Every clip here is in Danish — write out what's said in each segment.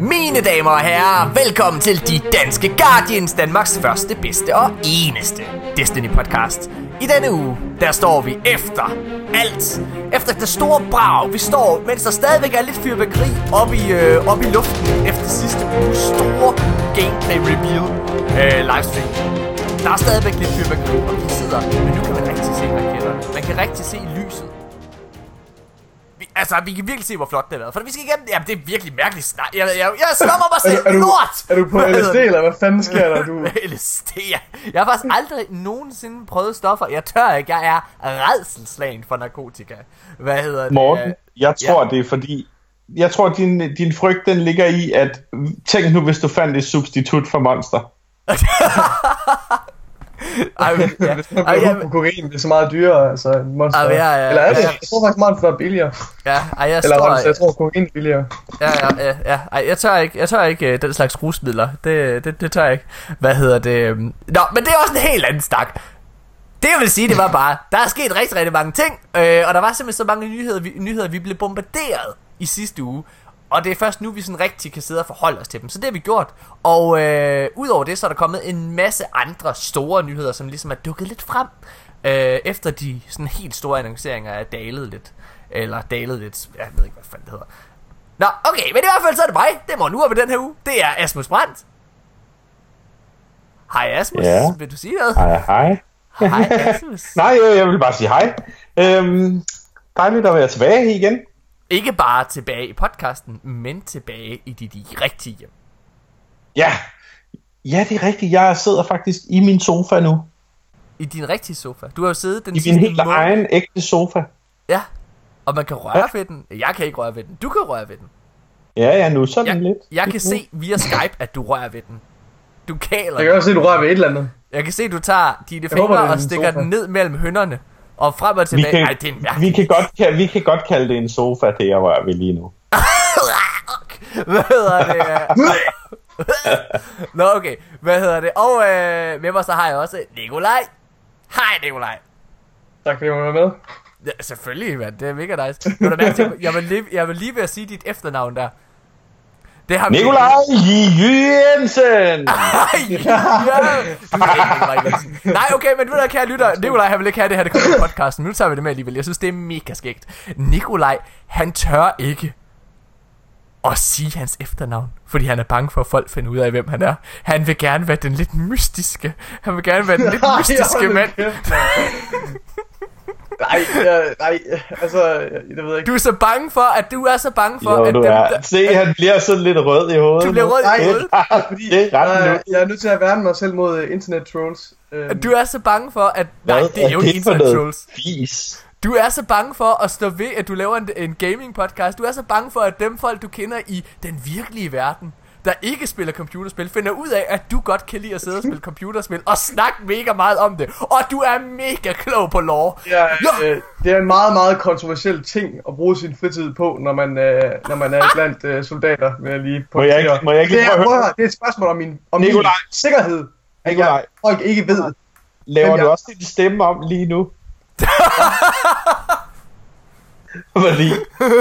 Mine damer og herrer, velkommen til De Danske Guardians, Danmarks første, bedste og eneste Destiny-podcast. I denne uge, der står vi efter alt. Efter det store brag, vi står, mens der stadigvæk er lidt fyrværkeri oppe i, øh, op i luften efter sidste uges store gameplay reveal øh, livestream. Der er stadigvæk lidt fyrværkeri, og vi sidder, men nu kan man rigtig se raketterne. Man kan rigtig se lyset. Altså, vi kan virkelig se, hvor flot det har været. For vi skal igennem... Jamen, det er virkelig mærkeligt snak. Jeg, jeg, jeg slår mig selv. Er, du- du, Lort! er du på LSD, eller hvad fanden sker der? Du, LSD. Jeg har faktisk aldrig nogensinde prøvet stoffer. Jeg tør ikke. Jeg er redselslagen for narkotika. Hvad hedder det? Morten, jeg tror, ja. det er fordi... Jeg tror, din, din frygt, den ligger i, at... Tænk nu, hvis du fandt et substitut for Monster. Ej, men, ja. Ej, ja, kokain, det er så meget dyrere, altså monster. Ej, ja, ja, Eller er det? ja. Jeg tror faktisk, monster er billigere. ja, ej, jeg Eller står, monster, jeg tror, kokain er billigere. ja, ja, ja, ja, ej, jeg tør ikke, jeg tør ikke øh, den slags rusmidler. Det, det, det tør jeg ikke. Hvad hedder det? øhm. Nå, men det er også en helt anden stak. Det jeg vil sige, det var bare, der er sket rigtig, rigtig mange ting, øh, og der var simpelthen så mange nyheder, vi, nyheder, vi blev bombarderet i sidste uge. Og det er først nu, vi sådan rigtig kan sidde og forholde os til dem. Så det har vi gjort. Og øh, udover det, så er der kommet en masse andre store nyheder, som ligesom er dukket lidt frem. Øh, efter de sådan helt store annonceringer er dalet lidt. Eller dalet lidt. Jeg ved ikke, hvad fanden det hedder. Nå, okay, men i hvert fald så er det mig. Det må nu ved den her uge. Det er Asmus Brandt. Hej Asmus, Ja. vil du sige noget? Hej, hej. Hej Asmus. Nej, jeg, vil bare sige hej. Øhm, dejligt at være tilbage igen. Ikke bare tilbage i podcasten, men tilbage i dit rigtige hjem. Ja, ja det er rigtigt. Jeg sidder faktisk i min sofa nu. I din rigtige sofa. Du har jo siddet den I min sidste helt måned. egen ægte sofa. Ja. Og man kan røre ved den. Jeg kan ikke røre ved den. Du kan røre ved den. Ja, ja, nu sådan Jeg, lidt. jeg kan se via Skype, at du rører ved den. Du kaler Jeg kan også se, at du rører ved et eller andet. Jeg kan se, at du tager dine Jeg håber, fingre det er og stikker sofa. den ned mellem hønderne. Og frem og Vi tilbage. kan, Ej, det er vi, kan godt, kan, vi kan godt kalde det en sofa, det jeg rører ved lige nu. Hvad hedder det? Nå, okay. Hvad hedder det? Og øh, med mig så har jeg også Nikolaj. Hej, Nikolaj. Tak fordi du var med. Ja, selvfølgelig, mand. Det er mega nice. Du er mærke til, jeg, vil lige, jeg vil lige ved at sige dit efternavn der. Det har vi- Nikolaj Jensen! Ja. Nej, okay, men ved du kære lytter, Nikolaj han vil ikke have det her, det kommer i podcasten, men nu tager vi det med alligevel. Jeg synes, det er mega skægt. Nikolaj, han tør ikke at sige hans efternavn, fordi han er bange for, at folk finder ud af, hvem han er. Han vil gerne være den lidt mystiske. Han vil gerne være den lidt mystiske mand. Nej, jeg, nej, altså, jeg, det ved jeg ikke. Du er så bange for, at du er så bange for, Jo, at du dem, er. der, Se, han bliver sådan lidt rød i hovedet. du bliver rød Nej, i hovedet. Fordi Det er ret jeg, nu. jeg er nødt til at værne mig selv mod uh, internet trolls. Øhm, Du er så bange for, at... Nej, Hvad det er jo ikke for internet trolls. Fis. Du er så bange for at stå ved, at du laver en, en gaming podcast. Du er så bange for, at dem folk, du kender i den virkelige verden, der ikke spiller computerspil, finder ud af, at du godt kan lide at sidde og spille computerspil og snakke mega meget om det. Og du er mega klog på lore. Ja, øh, det er en meget, meget kontroversiel ting at bruge sin fritid på, når man, øh, når man er blandt øh, soldater, vil jeg lige Må jeg ikke- pointere. må jeg ikke det, lige er, prøve at høre? det er et spørgsmål om min, om min Nikolaj. sikkerhed, at jeg, folk ikke ved. Laver du også din stemme om lige nu? Fordi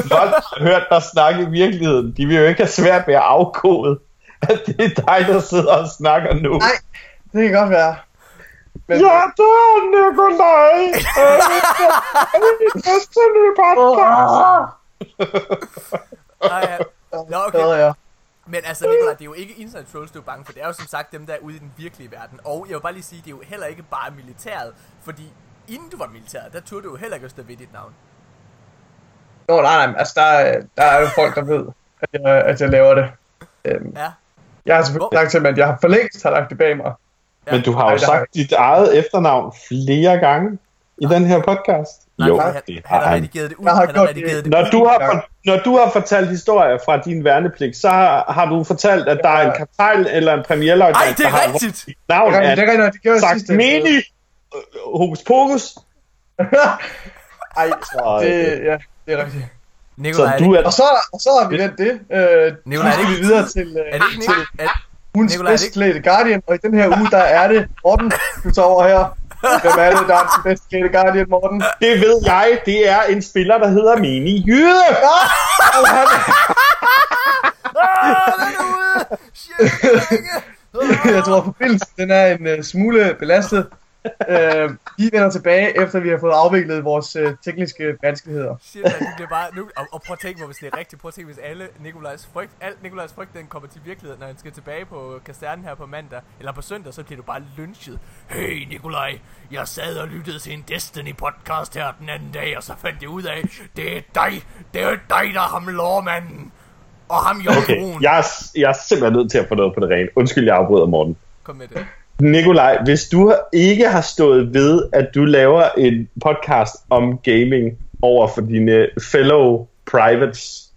folk har hørt dig snakke i virkeligheden. De vil jo ikke have svært ved at afkode, at det er dig, der sidder og snakker nu. Nej, det kan godt være. Men, Ja, det er Nikolaj. Det er min næste nye podcast. Ej, ja. Nå, Hvad okay. Men altså, Nicolaj, det er jo ikke internet trolls, du er bange for. Det er jo som sagt dem, der er ude i den virkelige verden. Og jeg vil bare lige sige, det er jo heller ikke bare militæret. Fordi inden du var militæret, der turde du jo heller ikke at stå ved dit navn. Nå, nej, nej, altså der, er- der er jo folk, der ved, at jeg, at jeg laver det. Øhm, Ja. jeg har selvfølgelig Hvor- sagt til dem, at jeg har for længst har lagt det bag mig. Men du har Nej, jo har sagt dit eget efternavn flere gange i den her podcast. Nej, Jo, han, det har har han. redigeret det ud. Jeg har Han har gjort redigeret det. det Når ud. du, har for, når du har fortalt historier fra din værnepligt, så har, har du fortalt, at der er en kaptajn eller en premierløjtnant, Ej, det der er har rigtigt! navn Det er det er rigtigt, det gjorde sagt sidste. mini øh, hokus pokus. Ej, Så, det, øh, ja, det er rigtigt. Nikolaj, så du er Og så, og så har vi den det. Øh, Nikolaj, nu er det skal vi videre til, øh, er det ikke Nikolaj? Er, ugens bedst klædte Guardian, og i den her uge, der er det Morten, du tager over her. Hvem er det, der er den bedst klædte Guardian, Morten? det ved jeg, det er en spiller, der hedder Mini Jyde. Og han, jeg tror, forbindelsen den er en uh, smule belastet. Uh, vi vender tilbage, efter vi har fået afviklet vores uh, tekniske vanskeligheder. Shit, man, det bliver bare nu, og, og prøv at tænke på, hvis det er rigtigt, prøv at tænke, hvis alle Nikolajs frygt, alt Nikolajs frygt, den kommer til virkelighed, når han skal tilbage på kasernen her på mandag, eller på søndag, så bliver du bare lynchet. Hey Nikolaj, jeg sad og lyttede til en Destiny podcast her den anden dag, og så fandt jeg ud af, det er dig, det er dig, der er ham lårmanden, og ham Okay, jordbrugen. jeg er, jeg er simpelthen nødt til at få noget på det rene. Undskyld, jeg afbryder Morten. Kom med det. Nikolaj, hvis du ikke har stået ved, at du laver en podcast om gaming over for dine fellow privates,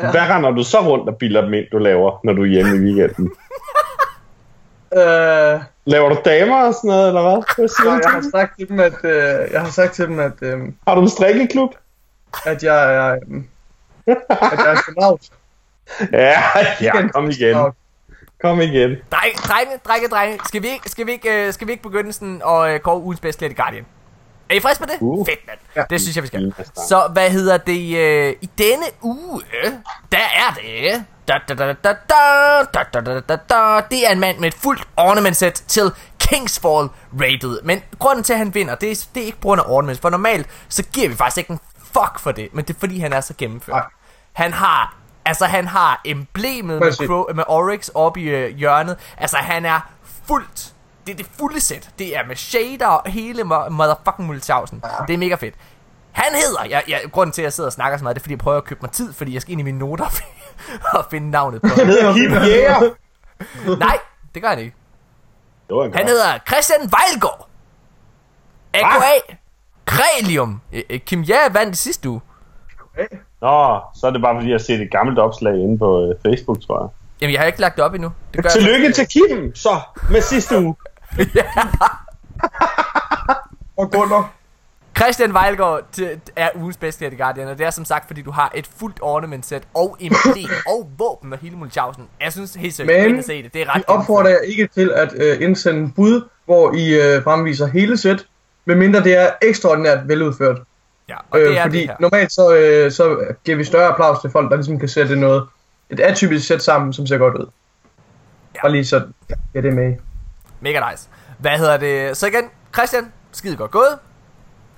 ja. hvad render du så rundt og bilder dem ind, du laver, når du er hjemme i weekenden? Uh, Laver du damer og sådan noget, eller hvad? hvad siger jeg du? har sagt til dem, at, uh, jeg har sagt til dem, at, um, Har du en strikkeklub? at jeg er, um, at jeg er astronaut. Ja, ja, kom igen. Kom igen. Drenge, drenge, drenge, drenge, skal vi ikke, skal vi ikke, øh, skal vi ikke begynde sådan at øh, kåre ugens bedste klædte Guardian? Er I friske på det? Uh. Fedt, mand. Ja. Det synes jeg, vi skal. Altså. Så hvad hedder det? Øh, I denne uge, der er det... Da, da, da, da, da, da, da, da, da. Det er en mand med et fuldt ornament set til Kingsfall rated. Men grunden til, at han vinder, det er, det er ikke på grund af ornaments. For normalt, så giver vi faktisk ikke en fuck for det. Men det er fordi, han er så gennemført. Nej. Han har... Altså, han har emblemet med. Crow, med Oryx oppe i øh, hjørnet. Altså, han er fuldt... Det er det fulde sæt. Det er med shader og hele mo- motherfucking Multiausen. Ja. Det er mega fedt. Han hedder... Jeg, jeg, grunden til, at jeg sidder og snakker så meget, det er, fordi jeg prøver at købe mig tid, fordi jeg skal ind i mine noter og finde- navnet på ham. Han hedder Hip Jæger. Nej, det gør han ikke. Det var en Han godt. hedder Christian Vejlgaard. AKA Krelium. Kim Jær vandt sidste uge. Nå, så er det bare fordi, jeg har set et gammelt opslag inde på øh, Facebook, tror jeg. Jamen, jeg har ikke lagt det op endnu. Det gør jeg Tillykke til Kim, så, med sidste uge. Og Gunnar. Christian Vejlgaard til, er ugens bedste Lady Guardian, og det er som sagt, fordi du har et fuldt ornament set og emblem og våben og hele Multiausen. Jeg synes helt seriøst, Men skal se det. Det er Vi ret opfordrer jer ikke til at uh, indsende bud, hvor I uh, fremviser hele sæt, medmindre det er ekstraordinært veludført. Ja, og det Øh, er fordi det her. normalt så, øh, så giver vi større applaus til folk, der ligesom kan sætte noget, et atypisk sæt sammen, som ser godt ud. Ja. Og lige så ja, det med. Mega nice. Hvad hedder det? Så igen, Christian, skide godt gået.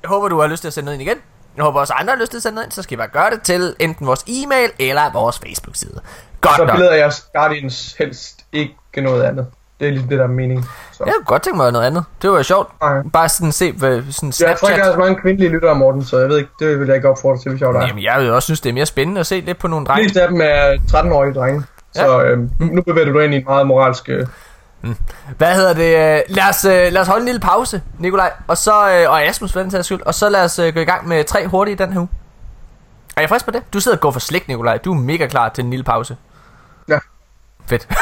Jeg håber, du har lyst til at sende noget ind igen. Jeg håber også, andre har lyst til at sende noget ind, så skal I bare gøre det til enten vores e-mail eller vores Facebook-side. Godt Så nok. billeder jeres Guardians helst ikke noget andet. Det er lige det, der er meningen. Så. Jeg kunne godt tænke mig noget andet. Det var jo sjovt. Nej. Bare sådan se hvad, sådan Jeg tror ikke, der er Snapchat. så mange kvindelige lyttere, Morten, så jeg ved ikke, det vil jeg ikke opfordre til, hvis jeg var dig. Jamen, jeg vil også synes, det er mere spændende at se lidt på nogle drenge. fleste af dem er 13-årige drenge. Så øh, nu bevæger du dig ind i en meget moralsk... Øh, Hvad hedder det? øh, Lad os, øh, lad os holde en lille pause, Nikolaj. Og så, øh, og Asmus for den sags skyld. Og så lad os gå i gang med tre hurtige den her uge. Er jeg frisk på det? Du sidder og går for slik, Nikolaj. Du er mega klar til en lille pause. ja. Fedt.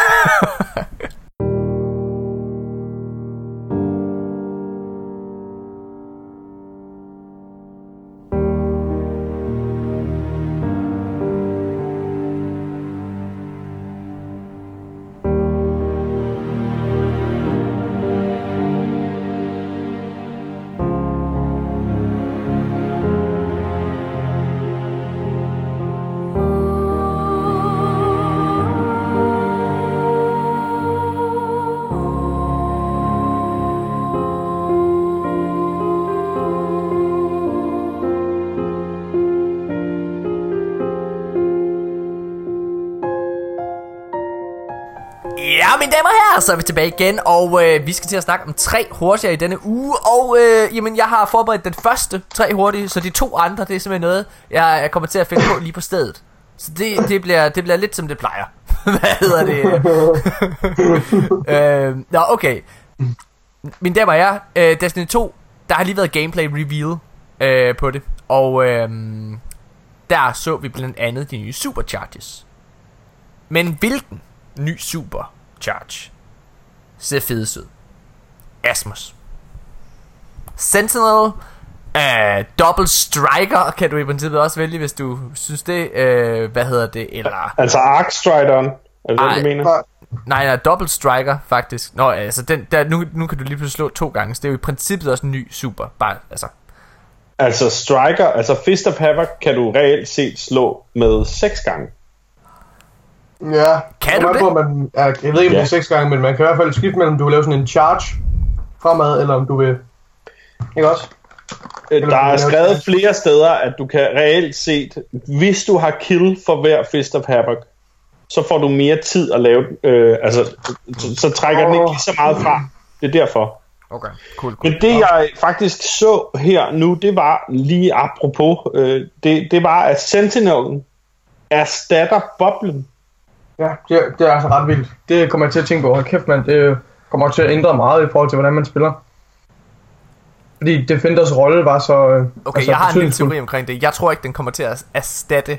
herrer, så er vi tilbage igen, og øh, vi skal til at snakke om tre hurtigere i denne uge, og øh, jamen, jeg har forberedt den første tre hurtige, så de to andre, det er simpelthen noget, jeg, jeg kommer til at finde på lige på stedet. Så det, det, bliver, det bliver lidt som det plejer. Hvad hedder det? øh, nå, okay. Mine damer og herrer, øh, Destiny 2, der har lige været gameplay reveal øh, på det, og øh, der så vi blandt andet de nye supercharges. Men hvilken ny supercharge ser fedest ud? Asmus. Sentinel, øh, Double Striker kan du i princippet også vælge, hvis du synes det. Øh, hvad hedder det? Eller... Altså Arc Stridon, er det Ej. du mener? Nej, nej, Double Striker faktisk. Nå, altså den, der, nu, nu kan du lige pludselig slå to gange, så det er jo i princippet også en ny super. Bare, altså, Altså Striker, altså Fist of Havoc kan du reelt set slå med 6 gange. Ja, Kan du an på, om man, ja, jeg ved ikke, om det Ja. er seks gange, men man kan i hvert fald skifte mellem, om du vil lave sådan en charge fremad, eller om du vil... Ikke også? Øh, Der er skrevet flere steder, at du kan reelt set, hvis du har kill for hver Fist of Havoc, så får du mere tid at lave, øh, altså, så, så trækker den ikke lige så meget fra. Det er derfor. Okay, cool, cool. Men det jeg faktisk så her nu, det var lige apropos, øh, det, det var, at Sentinelen erstatter boblen. Ja, det, er- det er altså ret vildt. Det kommer jeg til at tænke på. Hold kæft, mand. Det kommer til at ændre meget i forhold til, hvordan man spiller. Fordi Defenders rolle var så... øh, Okay, altså, jeg har en lille teori omkring det. Jeg tror ikke, den kommer til at erstatte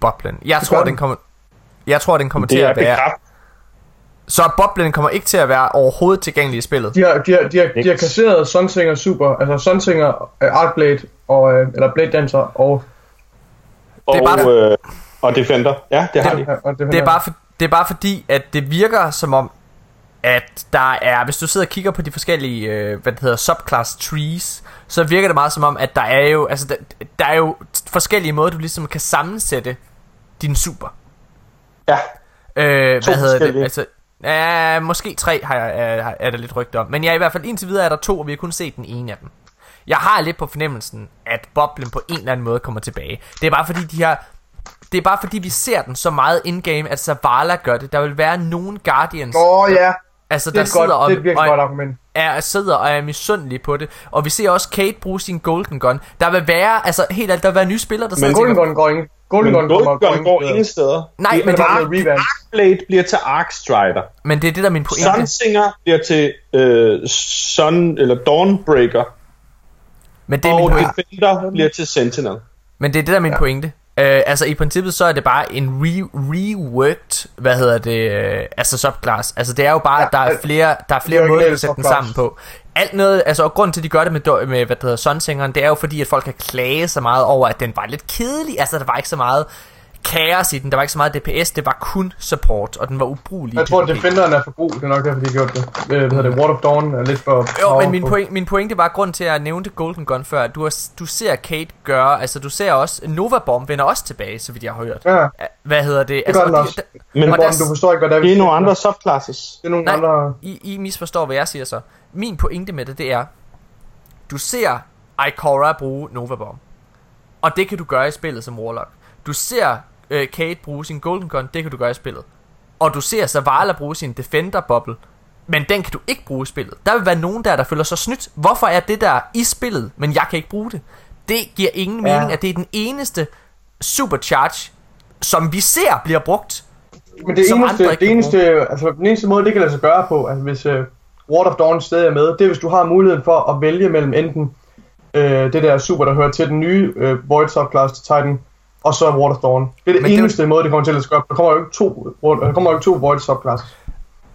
boblen. Jeg Det tror, den kommer... Jeg tror, den kommer til Det er at være... bekræftet. Så boblen kommer ikke til at være overhovedet tilgængelig i spillet. De har, de, har, de, har, de har kasseret Sunsinger Super, altså Sunsinger, uh, Artblade, og, øh, eller Blade Dancer, og... Og, Det er bare- øh, og Defender. Ja, det har de. Ja, og Det er, bare for, det er bare fordi, at det virker som om, at der er, hvis du sidder og kigger på de forskellige, øh, hvad det hedder, subclass trees, så virker det meget som om, at der er jo, altså der, der er jo forskellige måder, du ligesom kan sammensætte din super. Ja. Øh, To hvad hedder det? forskellige. Altså, ja, måske tre har jeg, er, er der lidt rygte om. Men ja, i hvert fald indtil videre er der to, og vi har kun set den ene af dem. Jeg har lidt på fornemmelsen, at boblen på en eller anden måde kommer tilbage. Det er bare fordi, de har... Det er bare fordi, vi ser den så meget in-game, at Zavala gør det. Der vil være nogle Guardians, Åh oh, ja, altså, det der er, sidder godt, og, det er et virkelig og, godt argument. er, sidder og er misundelige på det. Og vi ser også Kate bruge sin Golden Gun. Der vil være, altså helt alt, der vil være nye spillere, der sidder Men Golden Gun går ikke. Golden Gun Gun går ikke. ingen steder. Nej, Det- men det- revamp. Arcblade bliver til Arcstrider. men det er det, der er min pointe. Sunsinger bliver til øh, Sun, eller Dawnbreaker. Men det er min Og pointe. Defender bliver til Sentinel. Men det er det, der er min ja. pointe. Øh, altså i princippet så er det bare en re- reworked, hvad hedder det, øh, altså subclass. Altså det er jo bare, ja, at der er al- flere, der er flere er måder at sætte den sammen på. Alt noget, altså og grunden til, at de gør det med, med hvad det hedder, Sunsingeren, det er jo fordi, at folk kan klage så meget over, at den var lidt kedelig. Altså der var ikke så meget kaos i den, der var ikke så meget DPS, det var kun support, og den var ubrugelig. i Jeg tror, at. Defenderen er for god. Det er nok derfor, de har gjort det. Øh, Hvad hedder det? Ward of Dawn er lidt for... Jo, men min, point, min pointe var grund til, at jeg nævnte Golden Gun før. at Du, har, du ser Kate gøre, altså du ser også, Nova Bomb vender også tilbage, så vidt jeg har hørt. Ja, Hvad hedder det? det gør den de- også. der- Men der- du forstår ikke, hvad der er. vi det er nogle andre subclasses. Det er nogle Nej. andre... I, I misforstår, hvad jeg siger så. Min pointe med det, det er, du ser Ikora bruge Nova Bomb. Og det kan du gøre i spillet som Warlock. Du ser øh, Kate bruge sin Golden Gun, det kan du gøre i spillet. Og du ser Zavala bruge sin Defender Bubble. Men den kan du ikke bruge i spillet. Der vil være nogen der, der føler sig snydt. Hvorfor er det der i spillet, men jeg kan ikke bruge det? Det giver ingen Ja. mening, at det er den eneste supercharge, som vi ser bliver brugt. Men det eneste, det eneste, altså den eneste måde, det kan lade sig gøre på, altså hvis uh, Ward of Dawn stadig er med, det er hvis du har muligheden for at vælge mellem enten øh, det der super, der hører til den nye øh, Void subclass til Titan, og så of Dawn. Det er det Men det eneste måde, det kommer til at gøre. Der kommer jo ikke to, der kommer jo ikke to Void subclasses.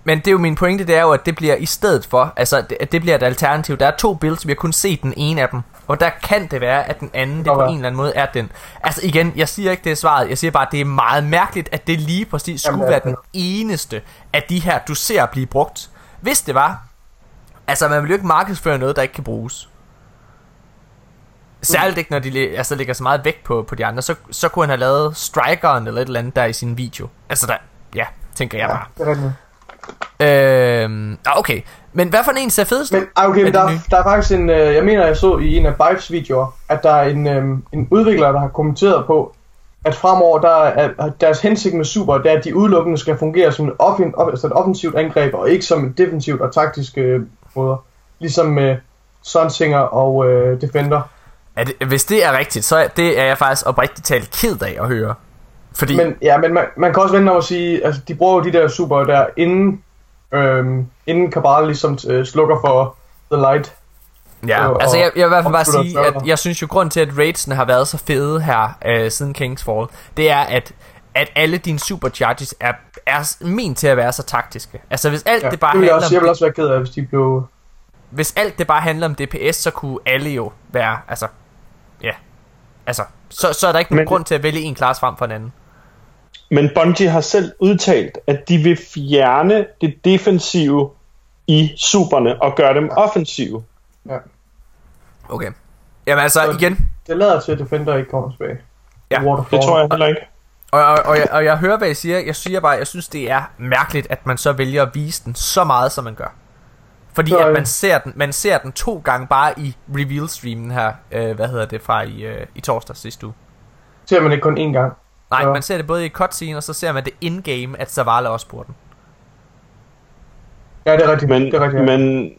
Men det er jo min pointe, det er jo, at det bliver i stedet for, altså det, at det bliver et alternativ. Der er to builds, vi har kun set den ene af dem. Og der kan det være, at den anden, det kan på en eller anden måde er den. Altså igen, jeg siger ikke, det er svaret. Jeg siger bare, at det er meget mærkeligt, at det lige præcis skulle Jamen, være altså. den eneste af de her, du ser blive brugt. Hvis det var, altså man vil jo ikke markedsføre noget, der ikke kan bruges. Særligt ikke, når de altså, lægger så meget vægt på, på de andre. Så, så kunne han have lavet Strikeren eller et eller andet der i sin video. Altså der, ja, tænker jeg Ja, bare. det er. Øhm, ah, okay. Men hvad for en ser fedest? Men ah, okay, men der, nye? der er faktisk en, øh, jeg mener jeg så i en af Bives videoer, at der er en, øh, en udvikler, der har kommenteret på, at fremover der er, deres hensigt med Super, det er, at de udelukkende skal fungere som et, offen, altså et offensivt angreb, og ikke som et defensivt og taktisk øh, måder. Ligesom med Sunsinger og øh, Defender. Er det, hvis det er rigtigt, så er, det er jeg faktisk oprigtigt talt ked af at høre. Fordi, Men, ja, men man, man kan også vente om at sige, altså de bruger jo de der Super der, inden, øh, inden Cabal ligesom øh, slukker for The Light. ja, og- altså jeg, jeg vil i hvert fald bare sige, at jeg synes jo, grund til, at raidsene har været så fede her øh, siden Kings Fall, det er, at at alle dine supercharges er, er ment til at være så taktiske. Altså hvis alt Ja, det bare det handler også, jeg vil om, også være ked af, hvis de blev... hvis alt det bare handler om DPS, så kunne alle jo være, altså, ja, altså, så, så er der ikke nogen Men- grund til at vælge en klasse frem for en anden. Men Bungie har selv udtalt, at de vil fjerne det defensive i superne og gøre dem offensive. Okay. Jamen altså, Så- igen, Det lader til, at Defender ikke kommer tilbage. Ja, of Det tror jeg heller ikke. Og, og, og, jeg, og jeg hører, hvad I siger. Jeg siger bare, jeg synes, det er mærkeligt, at man så vælger at vise den så meget, som man gør. Fordi Så, at øh, man ser, den, man ser den to gange bare i reveal-streamen her. Øh, hvad hedder det, fra i, øh, i torsdag sidste uge. Ser man ikke kun én gang. Nej, Ja. man ser det både i cutscene, og så ser man det in-game, at Zavala også bruger den. Ja, det er rigtigt. Men, det er rigtigt, ja. men,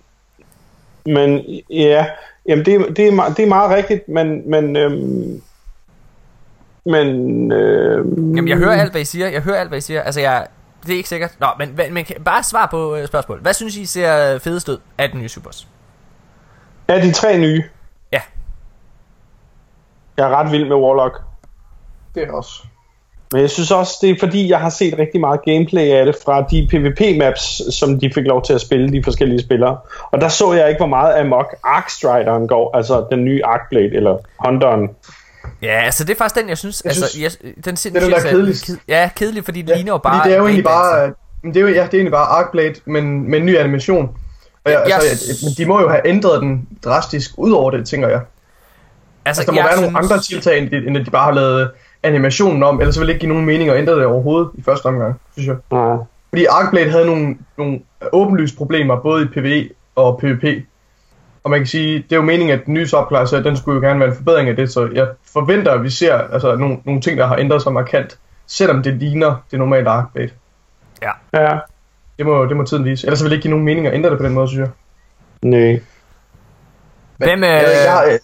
men ja, jamen det, det, er, det er meget rigtigt, men, men, øhm, men øhm, Jamen, jeg hører alt, hvad I siger. Jeg hører alt, hvad I siger. Altså, jeg, det er ikke sikkert. Nå, men, men, men kan- bare svar på øh, spørgsmålet. Hvad synes I ser fedest ud af den nye Supers? er de tre nye. Ja. Jeg er ret vild med Warlock. Det er også. Men jeg synes også, det er fordi, jeg har set rigtig meget gameplay af det fra de PvP-maps, som de fik lov til at spille, de forskellige spillere. Og der så jeg ikke, hvor meget amok Arkstrideren går, altså den nye Arkblade, eller Hunteren. Ja, altså det er faktisk den, jeg synes... Jeg altså, synes, jeg, den det er den, der er kedeligst. ja, kedelig, fordi det Ja, ligner jo bare... Fordi det er jo egentlig bare... Men det er jo, ja, det er egentlig bare Arkblade, men med en ny animation. Og jeg, Jeg altså, jeg, men de må jo have ændret den drastisk ud over det, tænker jeg. Altså, Altså, der må være synes, nogle andre tiltag, end, de- end at de bare har lavet animationen om, ellers vil det ikke give nogen mening at ændre det overhovedet i første omgang, synes jeg. Nej. Fordi Arkblade havde nogle, nogle åbenlyse problemer, både i PvE og PvP. Og man kan sige, det er jo meningen, at den nye subklasse, den skulle jo gerne være en forbedring af det, så jeg forventer, at vi ser altså, nogle, nogle ting, der har ændret sig markant, selvom det ligner det normale Arkblade. Ja. Det må, det må tiden vise. Ellers vil det ikke give nogen mening at ændre det på den måde, synes jeg. Nej. Hvem, øh, jeg, jeg, har, øh,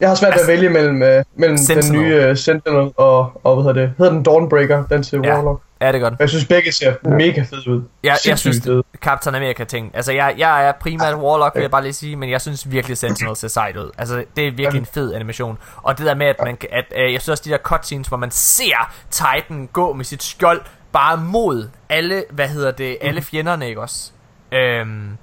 jeg har svært ved at altså- vælge mellem, øh, mellem Sentinel. den nye uh, Sentinel og, og, hvad hedder det, hedder den Dawnbreaker, den til Ja. Warlock. Ja, det er godt. Jeg synes begge ser mega fede ud. Jeg, jeg synes, det, Captain America ting. Altså, jeg, jeg er primært Warlock, vil jeg bare lige sige, men jeg synes virkelig Sentinel ser sejt ud. Altså, det er virkelig en fed animation. Og det der med, at man kan, at, øh, jeg synes også, de der cutscenes, hvor man ser Titan gå med sit skjold bare mod alle, hvad hedder det, alle fjenderne, ikke også? Øhm,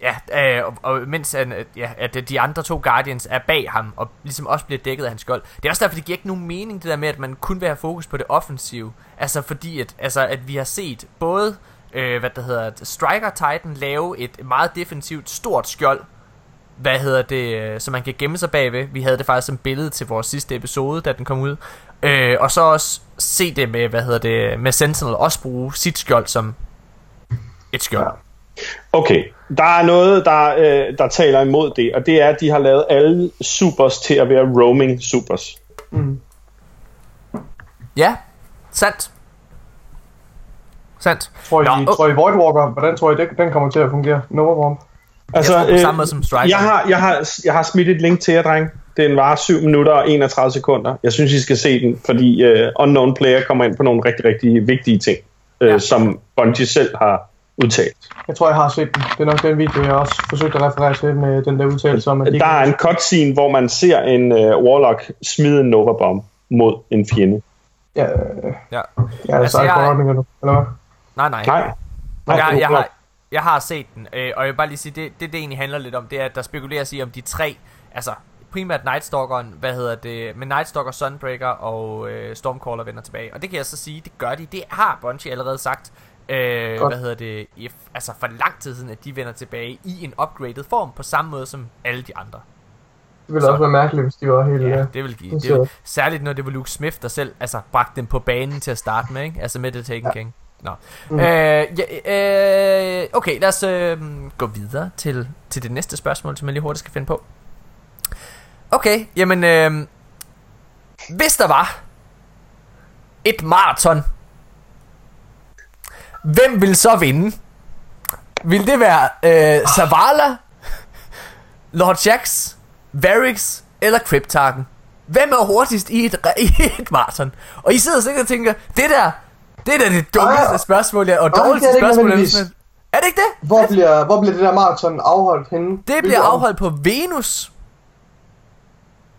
ja, øh, og, og mens han, ja, at de andre to Guardians er bag ham, og ligesom også bliver dækket af hans skjold. Det er også derfor, det giver ikke nogen mening, det der med, at man kun vil have fokus på det offensive. Altså fordi, at, altså, at vi har set både, øh, hvad det hedder, Striker Titan lave et meget defensivt stort skjold, hvad hedder det, øh, som man kan gemme sig bagved. Vi havde det faktisk som billede til vores sidste episode, da den kom ud. Øh, og så også se det med, hvad hedder det, med Sentinel også bruge sit skjold som et skjold. Okay, der er noget, der, øh, der taler imod det, og det er, at de har lavet alle supers til at være roaming supers. Mm. Ja, sandt. Sandt. Tror I, Nå, tror I Void Walker, hvordan tror I, det, den kommer til at fungere? Nova Bomb? Altså, Jeg tror på samme måde som Striker. Jeg har, jeg, har, jeg har smidt et link til jer, dreng. Den varer 7 minutter og 31 sekunder. Jeg synes, I skal se den, fordi uh, Unknown Player kommer ind på nogle rigtig, rigtig vigtige ting, Ja. ja. som Bungie selv har udtalt. Jeg tror, jeg har set den. Det er nok den video, jeg også forsøgte at referere til med den der udtalelse om, at de Der er en cutscene, hvor man ser en uh, Warlock smide en Nova Bomb mod en fjende. Ja, Ja. ja Altså, altså, jeg- jeg... nu, eller hvad? Nej, nej. Nej. Nej, jeg, jeg, har, jeg har set den, øh, og jeg vil bare lige sige, det, det, det egentlig handler lidt om, det er, at der spekuleres i, om de tre, altså primært Nightstalkeren, hvad hedder det, med Nightstalker, Sunbreaker og øh, Stormcaller vender tilbage. Og det kan jeg så sige, det gør de. Det har Bungie allerede sagt, øh, Godt. hvad hedder det, if, altså for lang tid siden, at de vender tilbage i en upgraded form, på samme måde som alle de andre. Det ville Så- også være mærkeligt, hvis de var helt... Ja, Ja. det vil give. det Det vil, ser- særligt når det var Luke Smith, der selv altså, bragte dem på banen til at starte med, ikke? Altså med The Taken ja. King. Nå. Mm. Øh, ja, øh, okay, lad os øh, gå videre til, til det næste spørgsmål, som jeg lige hurtigt skal finde på. Okay, jamen, øh, hvis der var et maraton, hvem vil så vinde? Vil det være øh, Zavala, Lord Jax, Varix eller Cryptarken? Hvem er hurtigst i et, i et maraton? Og I sidder sikkert og tænker, det der, det er da det dummeste Ej, spørgsmål, jeg, og det er dårligste spørgsmål. Er det ikke det? Hvor bliver, hvor bliver det der maraton afholdt henne? Det bliver afholdt på Venus.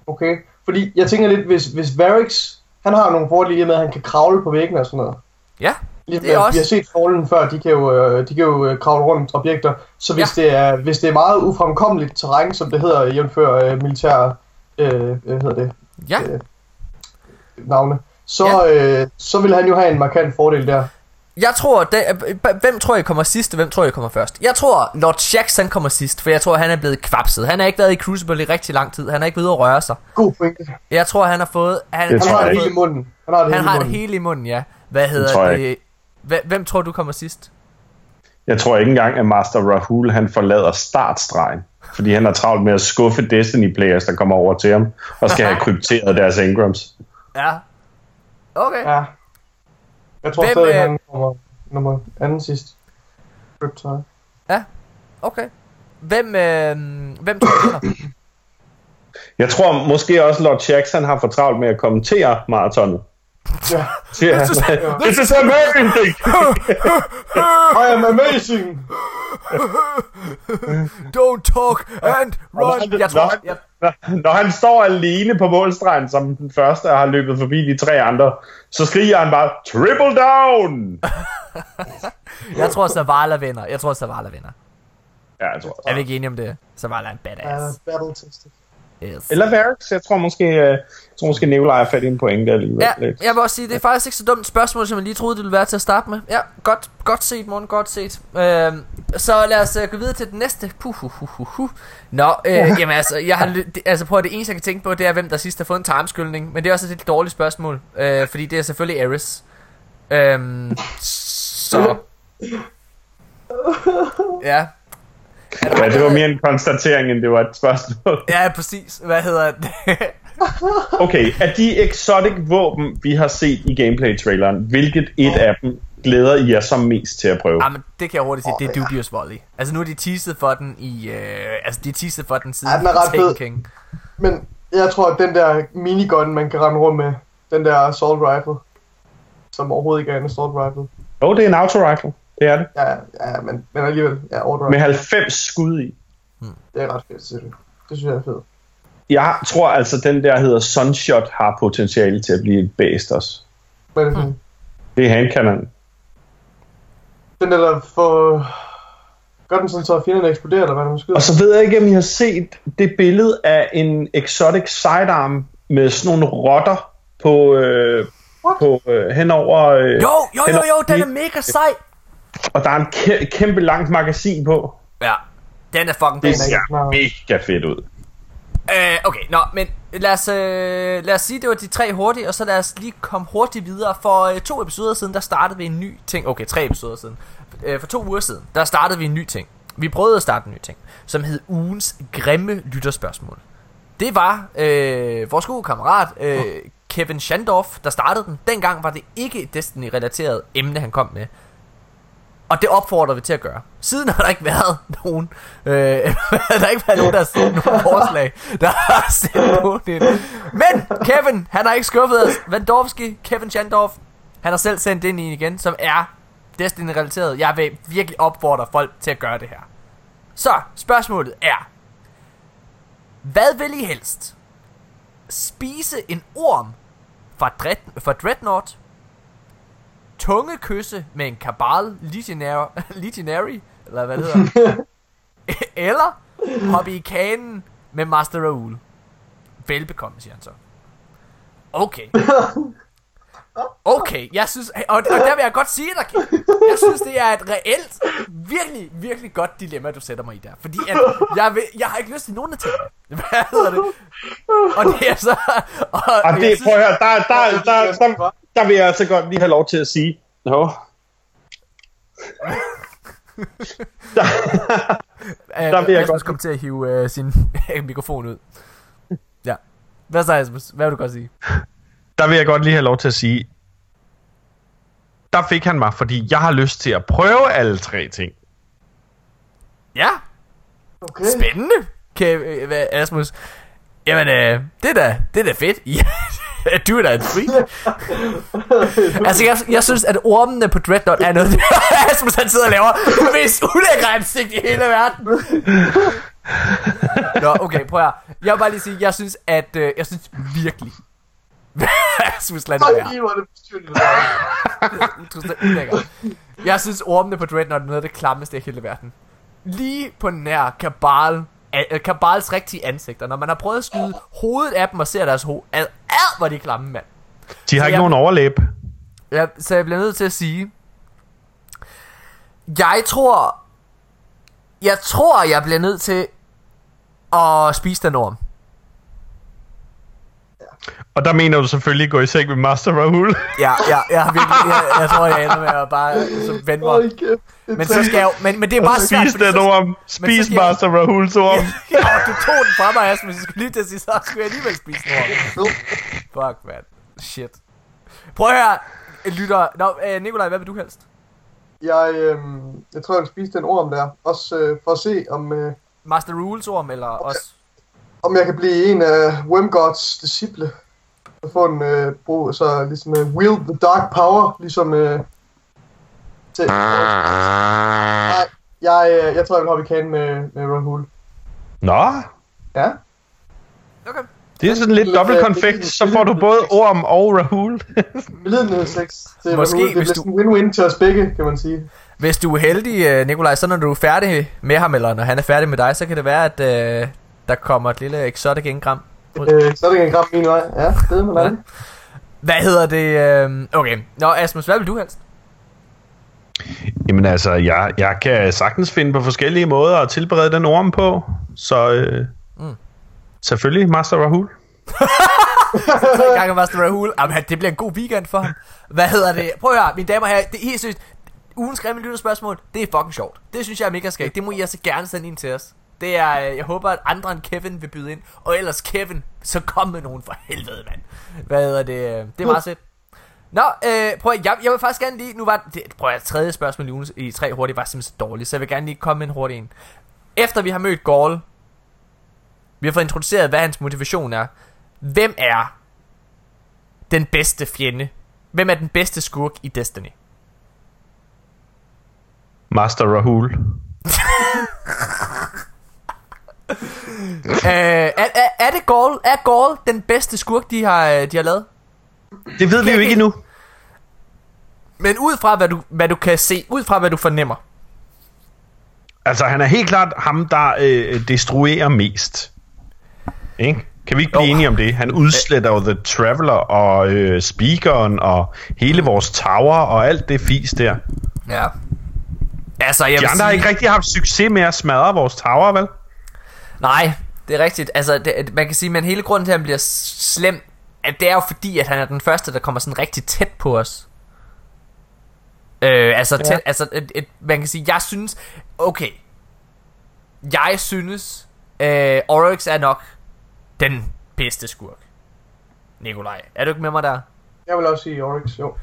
Okay, fordi jeg tænker lidt, hvis, hvis Varix, han har nogle fordele og med, at han kan kravle på væggene og sådan noget. Ja, Ligesom Det er at også- vi har set Fallen før, de kan jo, øh, de kan jo øh, kravle rundt objekter. Så hvis, Ja. det er, hvis det er meget ufremkommeligt terræn, som det hedder jævnfør øh, militær, øh, hvad hedder det, ja. øh, navne, så, øh, så vil han jo have en markant fordel der. Jeg tror, det, hvem tror jeg kommer sidst, og hvem tror jeg kommer først? Jeg tror, Lord Shax han kommer sidst, for jeg tror, han er blevet kvapset. Han har ikke været i Crucible i rigtig lang tid. Han har ikke været ude at røre sig. God pointe. Jeg tror, han har fået... Han, Det Han har jeg en ikke. hel i munden. Han har det Han hele i har det munden. hele i munden, ja. Hvad hedder tror jeg det? Hvem, hvem tror du kommer sidst? Jeg tror ikke engang, at Master Rahul han forlader startstregen. Fordi han er travlt med at skuffe Destiny-players, der kommer over til ham, og skal have krypteret deres engrams. Ja. Okay. Ja. Jeg tror Hvem, stadig, øh, han kommer nummer anden sidst. Riptide. Okay. Hvem, øh, hvem tror du? Jeg tror måske også, Lord Jackson har for travlt med at kommentere maratonet. Ja. Siger han. This is- This is amazing! I am amazing! Don't talk and run. han- Jeg tror, Nå, jeg, Når han står alene på målstregen som den første og har løbet forbi de tre andre, så skriger han bare, triple down! jeg tror, Zavala vinder. Jeg tror, Zavala vinder. Ja, jeg tror Er vi ikke enige om det? Zavala er en Ja, badass. battle tested. Yes. Eller Varix, jeg tror måske, øh, jeg tror måske Nikolaj har fat i en pointe alligevel. Ja, Lidt. jeg vil også sige, det er faktisk ikke så dumt et spørgsmål, som jeg lige troede, det ville være til at starte med. Ja, godt, godt set, morgen, godt set. Øhm, så lad os uh, gå videre til den næste. Puh, hu, hu, hu, hu. Nå, øh, jamen altså, jeg har, det, altså prøv at det eneste, jeg kan tænke på, det er, hvem der sidst har fået en tarmskyldning. Men det er også et lidt dårligt spørgsmål, øh, fordi det er selvfølgelig Ares. Øhm, så... Ja, Ja, det var mere en konstatering, end det var et spørgsmål. ja, præcis. Hvad hedder det? Okay, af de exotic våben, vi har set i gameplay-traileren, hvilket et af dem glæder I jer som mest til at prøve? Jamen, det kan jeg hurtigt sige, det er Dubious Volley. Altså nu er de teaset for den i... Øh, altså de er teaset for den siden Ja, den er ret Taken fed. King. Men jeg tror, at den der minigun, man kan rende rundt med, den der assault rifle, som overhovedet ikke er en assault rifle. Åh, oh, det er en auto-rifle. Det er det. Ja, ja men, men alligevel, ja, overdrive. Med 90 skud i. Det er ret fedt, siger du. Det synes jeg er fedt. Jeg tror altså, den der hedder Sunshot har potentiale til at blive et bæst også. Men hmm. Det er handkanon. den der, der får... Gør den sådan, så fjenderne eksploderer, eller hvad man skyder? Og så ved jeg ikke, om I har set det billede af en exotic sidearm med sådan nogle rotter på, øh, What? på øh, henover... Øh, Jo, jo, jo, henover- jo, den er mega sej. Og der er en kæ- kæmpe langt magasin på. Ja, den er fucking Det ser mega fedt ud. Øh, okay, nå, men lad os, øh, lad os sige, det var de tre hurtige, og så lad os lige komme hurtigt videre. For øh, to episoder siden, der startede vi en ny ting. Okay, tre episoder siden. Øh, for to uger siden, der startede vi en ny ting. Vi prøvede at starte en ny ting, som hed ugens grimme lytterspørgsmål. Det var øh, vores gode kammerat, øh, Kevin Shandorf, der startede den. Dengang var det ikke et Destiny-relateret emne, han kom med. Og det opfordrer vi til at gøre. Siden har der ikke været nogen, øh, der har ikke været nogen, der har sendt nogen forslag, der har sendt nogen ind. Men Kevin, han har ikke skuffet os. Vandorfski, Kevin Chandorf, han har selv sendt ind i igen, som er Destiny-relateret. Jeg vil virkelig opfordre folk til at gøre det her. Så, spørgsmålet er, hvad vil I helst? Spise en orm fra, Dread, fra Dreadnought, tungekysse med en kabal legionary, legionary eller hvad det hedder, eller hoppe i kanen med Master Raoul. Velbekomme, siger han så. Okay. Okay, jeg synes, og, og der vil jeg godt sige dig, jeg synes, det er et reelt, virkelig, virkelig godt dilemma, du sætter mig i der. Fordi at jeg, vil, jeg har ikke lyst til nogen af tingene. Hvad hedder det? Og det er så... Og, Og jeg det, synes- prøv at høre, der, der, der, der, der vil jeg altså godt lige have lov til at sige. Nå. Der, Der vil jeg Rasmus godt- kom til at hive øh, sin mikrofon ud. Ja. Hvad så, Rasmus? Hvad vil du godt sige? der vil jeg godt lige have lov til at sige. Der fik han mig, fordi jeg har lyst til at prøve alle tre ting. Ja, Okay. spændende. Kan, øh, hvad, Rasmus? Jamen, øh, det er da, det er da fedt. Du er da en freak. altså, jeg, jeg synes, at ormene på Dreadnought er noget, Rasmus han sidder og laver det mest ulækre ansigt i hele verden. Nå, okay, prøv at. Jeg vil bare lige sige, jeg synes, at, øh, jeg synes virkelig, Rasmus lad det være. det bestyrligt. ulækkert. Jeg synes, ormene på Dreadnought er noget af det klammeste i hele verden. Lige på nær Kabal, Kabals rigtige ansigter. Når man har prøvet at skyde hovedet af dem og ser deres hoved. Ad, ad, hvor de klamme, mand. De har Så ikke jeg- nogen overlæb. Ja, så jeg bliver nødt til at sige... Jeg tror... Jeg tror, jeg bliver nødt til at spise den orm. Og der mener du selvfølgelig gå i seng med Master Rahul. Ja, ja, ja, virkelig, jeg, jeg tror, jeg ender med at bare så vende mig. Men så skal jeg jo, men, men det er bare svært, Spis den så- orm. Spis så jeg- Master Rahuls orm. Ja, du tog den fra mig, Asmus. Jeg skulle lige til at sige, så skulle jeg alligevel spise den over. Fuck, man. Shit. Prøv at høre, lytter. Nå, øh, Nikolaj, hvad vil du helst? Jeg, øh, jeg tror, jeg vil spise den orm der. Også øh, for at se, om, øh, Master Rules orm, eller også... om jeg kan blive en af Wemgods disciple. Og få en øh, brug, så ligesom øh, wield the dark power, ligesom... Øh, til, nej, jeg, øh, jeg tror, jeg vil hoppe i kanen med, med Rahul. Nå, Ja. det er sådan lidt Lidt, dobbelt øh, konfekt. Så får du både orm og Rahul. Medlidenhedssex til Måske, Rahul. Det du- sådan en win-win til os begge, kan man sige. Hvis du er heldig, øh, Nikolaj, så når du er færdig med ham, eller når han er færdig med dig, så kan det være, at øh, der kommer et lille exotic engram. Øh, så er det en gram min vej. Ja, det er man Ja. Hvad hedder det? Øh, okay. Nå, Asmus, hvad vil du helst? Jamen altså, jeg, jeg kan sagtens finde på forskellige måder at tilberede den orm på. Så øh, Mm. selvfølgelig Master Rahul. Så i gang med Master Rahul. Jamen, det bliver en god weekend for ham. Hvad hedder det? Prøv at høre, mine damer og herrer. Det er helt seriøst. Ugens grimme lytterspørgsmål, det er fucking sjovt. Det synes jeg er mega skægt. Det må I altså gerne sende ind til os. Det er, øh, jeg håber, at andre end Kevin vil byde ind. Og ellers Kevin, så kom med nogen for helvede, mand. Hvad hedder det? øh, Det er meget sødt. Nå, øh, prøv at, jeg, jeg vil faktisk gerne lige, nu var det, prøv at tredje spørgsmål i, ugen, i tre hurtigt var simpelthen så dårligt, så jeg vil gerne lige komme med en hurtig en. Efter vi har mødt Gaul, vi har fået introduceret, hvad hans motivation er. Hvem er den bedste fjende? Hvem er den bedste skurk i Destiny? Master Rahul. øh, er, er, er det Gaul? Er Gaul den bedste skurk, de har, øh, de har lavet? Det ved vi jo ikke endnu. Men ud fra, hvad du, hvad du kan se, ud fra, hvad du fornemmer. Altså, han er helt klart ham, der øh, destruerer mest. Ikke? Kan vi ikke blive Jo. enige om det? Han udsletter jo The Traveler og øh, Speakeren og hele vores tower og alt det fis der. Ja. Altså, jeg De andre har sige, ikke rigtig haft succes med at smadre vores tower, vel? Nej, det er rigtigt. Altså, det, man kan sige, men hele grunden til, at han bliver slem, at det er jo fordi, at han er den første, der kommer sådan rigtig tæt på os. Øh, altså, tæt, altså et, et, man kan sige, jeg synes, okay, jeg synes, øh, Oryx er nok den bedste skurk. Nikolaj, er du ikke med mig der? Jeg vil også sige Oryx, jo.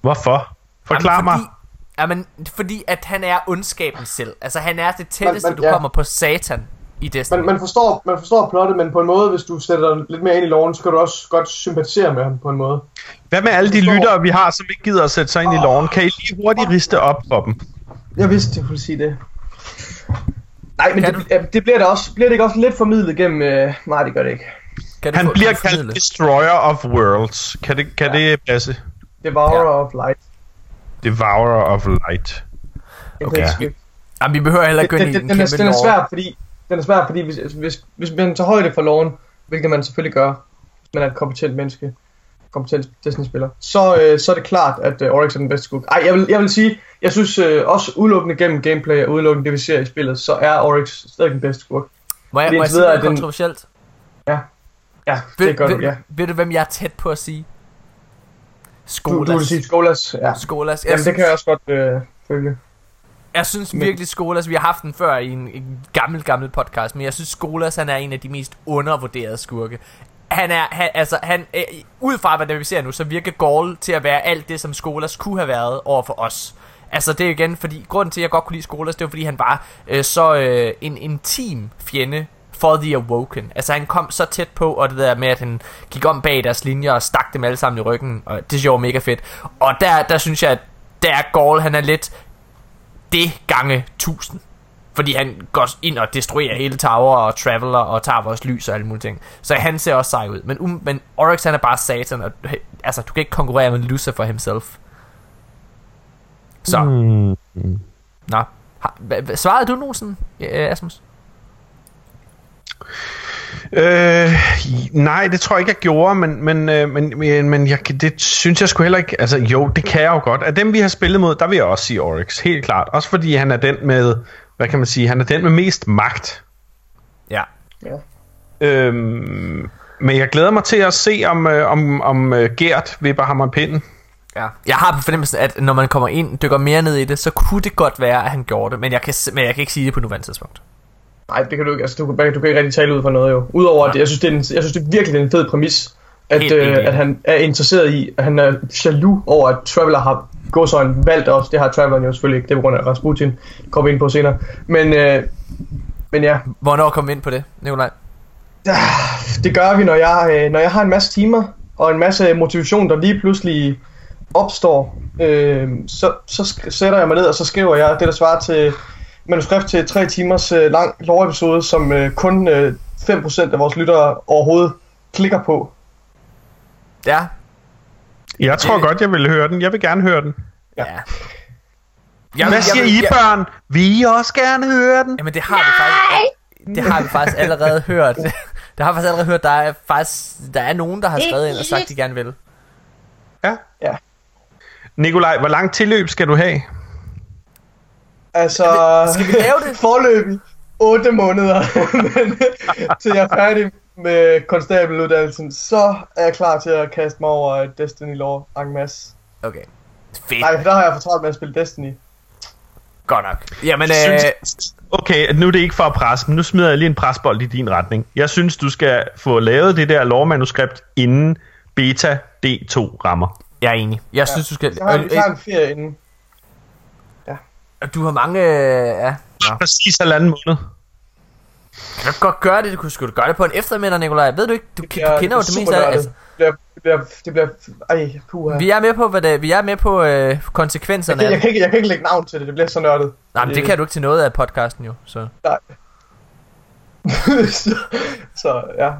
Hvorfor? Forklar Jamen, mig. fordi, Jamen, fordi at han er ondskaben selv. Altså, han er det tætteste, Men- men- du ja. kommer på satan i Destiny. Man, man, forstår, man forstår plottet, men på en måde, hvis du sætter dig lidt mere ind i loven, så kan du også godt sympatisere med ham på en måde. Hvad med alle de lyttere, vi har, som ikke gider at sætte sig ind i loven? Kan I lige hurtigt riste op for dem? Jeg vidste, du ville sige det. Nej, men Kan det, det bliver, da også, bliver det ikke også lidt formidlet gennem... Øh, nej, det gør det ikke. Kan du Han bliver kaldt Destroyer of Worlds. Kan det, kan Ja. det passe? Devourer Ja. of Light. Devourer of Light. Okay. skrive. Jamen, vi behøver heller ikke gå ind den, i den, en den, er, kæmpe den er svær, fordi, den er svær, fordi hvis, hvis, hvis man tager højde for loven, hvilket man selvfølgelig gør, hvis man er et kompetent menneske, kompetent Destiny-spiller, så, øh, så er det klart, at øh, Oryx er den bedste skurk. Ej, jeg vil, jeg vil sige, jeg synes øh, også udelukkende gennem gameplay og udelukkende det, vi ser i spillet, så er Oryx stadig den bedste skurk. Må jeg, må jeg sige noget er kontroversielt? Ja, Ved, det gør ved, du, ja. ved du, hvem jeg er tæt på at sige? Du, Skolas. du vil sige Skolas, ja. Skolas. Jeg, Jamen, det kan jeg også godt øh, følge. Jeg synes Men- virkelig, Skolas, vi har haft den før i en, en gammel, gammel podcast, men jeg synes, Skolas, han er en af de mest undervurderede skurke. Han er, han, altså, han, øh, ud fra hvad vi ser nu, så virker Gaul til at være alt det, som Skolas kunne have været over for os. Altså det er igen, fordi grunden til, at jeg godt kunne lide Skolas, det var fordi han var øh, så øh, en intim fjende for The Awoken. Altså han kom så tæt på, og det der med, at han gik om bag deres linjer og stak dem alle sammen i ryggen, og det jeg var mega fedt. Og der, der synes jeg, at der er Gaul, han er lidt det gange 1000. Fordi han går ind og destruerer hele tower og traveler og tager vores lys og alle mulige ting. Så han ser også sej ud. Men, um, men Oryx han er bare satan. Og, altså, du kan ikke konkurrere med Lucifer himself. Så, mm. Nå. Svarede du nogensinde, Asmus? Øh, nej, det tror jeg ikke, jeg gjorde, men, men, øh, men, men, men jeg, det synes jeg sgu heller ikke. Altså, jo, det kan jeg jo godt. Af dem, vi har spillet mod, der vil jeg også sige Oryx, helt klart. Også fordi han er den med, hvad kan man sige, han er den med mest magt. Ja. Ja. Øhm, Men jeg glæder mig til at se, om, øh, om, om øh, Gert vipper ham af pinden. Ja. Jeg har på fornemmelsen, at når man kommer ind, dykker mere ned i det, så kunne det godt være, at han gjorde det. Men jeg kan, men jeg kan ikke sige det på nuværende tidspunkt. Nej, det kan du ikke. Altså, du, kan- du kan ikke rigtig tale ud fra noget jo. Udover at jeg synes, det er en, jeg synes det er virkelig en fed præmis, at, Helt øh, at han er interesseret i, at han er jaloux over, at Traveler har gået så en valgt også. Det har Traveler jo selvfølgelig ikke, det er på grund af Rasputin. Kommer vi ind på senere. Men, øh, men ja, Hvornår kom vi ind på det, Nikolaj? det gør vi, når jeg, øh, når jeg har en masse timer og en masse motivation, der lige pludselig opstår, øh, så, så sætter jeg mig ned, og så skriver jeg det, der svarer til manuskript til tre timers øh, lang lovepisode, som øh, kun øh, 5% af vores lyttere overhovedet klikker på. Ja. Jeg tror Det- godt, jeg vil høre den. Jeg vil gerne høre den. Ja. Jeg, Hvad siger I, børn? Vil I også gerne høre den? Jamen det har vi faktisk Det har vi faktisk allerede hørt Det har vi faktisk allerede hørt Der er faktisk Der er nogen der har skrevet ind og sagt de gerne vil Ja. Ja. Nikolaj, hvor lang tilløb skal du have? Altså, Skal vi lave det? forløbig 8 måneder, men, så jeg er færdig med konstabeluddannelsen, så er jeg klar til at kaste mig over Destiny Law en masse. Okay Fedt Nej, for der har jeg fortalt med at spille Destiny. Godt nok Jamen øh, okay, nu er det ikke for at presse, men nu smider jeg lige en presbold i din retning. Jeg synes, du skal få lavet det der lovmanuskript, inden beta D2 rammer. Jeg er enig Jeg synes du skal Så har jeg, øh, har jeg en ferie inden. Øh, Du har mange øh, Ja. Nå. Præcis halvanden måned. Kan du godt gøre det. Du kunne, skulle du gøre det på en eftermiddag Nikolaj Ved du ikke? Du, du bliver- kender jo det det meste af altså, Det bliver, det bliver, det bliver, ej, puha. Vi er med på hvad det, Vi er med på øh, Jeg konsekvenserne kan, af jeg, det. kan ikke, jeg kan ikke lægge navn til det, det bliver så nørdet. Nej men det kan du ikke til noget af podcasten jo Så. Nej. så, så, ja.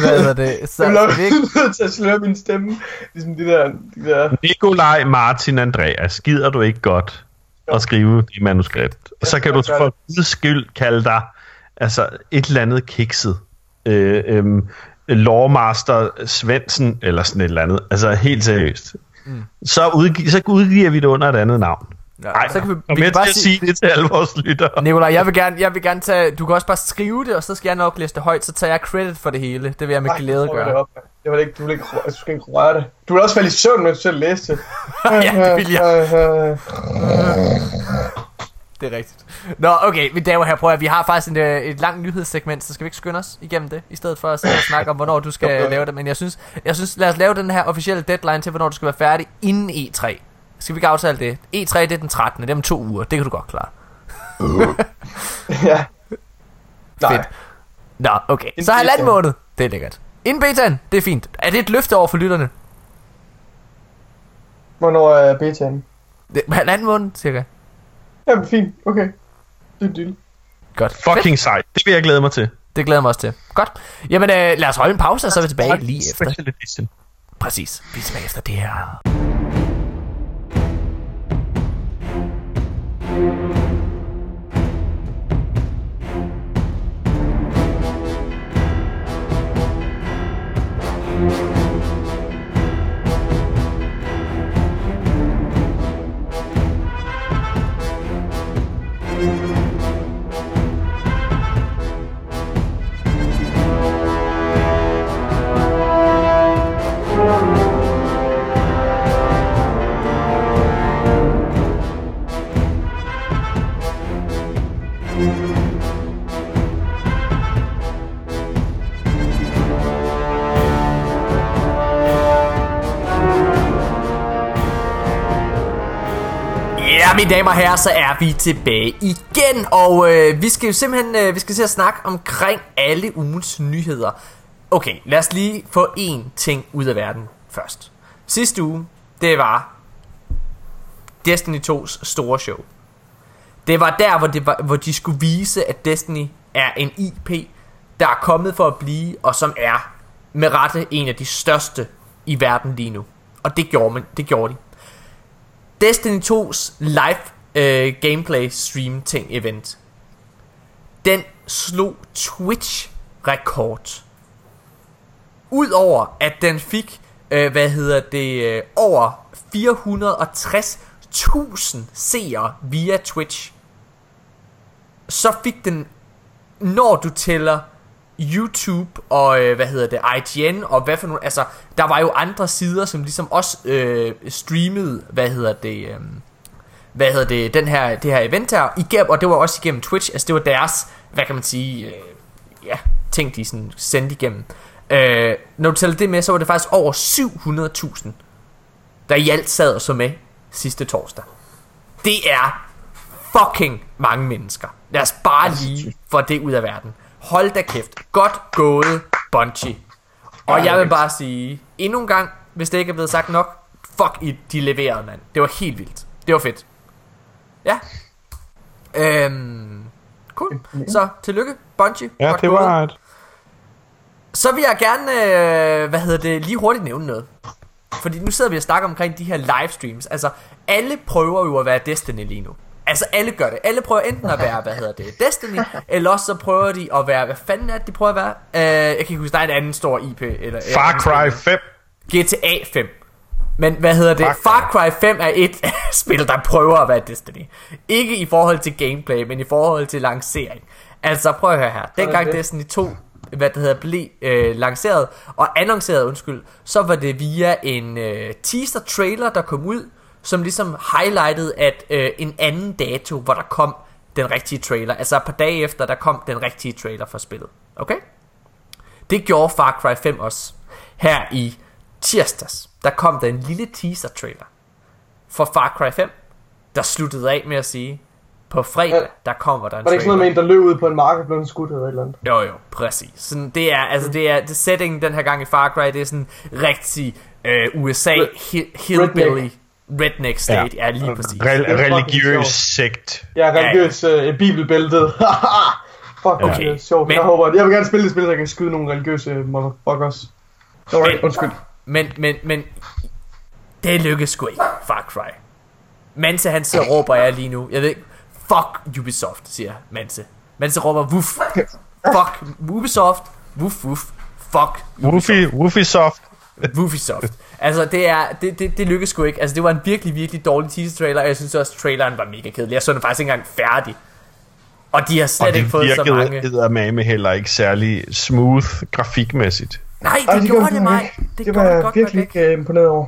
Hvad er det? Så Jeg bliver ikke nødt til at sløre min stemme. Ligesom de der, de der Nikolaj, Martin, Andreas, gider du ikke godt at skrive det manuskript? Og så kan du for guds skyld kalde dig altså, et eller andet kikset. Øh, øhm, Lawmaster Svendsen, eller sådan et eller andet. Altså helt seriøst. Mm. Så, udgi- så udgiver vi det under et andet navn. Ja, Nej, så kan vi, vi kan til bare sige, sige det til alle vores lyttere. Nikolaj, jeg vil gerne, jeg vil gerne tage, du kan også bare skrive det, og så skal jeg nok læse det højt, så tager jeg credit for det hele. Det vil jeg med Ej, glæde jeg tror, Det, gøre. op, var det ikke, du vil ikke, du skal ikke røre det. Du vil også falde i søvn, mens du selv læste det. ja, det vil jeg. Det er rigtigt. Nå, okay, mine damer og herrer, prøv at vi har faktisk en, øh, et langt nyhedssegment, så skal vi ikke skynde os igennem det, i stedet for at sidde og snakke om, hvornår du skal lave det. Men jeg synes, jeg synes, lad os lave den her officielle deadline til, hvornår du skal være færdig inden E3. Skal vi ikke aftale det? E3 det er den 13. Det er om to uger. Det kan du godt klare. ja. Nej. Fedt. Nå, okay. Så halvanden måned. Det er lækkert. Inden betaen, det er fint. Er det et løfte over for lytterne? Hvornår er betaen? Det, halvanden måned, cirka. Ja, fint. Okay. Det er deal. Godt. Fucking sejt. Det vil jeg glæde mig til. Det glæder jeg mig også til. Godt. Jamen, øh, lad os holde en pause, og så er vi tilbage lige efter. Edition. Præcis. Vi er tilbage efter det her. Ja, mine damer og herrer, så er vi tilbage igen, og øh, vi skal jo simpelthen øh, vi skal til at snakke omkring alle ugens nyheder. Okay, lad os lige få én ting ud af verden først. Sidste uge, det var Destiny 2's store show. Det var der, hvor, det var, hvor de skulle vise, at Destiny er en IP, der er kommet for at blive, og som er med rette en af de største i verden lige nu. Og det gjorde, man, det gjorde de. Destiny 2's live øh, gameplay stream ting event. Den slog Twitch rekord. Udover at den fik øh, Hvad hedder det øh, Over 460.000 seere Via Twitch Så fik den Når du tæller YouTube og, øh, hvad hedder det, IGN og hvad for nogle, altså, der var jo andre sider, som ligesom også øh, streamede, hvad hedder det, øh, hvad hedder det, den her, det her event her, igennem, og det var også igennem Twitch, altså det var deres, hvad kan man sige, øh, ja, ting de sådan sendte igennem. Øh, når du tæller det med, så var det faktisk over 700.000, der i alt sad og så med sidste torsdag. Det er fucking mange mennesker. Lad os bare lige få det ud af verden. Hold da kæft. Godt gået, Bungie. Og jeg vil bare sige, endnu en gang, hvis det ikke er blevet sagt nok, fuck I, de leverede, mand. Det var helt vildt. Det var fedt. Ja. Øhm, cool. Så, tillykke, Bungie. Ja, Godt det gået. var et... Så vil jeg gerne, øh, hvad hedder det, lige hurtigt nævne noget. Fordi nu sidder vi og snakker omkring de her livestreams. Altså, alle prøver jo at være Destiny lige nu. Altså, alle gør det. Alle prøver enten at være, hvad hedder det, Destiny, eller også så prøver de at være, hvad fanden er det, de prøver at være? Uh, jeg kan ikke huske, der er en anden stor IP. Eller, Far Cry 5. GTA 5. Men hvad hedder det? Far Cry. Far Cry 5 er et spil, der prøver at være Destiny. Ikke i forhold til gameplay, men i forhold til lancering. Altså prøv at høre her. Dengang det. Destiny 2 hvad det hedder, blev øh, lanceret og annonceret, undskyld, så var det via en øh, teaser trailer, der kom ud, som ligesom highlightede, at øh, en anden dato, hvor der kom den rigtige trailer. Altså et par dage efter, der kom den rigtige trailer for spillet. Okay? Det gjorde Far Cry 5 også. Her i tirsdags, der kom der en lille teaser trailer for Far Cry 5, der sluttede af med at sige, på fredag, Ja. der kommer der en Var det ikke sådan noget med en, der løb ud på en mark og blev skudt eller et eller andet? Jo jo, præcis. Sådan, det er altså det er det setting den her gang i Far Cry, det er sådan rigtig øh, USA hi- hillbilly redneck, redneck state. Ja, lige præcis. Re- religiøs sekt. Ja, religiøs øh, bibelbæltet. Fuck, Okay, det er sjovt. men-. Jeg håber, jeg vil gerne spille det spil, så jeg kan skyde nogle religiøse motherfuckers. Sorry, Men- undskyld. Men men men det lykkedes sgu ikke Far Cry. Manse han så råber jeg lige nu. Jeg ved ikke, fuck Ubisoft, siger Manse. Manse råber wuff. Fuck Ubisoft. Wuff wuff. Fuck Woofy, Woofysoft. Ubisoft. Altså, det, er, det, det, det lykkedes sgu ikke. Altså, det var en virkelig, virkelig dårlig teaser-trailer, og jeg synes også, traileren var mega kedelig. Jeg så den faktisk ikke engang færdig. Og de har slet Og ikke det fået så mange... virkede eddermame heller ikke særlig smooth grafikmæssigt. Nej, Ej, det, det gjorde det mig. Det, Det var det jeg godt virkelig ikke. ikke øh, imponeret over.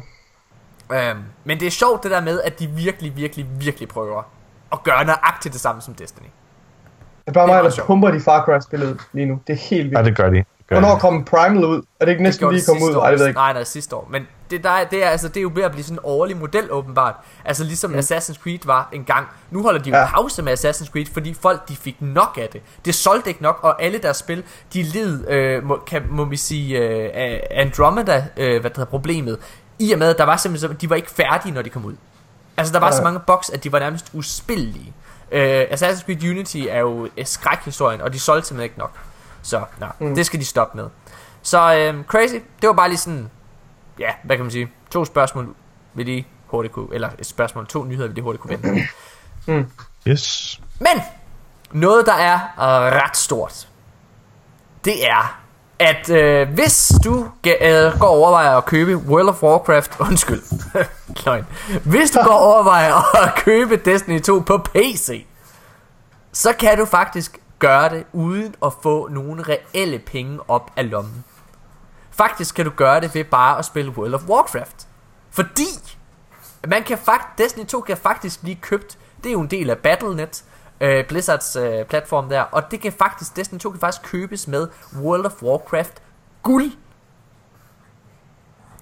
Øhm, men det er sjovt det der med, at de virkelig, virkelig, virkelig prøver at gøre nøjagtigt det samme som Destiny. Det er bare Det er mig, sjovt. pumper de Far Cry-spillet lige nu. Det er helt Ja, vildt. det gør de. Det gør Hvornår kom Primal ud? Er det ikke Det næsten gjorde lige det kommet ud? år. Ej, det ved jeg ikke. Nej, nej, sidste år. Men det, der, er- det, er, altså, det er jo ved at blive sådan en årlig model, åbenbart. Altså ligesom mm. Assassin's Creed var en gang. Nu holder de jo ja. Pause med Assassin's Creed, fordi folk de fik nok af det. Det solgte ikke nok, og alle deres spil, de led, øh, må, kan, må vi sige, øh, Andromeda, øh, hvad det hedder, problemet. I og med, at der var simpelthen, de var ikke færdige, når de kom ud. Altså, der var ja. så mange boks, at de var nærmest uspillelige. Øh, Assassin's Creed Unity er jo øh, skrækhistorien, og de solgte simpelthen ikke nok. Så, nej, mm. det skal de stoppe med. Så øh, crazy, det var bare lige sådan, ja, hvad kan man sige, to spørgsmål, vi lige hurtigt kunne, eller et spørgsmål, to nyheder, vi lige hurtigt kunne vende. Yes. Men, noget der er ret stort, det er, at øh, hvis du øh, går og overvejer at købe World of Warcraft, undskyld, løgn, hvis du går og overvejer at købe Destiny 2 på PC, så kan du faktisk gøre det uden at få nogle reelle penge op af lommen. Faktisk kan du gøre det ved bare at spille World of Warcraft. Fordi man kan fakt Destiny 2 kan faktisk blive købt. Det er jo en del af Battle.net, øh, Blizzards øh, platform der, og det kan faktisk Destiny 2 kan faktisk købes med World of Warcraft guld.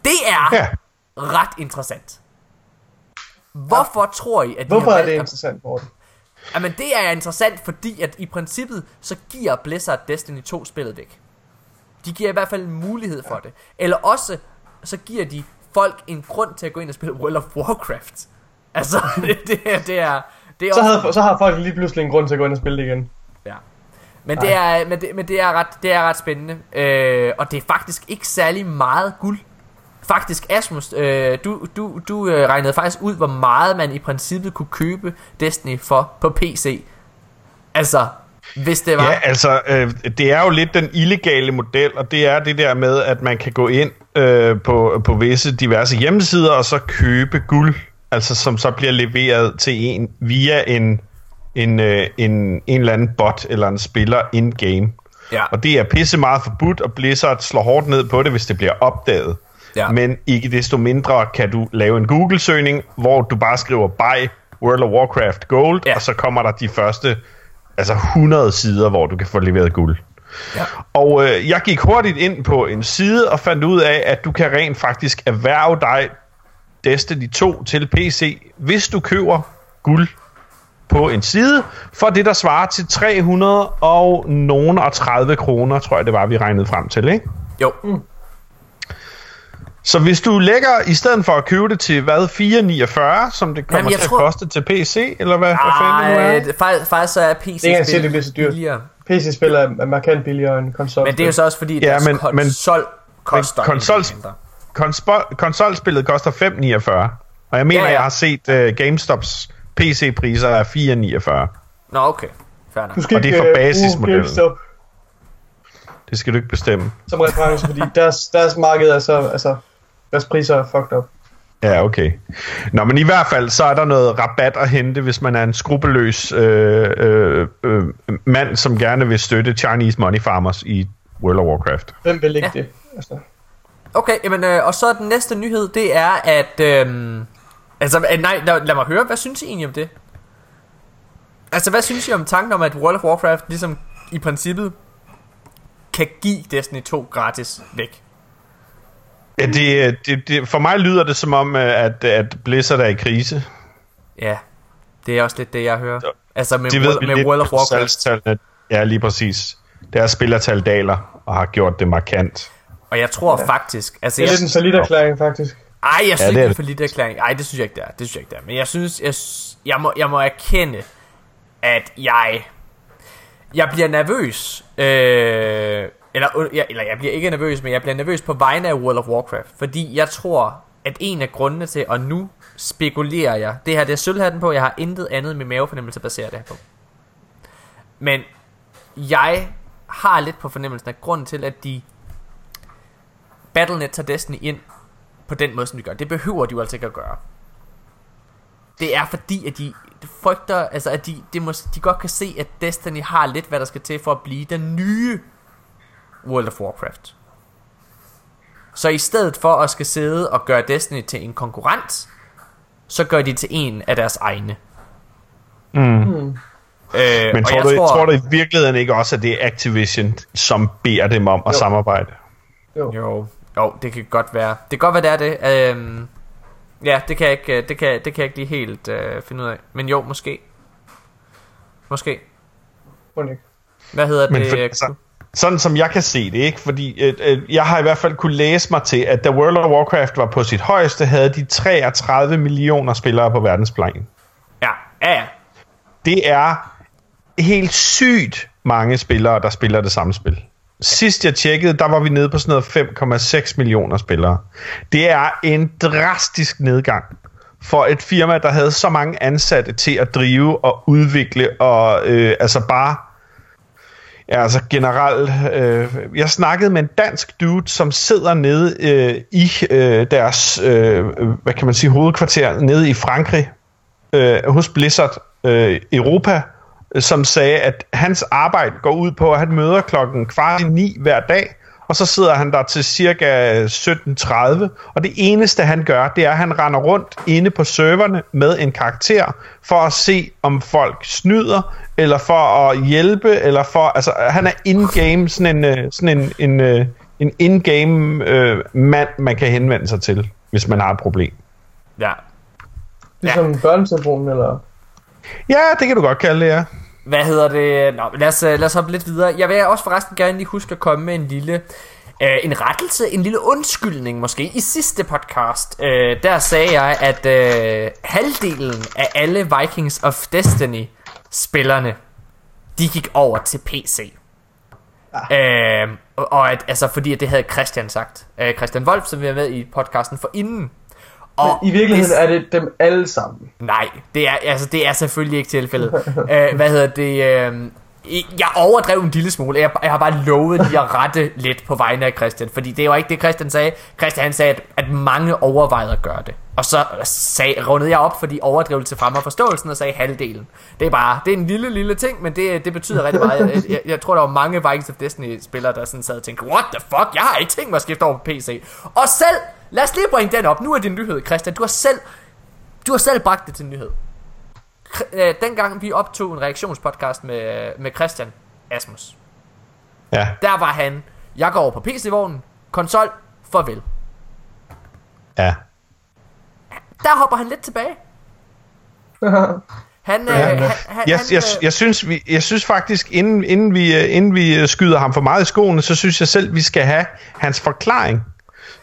Det er Ja. ret interessant. Hvorfor tror I, at de Hvorfor er det interessant, Morten? Jamen det er interessant, fordi at i princippet, så giver Blizzard Destiny 2 spillet væk. De giver i hvert fald mulighed for det. Eller også, så giver de folk en grund til at gå ind og spille World of Warcraft. Altså, det, det, er, det er... Det er Så, også, havde, så har folk lige pludselig en grund til at gå ind og spille det igen. ja. Men det, er, men, det, men det, er ret, det er ret spændende. Øh, og det er faktisk ikke særlig meget guld. Faktisk, Asmus, øh, du, du, du øh, regnede faktisk ud, hvor meget man i princippet kunne købe Destiny for på PC. Altså, hvis det var... Ja, altså, øh, det er jo lidt den illegale model, og det er det der med, at man kan gå ind øh, på, på visse diverse hjemmesider, og så købe guld, altså som så bliver leveret til en via en, en, øh, en, en eller anden bot eller en spiller in-game. Ja. Og det er pisse meget forbudt, og Blizzard slår hårdt ned på det, hvis det bliver opdaget. Ja. Men ikke desto mindre kan du lave en Google-søgning, hvor du bare skriver buy World of Warcraft Gold, Ja. og så kommer der de første altså 100 sider, hvor du kan få leveret guld. Ja. Og øh, jeg gik hurtigt ind på en side og fandt ud af, at du kan rent faktisk erhverve dig Destiny 2 til PC, hvis du køber guld på en side, for det der svarer til 300 og nogen og 30 kroner, tror jeg det var, vi regnede frem til, ikke? Jo. Så hvis du lægger, i stedet for at købe det til, hvad, 4,49, som det kommer Jamen, jeg til tror- at koste til PC, eller hvad, hvad fanden det nu Ej, er? det- faktisk, faktisk så er PC ikke engang sikkert, det så dyrt. billigere. PC-spil er er markant billigere end konsol. Men det er jo så også fordi, Ja, men- men- konsol koster men en konsol- konsolspillet koster 5,49, og jeg mener, Ja, ja. jeg har set uh, GameStops PC-priser er 4,49. Nå, okay. Fair nok. du skal og det er for øh, basismodellen. GameStop Det skal du ikke bestemme. som reference, fordi deres, deres marked er så, altså, deres priser er fucked up. Ja, okay. Nå, men i hvert fald, så er der noget rabat at hente, hvis man er en skrupelløs øh, øh, øh, mand, som gerne vil støtte Chinese Money Farmers i World of Warcraft. Hvem vil ikke Ja. det? Altså, Okay, jamen, øh, og så den næste nyhed, det er, at... Øh, altså, øh, nej, lad, lad mig høre, hvad synes I egentlig om det? Altså, hvad synes I om tanken om, at World of Warcraft ligesom i princippet kan give Destiny 2 gratis væk? Ja, det, det, det, for mig lyder det som om, øh, at, at Blizzard er i krise. Ja, det er også lidt det, jeg hører. Altså, med, De ved med lidt World of Warcraft. Ja, lige præcis. Deres spillertal daler og har gjort det markant. Og jeg tror faktisk... Altså, det er jeg, lidt en solid erklæring, faktisk. Ej, jeg synes Ja, ja, det ikke, er det er det. for lidt erklæring. Ej, det synes jeg ikke, det er. Det synes jeg ikke, det er. Men jeg synes, jeg, jeg, må, jeg må erkende, at jeg... Jeg bliver nervøs. Øh, eller, jeg, eller jeg bliver ikke nervøs, men jeg bliver nervøs på vegne af World of Warcraft. Fordi jeg tror, at en af grundene til, og nu spekulerer jeg, det her det er sølvhatten på, jeg har intet andet med mavefornemmelse baseret det her på. Men jeg har lidt på fornemmelsen af grunden til, at de Battle.net tager Destiny ind på den måde, som de gør. Det behøver de jo altså ikke at gøre. Det er fordi, at de frygter, altså at de, de, må, de godt kan se, at Destiny har lidt, hvad der skal til for at blive den nye World of Warcraft. Så i stedet for at skal sidde og gøre Destiny til en konkurrent, så gør de til en af deres egne. Mm. Øh, Men og tror jeg du, tror... tror du i virkeligheden ikke også, at det er Activision, som beder dem om at Jo. samarbejde? Jo, jo, det kan godt være. Det kan godt være, det er det. Øhm, ja, det kan jeg ikke, øh, det kan, det kan jeg ikke lige helt øh, finde ud af. Men jo, måske. Måske. Må ikke. Hvad hedder Men det? for, altså, sådan som jeg kan se det, ikke? Fordi øh, øh, jeg har i hvert fald kunne læse mig til, at da World of Warcraft var på sit højeste, havde de 33 millioner spillere på verdensplan. Ja, ja, ja. Det er helt sygt mange spillere, der spiller det samme spil. Sidst jeg tjekkede, der var vi nede på sådan noget 5,6 millioner spillere. Det er en drastisk nedgang for et firma, der havde så mange ansatte til at drive og udvikle og øh, altså bare Ja, altså generelt. Øh, jeg snakkede med en dansk dude, som sidder nede øh, i øh, deres, øh, hvad kan man sige, hovedkvarter nede i Frankrig, øh, hos Blizzard øh, Europa, øh, som sagde, at hans arbejde går ud på, at han møder klokken kvart i ni hver dag, og så sidder han der til cirka 17.30, og det eneste han gør, det er, at han render rundt inde på serverne med en karakter, for at se, om folk snyder, eller for at hjælpe, eller for, altså han er in-game, sådan en, øh, sådan en, en, øh, en in-game øh, mand, man kan henvende sig til, hvis man har et problem. ja. Ligesom ja. børnetelefonen, eller... Ja, det kan du godt kalde det, ja. Hvad hedder det? Nå, lad os, øh, lad os hoppe lidt videre. Jeg vil også forresten gerne lige huske at komme med en lille øh, en rettelse, en lille undskyldning måske. I sidste podcast, øh, der sagde jeg, at øh, halvdelen af alle Vikings of Destiny spillerne, de gik over til PC. Øh, og, at, altså fordi at det havde Christian sagt. Øh, Christian Wolf, som vi har med i podcasten for inden. Og I virkeligheden det- er det dem alle sammen. Nej, det er, altså, det er selvfølgelig ikke tilfældet. uh, hvad hedder det? Uh, jeg overdrev en lille smule. Jeg, jeg har bare lovet lige at rette lidt på vegne af Christian. Fordi det var ikke det, Christian sagde. Christian han sagde, at, at mange overvejede at gøre det. Og så sag, rundede jeg op for de overdrivelse frem og forståelsen og sagde halvdelen. Det er bare, det er en lille, lille ting, men det, det betyder rigtig meget. Jeg, jeg, jeg tror, der var mange Vikings of Destiny-spillere, der sådan sad og tænkte, what the fuck, jeg har ikke tænkt mig at skifte over på PC. Og selv, lad os lige bringe den op. Nu er en nyhed, Christian. Du har selv, du har selv bragt det til nyhed. Øh, dengang vi optog en reaktionspodcast med, med Christian Asmus, Ja. der var han, jeg går over på PC-vognen, konsol, farvel. Ja. Der hopper han lidt tilbage. Han, øh, han, han, Jeg, jeg, øh, jeg, synes, vi, jeg synes faktisk, inden, inden, vi, øh, inden vi øh, skyder ham for meget i skoene, så synes jeg selv, vi skal have hans forklaring.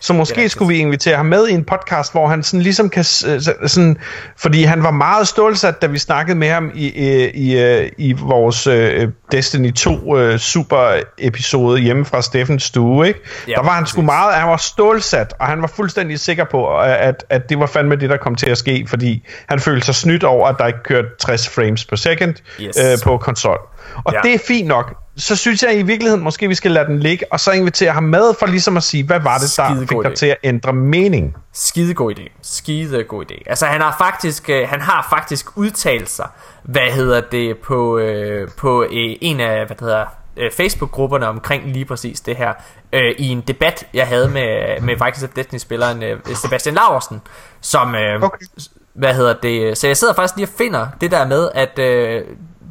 Så måske skulle vi invitere ham med i en podcast, hvor han sådan ligesom kan... Sådan, fordi han var meget stålsat, da vi snakkede med ham i, i, i, øh, i vores øh, Destiny 2 øh, super episode hjemme fra Steffens stue. Ikke? Ja, Der var han sgu meget... Han var stålsat, og han var fuldstændig sikker på, at, at det var fandme det, der kom til at ske, fordi han følte sig snydt over, at der ikke kørte 60 frames per second Yes. øh, på konsol. Og ja. det er fint nok. Så synes jeg i virkeligheden, måske vi skal lade den ligge, og så invitere ham med for ligesom at sige, hvad var det, der Skidegod fik dig idé. til at ændre mening? Skide god idé. Skide god idé. Altså han har faktisk øh, han har faktisk udtalt sig, hvad hedder det på øh, på øh, en af hvad det hedder øh, Facebook-grupperne omkring lige præcis det her øh, i en debat jeg havde med med Vikings of Destiny spilleren øh, Sebastian Laversen, som øh, Okay. hvad hedder det så jeg sidder faktisk lige og finder det der med at øh,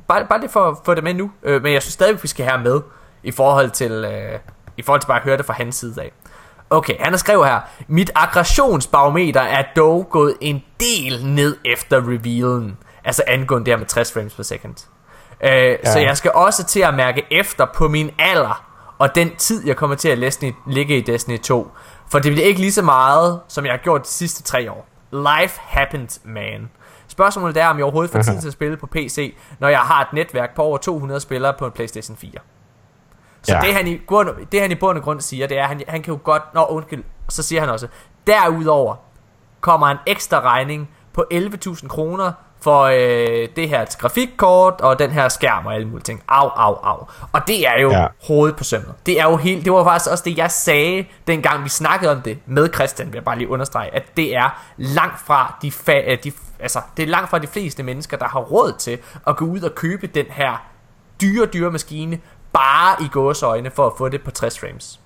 bare bare lige for at få det med nu, øh, men jeg synes stadig vi skal have med i forhold til øh, i forhold til bare at høre det fra hans side af. Okay, han har skrevet her, mit aggressionsbarometer er dog gået en del ned efter revealen. Altså angående det her med 60 frames per second. Øh, ja. Så jeg skal også til at mærke efter på min alder, og den tid, jeg kommer til at læse, ligge i Destiny 2. For det bliver ikke lige så meget, som jeg har gjort de sidste tre år. Life happened, man. Spørgsmålet er, om jeg overhovedet får tid til at spille på PC, når jeg har et netværk på over 200 spillere på en Playstation 4. Så ja. Ja. det, han i grund, det han i bund og grund siger, det er, at han, han kan jo godt... Nå, undskyld. Så siger han også, derudover kommer en ekstra regning på 11.000 kroner for øh, det her grafikkort og den her skærm og alle mulige ting. Au, au, au. Og det er jo ja. Hovedet på sømmet. Det er jo helt, det var faktisk også det, jeg sagde, dengang vi snakkede om det med Christian, vil jeg bare lige understrege, at det er langt fra de, fa- øh, de altså, det er langt fra de fleste mennesker, der har råd til at gå ud og købe den her dyre, dyre maskine, bare i gåseøjne for at få det på 60 frames.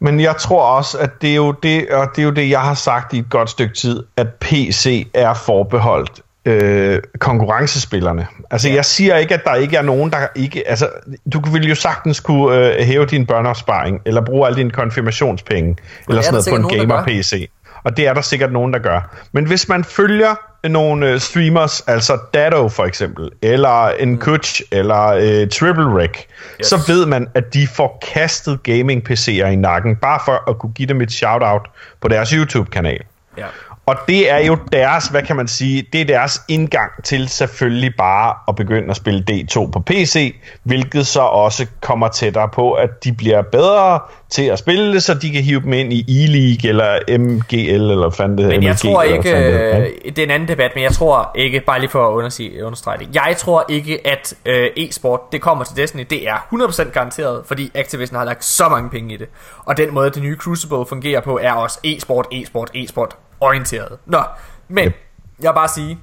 Men jeg tror også, at det er jo det, og det er jo det, jeg har sagt i et godt stykke tid, at PC er forbeholdt øh, konkurrencespillerne. Altså, Ja. jeg siger ikke, at der ikke er nogen, der ikke... Altså, du ville jo sagtens kunne øh, hæve din børneopsparing, eller bruge alle dine konfirmationspenge, eller er sådan noget på en gamer-PC. Og det er der sikkert nogen, der gør. Men hvis man følger nogle øh, streamers, altså Dado for eksempel, eller en Kutch, eller øh, Triple Rec, yes. så ved man, at de får kastet gaming-PC'er i nakken, bare for at kunne give dem et shout-out på deres YouTube-kanal. Ja. Og det er jo deres, hvad kan man sige, det er deres indgang til selvfølgelig bare at begynde at spille D2 på PC, hvilket så også kommer tættere på, at de bliver bedre til at spille det, så de kan hive dem ind i E-League eller MGL eller fanden det Men jeg MLG, tror ikke, det øh, det er en anden debat, men jeg tror ikke, bare lige for at understrege det, jeg tror ikke, at øh, e-sport, det kommer til Destiny, det er 100% garanteret, fordi Activision har lagt så mange penge i det. Og den måde, det nye Crucible fungerer på, er også e-sport, e-sport, e-sport orienteret. Nå, men Yep. jeg vil bare sige,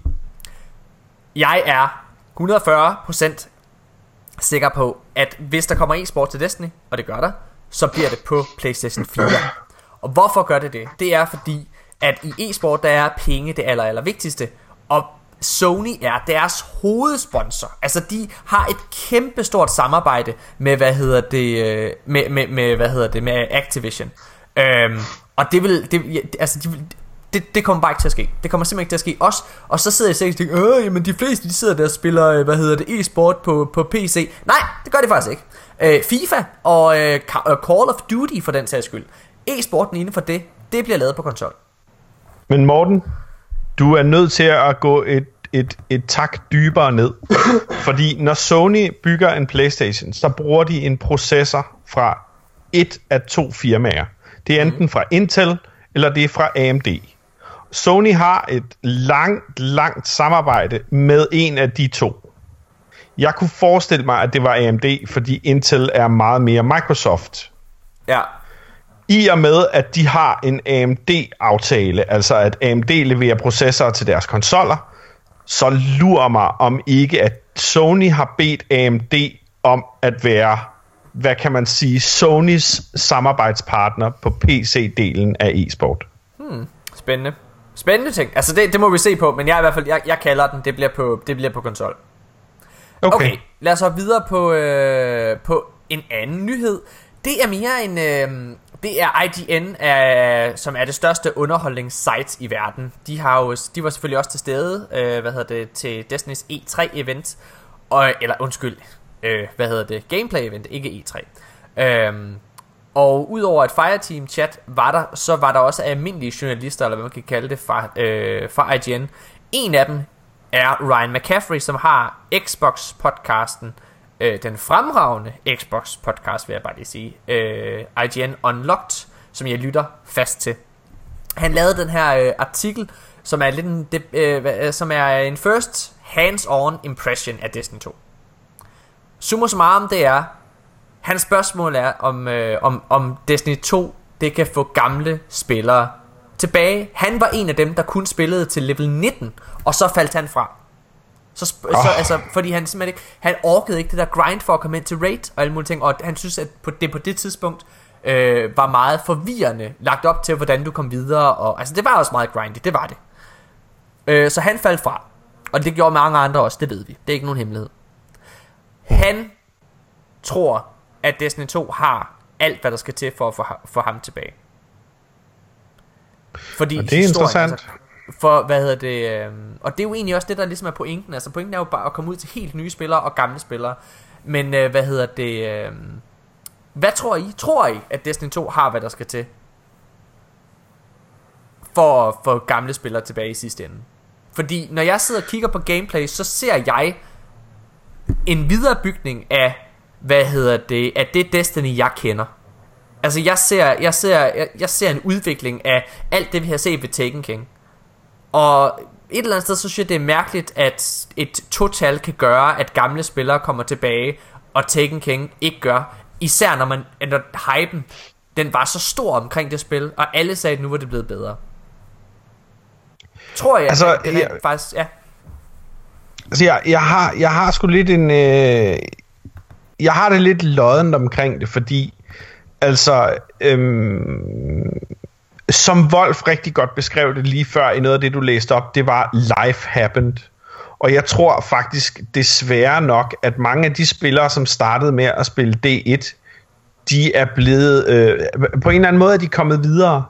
jeg er 140% sikker på, at hvis der kommer e-sport til Destiny, og det gør der, så bliver det på PlayStation 4. Og hvorfor gør det det? Det er fordi, at i e-sport, der er penge det aller, aller vigtigste, og Sony er deres hovedsponsor. Altså de har et kæmpe stort samarbejde med hvad hedder det øh, med, med, med hvad hedder det med Activision. Øhm, og det vil det, altså de vil, det, det kommer bare ikke til at ske. Det kommer simpelthen ikke til at ske. Også, og så sidder jeg sikkert og tænker, øh, jamen de fleste de sidder der og spiller, øh, hvad hedder det, e-sport på, på PC. Nej, det gør de faktisk ikke. Øh, FIFA og øh, Ca- øh, Call of Duty for den sags skyld. E-sporten inden for det, det bliver lavet på konsol. Men Morten, du er nødt til at gå et, et, et tak dybere ned. Fordi når Sony bygger en Playstation, så bruger de en processor fra et af to firmaer. Det er enten fra Intel, eller det er fra AMD. Sony har et langt, langt samarbejde med en af de to. Jeg kunne forestille mig, at det var AMD, fordi Intel er meget mere Microsoft. Ja. i og med, at de har en AMD-aftale, altså at AMD leverer processorer til deres konsoller, så lurer mig om ikke, at Sony har bedt AMD om at være, hvad kan man sige, Sonys samarbejdspartner på PC-delen af e-sport. Spændende. Spændende ting. Altså det, det må vi se på, men jeg i hvert fald, jeg, jeg kalder den, det bliver på, det bliver på konsol. Okay. Okay, lad os så videre på, øh, på en anden nyhed. Det er mere en... Øh, det er IGN, øh, som er det største underholdningssite i verden. De, har jo, de var selvfølgelig også til stede, øh, hvad hedder det, til Destiny's E3-event. Og, eller undskyld, øh, hvad hedder det, gameplay-event, ikke E3. Øhm, og udover et Fireteam chat var der, så var der også almindelige journalister, eller hvad man kan kalde det, fra, øh, fra IGN. En af dem er Ryan McCaffrey, som har Xbox-podcasten, øh, den fremragende Xbox-podcast, vil jeg bare lige sige, øh, IGN Unlocked, som jeg lytter fast til. Han lavede den her øh, artikel, som er lidt en, det, øh, øh, som er en first hands-on impression af Destiny 2. Summa summarum, det er, hans spørgsmål er, om, øh, om, om Destiny 2 det kan få gamle spillere tilbage. Han var en af dem, der kun spillede til level 19, og så faldt han fra. Så, oh. så altså, fordi han simpelthen ikke, han orkede ikke det der grind for at komme ind til raid og alle mulige ting, og han synes, at på det på det tidspunkt øh, var meget forvirrende lagt op til, hvordan du kom videre, og altså det var også meget grindy, det var det. Øh, så han faldt fra, og det gjorde mange andre også, det ved vi, det er ikke nogen hemmelighed. Han tror, at Destiny 2 har alt, hvad der skal til for at få, få ham tilbage. Fordi Og det er historien, interessant. Altså, for, hvad hedder det, øhm, og det er jo egentlig også det, der ligesom er pointen. Altså pointen er jo bare at komme ud til helt nye spillere og gamle spillere. Men øh, hvad hedder det, øhm, hvad tror I? Tror I, at Destiny 2 har, hvad der skal til? For at få gamle spillere tilbage i sidste ende. Fordi når jeg sidder og kigger på gameplay, så ser jeg en viderebygning af, hvad hedder det, af det Destiny, jeg kender. Altså jeg ser, jeg ser, jeg, jeg ser en udvikling af alt det, vi har set ved Taken King. Og et eller andet sted, så synes jeg, det er mærkeligt, at et total kan gøre, at gamle spillere kommer tilbage, og Taken King ikke gør. Især når man, når hypen, den var så stor omkring det spil, og alle sagde, at nu var det blevet bedre. Tror jeg, Altså, at det er jeg- faktisk, ja. Altså, jeg, jeg, har, jeg har sgu lidt en... Øh, jeg har det lidt loddent omkring det, fordi... Altså... Øhm, som Wolf rigtig godt beskrev det lige før i noget af det, du læste op, det var life happened. Og jeg tror faktisk desværre nok, at mange af de spillere, som startede med at spille D1, de er blevet... Øh, på en eller anden måde er de kommet videre.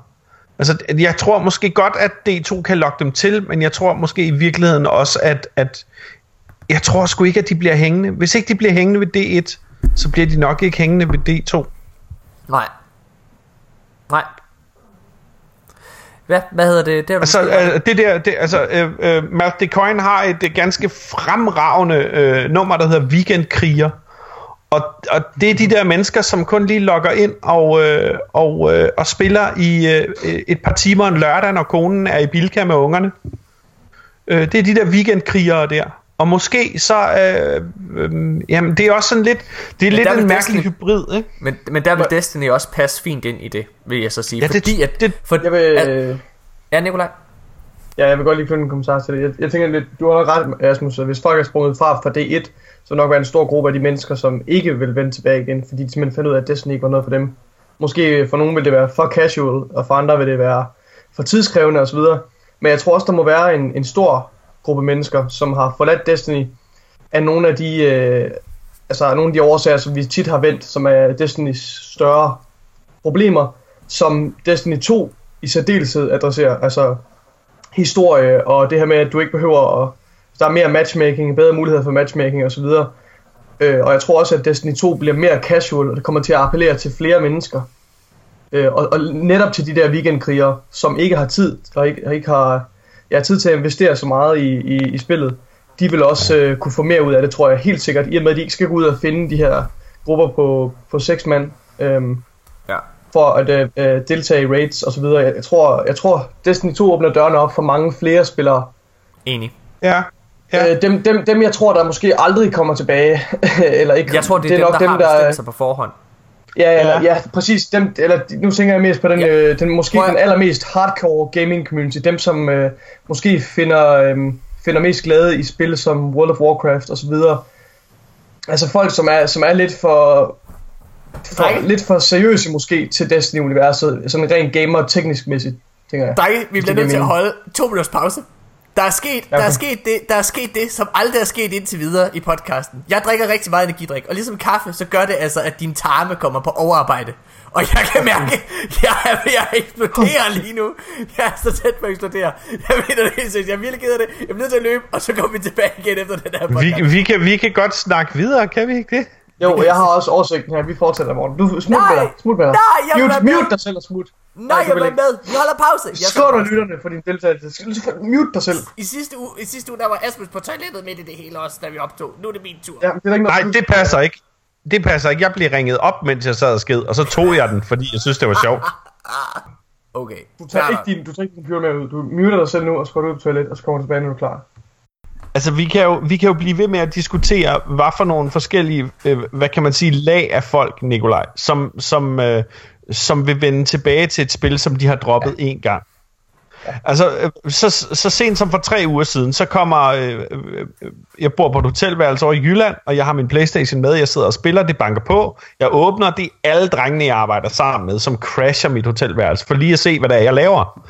Altså, jeg tror måske godt, at D2 kan lokke dem til, men jeg tror måske i virkeligheden også, at, at jeg tror sgu ikke, at de bliver hængende. Hvis ikke de bliver hængende ved D1, så bliver de nok ikke hængende ved D2. Nej. Nej. Hvad, hvad hedder det? det Altså, øh, det der, det, altså, øh, øh, Matt DeCoin har et øh, ganske fremragende øh, nummer, der hedder Weekendkriger. Og, og det er de der mennesker, som kun lige logger ind og, øh, og, øh, og spiller i øh, et par timer en lørdag, når konen er i Bilka med ungerne. Øh, det er de der weekendkrigere der. Og måske så, øh, øh, jamen det er også sådan lidt, det er Men lidt en mærkelig Destiny- hybrid, ikke? Men, men der vil Destiny også passe fint ind i det, vil jeg så sige. Ja, det- fordi at, det- for, Jeg vil, at, øh, ja, Nikolaj. ja, jeg vil godt lige knytte en kommentar til det. Jeg, jeg tænker lidt, du har nok ret, Asmus, at hvis folk er sprunget fra fra D1, så vil nok være en stor gruppe af de mennesker, som ikke vil vende tilbage igen, fordi de simpelthen fandt ud af, at Destiny ikke var noget for dem. Måske for nogen vil det være for casual, og for andre vil det være for tidskrævende osv. Men jeg tror også, der må være en, en stor gruppe mennesker, som har forladt Destiny af nogle af de, øh, altså nogle af de årsager, som vi tit har vendt, som er Destinys større problemer, som Destiny 2 i særdeleshed adresserer. Altså historie, og det her med, at du ikke behøver at... Der er mere matchmaking, bedre muligheder for matchmaking osv. Øh, og jeg tror også, at Destiny 2 bliver mere casual, og det kommer til at appellere til flere mennesker. Øh, og, og netop til de der weekendkrigere, som ikke har tid, og ikke, og ikke har ja, tid til at investere så meget i, i, i spillet, de vil også øh, kunne få mere ud af det, tror jeg helt sikkert, i og med, at de ikke skal gå ud og finde de her grupper på, på seks mand. Øhm, Ja. for at øh, øh, deltage i raids og så videre. Jeg, jeg tror, jeg tror Destiny 2 åbner dørene op for mange flere spillere. Enig. Ja. Ja. Øh, dem, dem, dem, jeg tror, der måske aldrig kommer tilbage. eller ikke, Jeg tror, det er, det er dem, nok der har der, bestemt sig på forhånd. Ja, eller, ja, præcis. Dem, eller, nu tænker jeg mest på den, Ja. ja. øh, den måske at- den allermest hardcore gaming community. Dem, som øh, måske finder, øh, finder mest glæde i spil som World of Warcraft og så videre. Altså folk, som er, som er lidt for, for lidt for seriøse måske til Destiny-universet, sådan rent gamer-teknisk mæssigt, tænker jeg. Drenge, vi bliver nødt til at holde to minutters pause. Der er, sket, der, er okay. sket det, der er sket det, som aldrig er sket indtil videre i podcasten. Jeg drikker rigtig meget energidrik, og ligesom kaffe, så gør det altså, at din tarme kommer på overarbejde. Og jeg kan mærke, at jeg er ved at eksplodere lige nu. Jeg er så tæt på at eksplodere. Jeg mener det helt seriøst. Jeg er virkelig ked af det. Jeg bliver nødt til at løbe, og så kommer vi tilbage igen efter den her Vi, podcast. vi, kan, vi kan godt snakke videre, kan vi ikke det? Jo, jeg har også oversigten her. Vi fortsætter, Morten. Du, smut Nej! med dig. Smut med dig. Nej, jeg vil mute, med. mute dig selv og smut. Nej, jeg vil vil ikke. med. Vi holder pause. Jeg Skål og lytterne for din deltagelse. Mute dig selv. I sidste, uge, I sidste uge, der var Asmus på toilettet midt i det hele også, da vi optog. Nu er det min tur. Ja, det er ikke Nej, noget det passer ikke. Det passer ikke. Jeg blev ringet op, mens jeg sad og sked, og så tog jeg den, fordi jeg synes, det var sjovt. Okay. Du tager ikke din, du tager ikke din computer med ud. Du muter dig selv nu og skruer ud på toilet, og så kommer du tilbage, når du er klar. Altså, vi kan, jo, vi kan jo blive ved med at diskutere, hvad for nogle forskellige, øh, hvad kan man sige, lag af folk, Nikolaj, som, som, øh, som vil vende tilbage til et spil, som de har droppet en gang. Altså, øh, så, så sent som for tre uger siden, så kommer, øh, øh, jeg bor på et hotelværelse over i Jylland, og jeg har min Playstation med, jeg sidder og spiller, det banker på, jeg åbner, det er alle drengene, jeg arbejder sammen med, som crasher mit hotelværelse, for lige at se, hvad det er, jeg laver.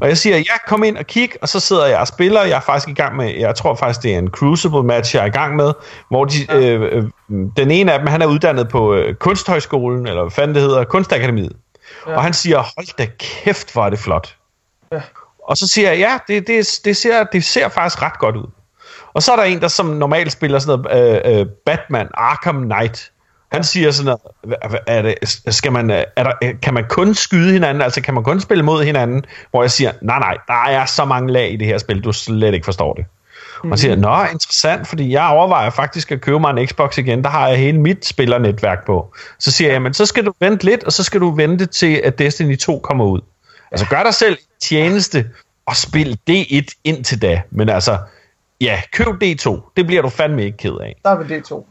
Og jeg siger, ja, kom ind og kig, og så sidder jeg og spiller, jeg er faktisk i gang med, jeg tror faktisk, det er en Crucible match, jeg er i gang med, hvor de, øh, øh, den ene af dem, han er uddannet på øh, Kunsthøjskolen, eller hvad fanden det hedder, Kunstakademiet. Ja. Og han siger, hold da kæft, hvor er det flot. Ja. Og så siger jeg, ja, det, det, det, ser, det ser faktisk ret godt ud. Og så er der en, der som normalt spiller sådan noget øh, øh, Batman, Arkham Knight. Han siger sådan noget, "Hva- hva- er det, skal man, øh, er der, kan man kun skyde hinanden, altså kan man kun spille mod hinanden? Hvor jeg siger, nej, nej, der er så mange lag i det her spil, du slet ikke forstår det. Og han siger, nå, interessant, fordi jeg overvejer faktisk at købe mig en Xbox igen, der har jeg hele mit spillernetværk på. Så siger jeg, men så skal du vente lidt, og så skal du vente til, at Destiny 2 kommer ud. Altså gør dig selv tjeneste og spil D1 indtil da. Men altså, ja, køb D2. Det bliver du fandme ikke ked af. Der er vel D2.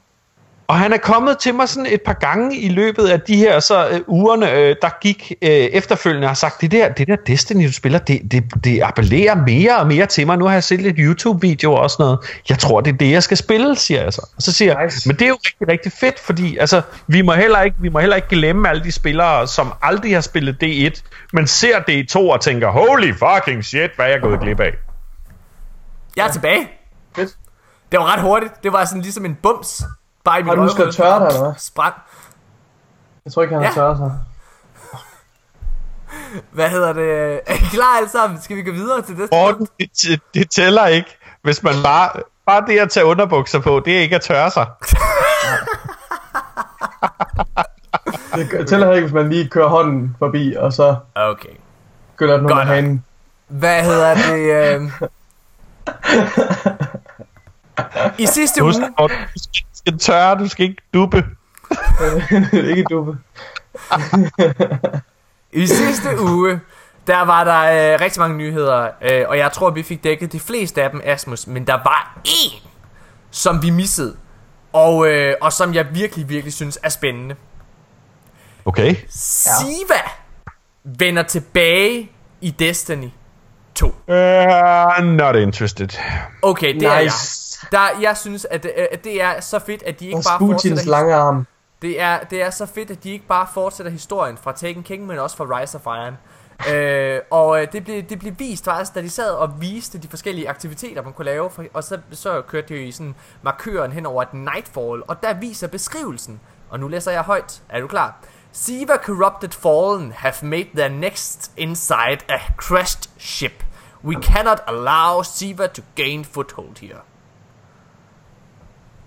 Og han er kommet til mig sådan et par gange i løbet af de her så øh, ugerne, øh, der gik øh, efterfølgende og har sagt, det der, det der Destiny, du spiller, det, det, det appellerer mere og mere til mig. Nu har jeg set lidt YouTube-videoer og sådan noget. Jeg tror, det er det, jeg skal spille, siger jeg så. Og så siger jeg, Nice. men det er jo rigtig, rigtig fedt, fordi altså, vi, må heller ikke, vi må heller ikke glemme alle de spillere, som aldrig har spillet D1, men ser D2 og tænker, holy fucking shit, hvad er jeg gået glip af. Jeg er tilbage. Fedt. Det var ret hurtigt. Det var sådan ligesom en bums. Bare i mit Har du husket at tørre dig, eller hvad? Sprang. Jeg tror ikke, han har Ja. tørret sig. Hvad hedder det? Er I klar alle sammen? Skal vi gå videre til næste Morten, det, det tæller ikke, hvis man bare... Bare det at tage underbukser på, det er ikke at tørre sig. Det gør- tæller heller ikke, hvis man lige kører hånden forbi, og så Okay. skyller den under hanen. Hvad hedder det? Øh... I sidste uge, skal, tørre, du skal ikke duppe. ikke duppe. i sidste uge, der var der øh, rigtig mange nyheder, øh, og jeg tror, vi fik dækket de fleste af dem, Asmus, men der var én, som vi missede, og, øh, og som jeg virkelig, virkelig synes er spændende. Okay. Siva vender tilbage i Destiny 2. Uh, not interested. Okay, det er jeg. Der, jeg synes, at det, at det er så fedt, at de ikke bare fortsætter lange arm. Det er, det er så fedt, at de ikke bare fortsætter historien fra Taken King, men også fra Rise of Iron. Øh, og øh, det blev, det blev vist faktisk, da de sad og viste de forskellige aktiviteter, man kunne lave. For, og så, så kørte de jo i sådan markøren hen over et Nightfall, og der viser beskrivelsen. Og nu læser jeg højt. Er du klar? Siva Corrupted Fallen have made their next inside a crashed ship. We cannot allow Siva to gain foothold here.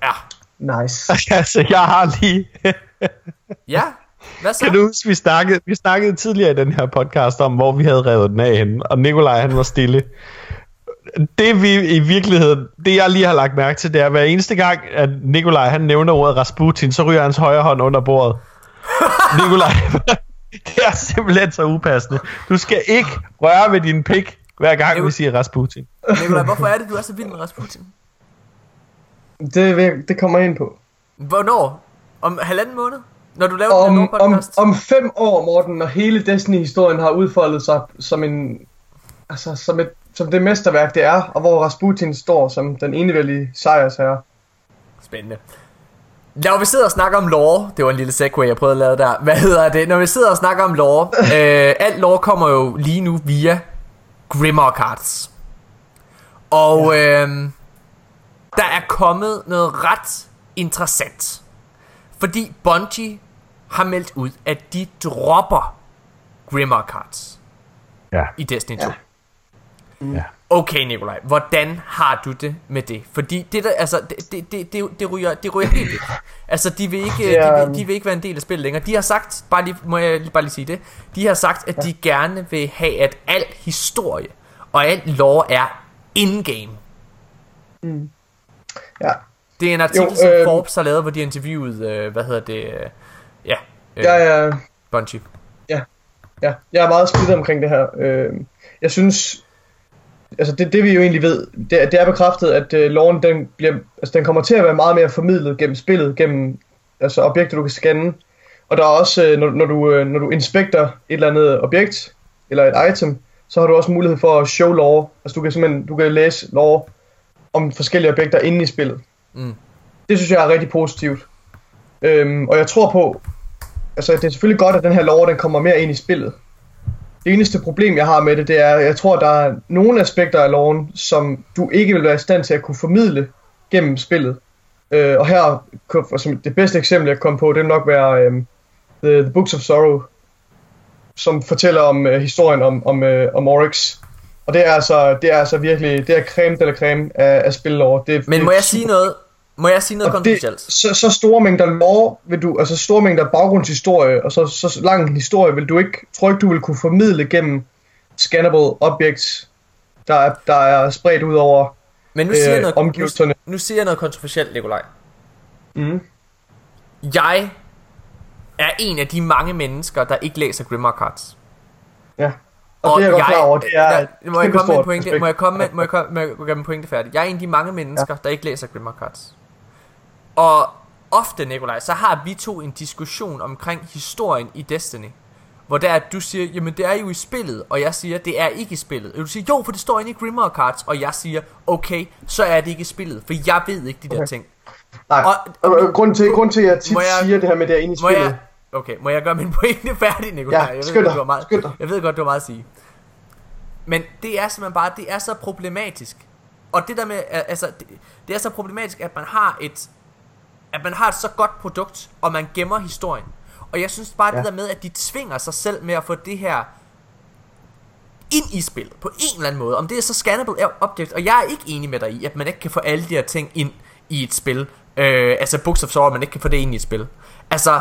Ja. Nice. altså, jeg har lige... Ja? Hvad så? kan du huske, vi snakkede, vi snakkede tidligere i den her podcast om, hvor vi havde revet den af henne, og Nikolaj han var stille. Det vi i virkeligheden, det jeg lige har lagt mærke til, det er, at hver eneste gang, at Nikolaj han nævner ordet Rasputin, så ryger hans højre hånd under bordet. Nikolaj, det er simpelthen så upassende. Du skal ikke røre ved din pik, hver gang vi siger Rasputin. Nikolaj, hvorfor er det, du er så vild med Rasputin? Det, vil det kommer jeg ind på. Hvornår? Om halvanden måned? Når du laver om, den om, om fem år, Morten, når hele Destiny-historien har udfoldet sig som en... Altså, som, et, som det mesterværk, det er, og hvor Rasputin står som den enevældige sejrsherre. Spændende. Når vi sidder og snakker om lore, det var en lille segway, jeg prøvede at lave der. Hvad hedder det? Når vi sidder og snakker om lore, øh, alt lore kommer jo lige nu via Grimmer Cards. Og øh, der er kommet noget ret interessant. Fordi Bungie har meldt ud, at de dropper Grimmer Cards Ja. i Destiny 2. Ja. ja. Okay, Nikolaj, hvordan har du det med det? Fordi det der, altså, det, det, det, det, det ryger, det ryger helt væk. Altså, de vil, ikke, Ja. de, vil, de vil ikke være en del af spillet længere. De har sagt, bare lige, må jeg lige- bare lige sige det, de har sagt, at de gerne vil have, at al historie og alt lore er in-game. Ja. Det er en artikel, Jo, jo, som øh, Forbes har lavet, hvor de har interviewet, øh, hvad hedder det, øh, ja, øh, Jeg er, Bungie. ja, jeg er meget splittet omkring det her. Øh, jeg synes, altså det, det vi jo egentlig ved, det, det er bekræftet, at øh, loven den, bliver, altså den kommer til at være meget mere formidlet gennem spillet, gennem altså objekter, du kan scanne. Og der er også, øh, når, når, du, øh, når du inspekter et eller andet objekt, eller et item, så har du også mulighed for at show lore. Altså du kan simpelthen du kan læse lore om forskellige objekter inde i spillet. Mm. Det synes jeg er rigtig positivt. Øhm, og jeg tror på, altså det er selvfølgelig godt, at den her lore den kommer mere ind i spillet. Det eneste problem, jeg har med det, det er, at jeg tror, der er nogle aspekter af loven, som du ikke vil være i stand til at kunne formidle gennem spillet. Øh, og her, som det bedste eksempel, jeg kom på, det vil nok være øhm, The, The Books of Sorrow, som fortæller om øh, historien om, om, øh, om Oryx. Og det er altså, det er altså virkelig, det er creme eller creme af, af spillore. Det, er- det Men må jeg super sige noget, må jeg sige noget og det, kontroversielt? så, så store mængder lore vil du, altså store mængder baggrundshistorie, og så, så lang en historie vil du ikke, tror ikke du vil kunne formidle gennem scannable objects, der er, der er spredt ud over Men nu siger, jeg øh, noget, nu, omgivelserne. nu siger jeg noget kontroversielt, Nikolaj. Mm. Jeg er en af de mange mennesker, der ikke læser Grimmer Cards. Ja. Og, og det er jeg godt klar over. Det er Ja, et må, jeg komme med en pointe, må jeg komme med, må jeg komme, må jeg gøre min pointe færdig? Jeg er en af de mange mennesker, ja. der ikke læser Grimmer Cards. Og ofte, Nikolaj, så har vi to en diskussion omkring historien i Destiny. Hvor der at du siger, jamen det er jo i spillet, og jeg siger, det er ikke i spillet. Og du siger, jo, for det står inde i Grimmer Cards, og jeg siger, okay, så er det ikke i spillet, for jeg ved ikke de der Okay. ting. Nej, og- grunden til, grund til, at jeg tit jeg- siger det her med, det er inde i spillet. jeg, okay, må jeg gøre min pointe færdig, Nikolaj? Ja, jeg, ved godt, du har meget, jeg ved godt, du har meget at sige. Men det er simpelthen bare, det er så problematisk. Og det der med, al- altså, det, det er så problematisk, at man har et, at man har et så godt produkt, og man gemmer historien. Og jeg synes bare, ja. det der med, at de tvinger sig selv med at få det her ind i spillet, på en eller anden måde. Om det er så scannable object, og jeg er ikke enig med dig i, at man ikke kan få alle de her ting ind i et spil. Øh, altså Books of Sorrow, man ikke kan få det ind i et spil. Altså,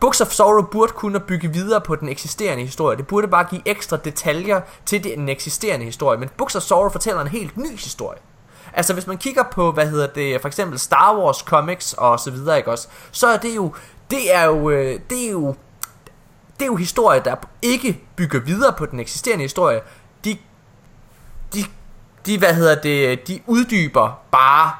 Books of Sorrow burde kunne bygge videre på den eksisterende historie. Det burde bare give ekstra detaljer til den eksisterende historie. Men Books of Sorrow fortæller en helt ny historie. Altså hvis man kigger på, hvad hedder det, for eksempel Star Wars comics og så videre, ikke også? Så er det jo, det er jo, øh, det er jo, det er jo historier, der ikke bygger videre på den eksisterende historie. De, de, de hvad hedder det, de uddyber bare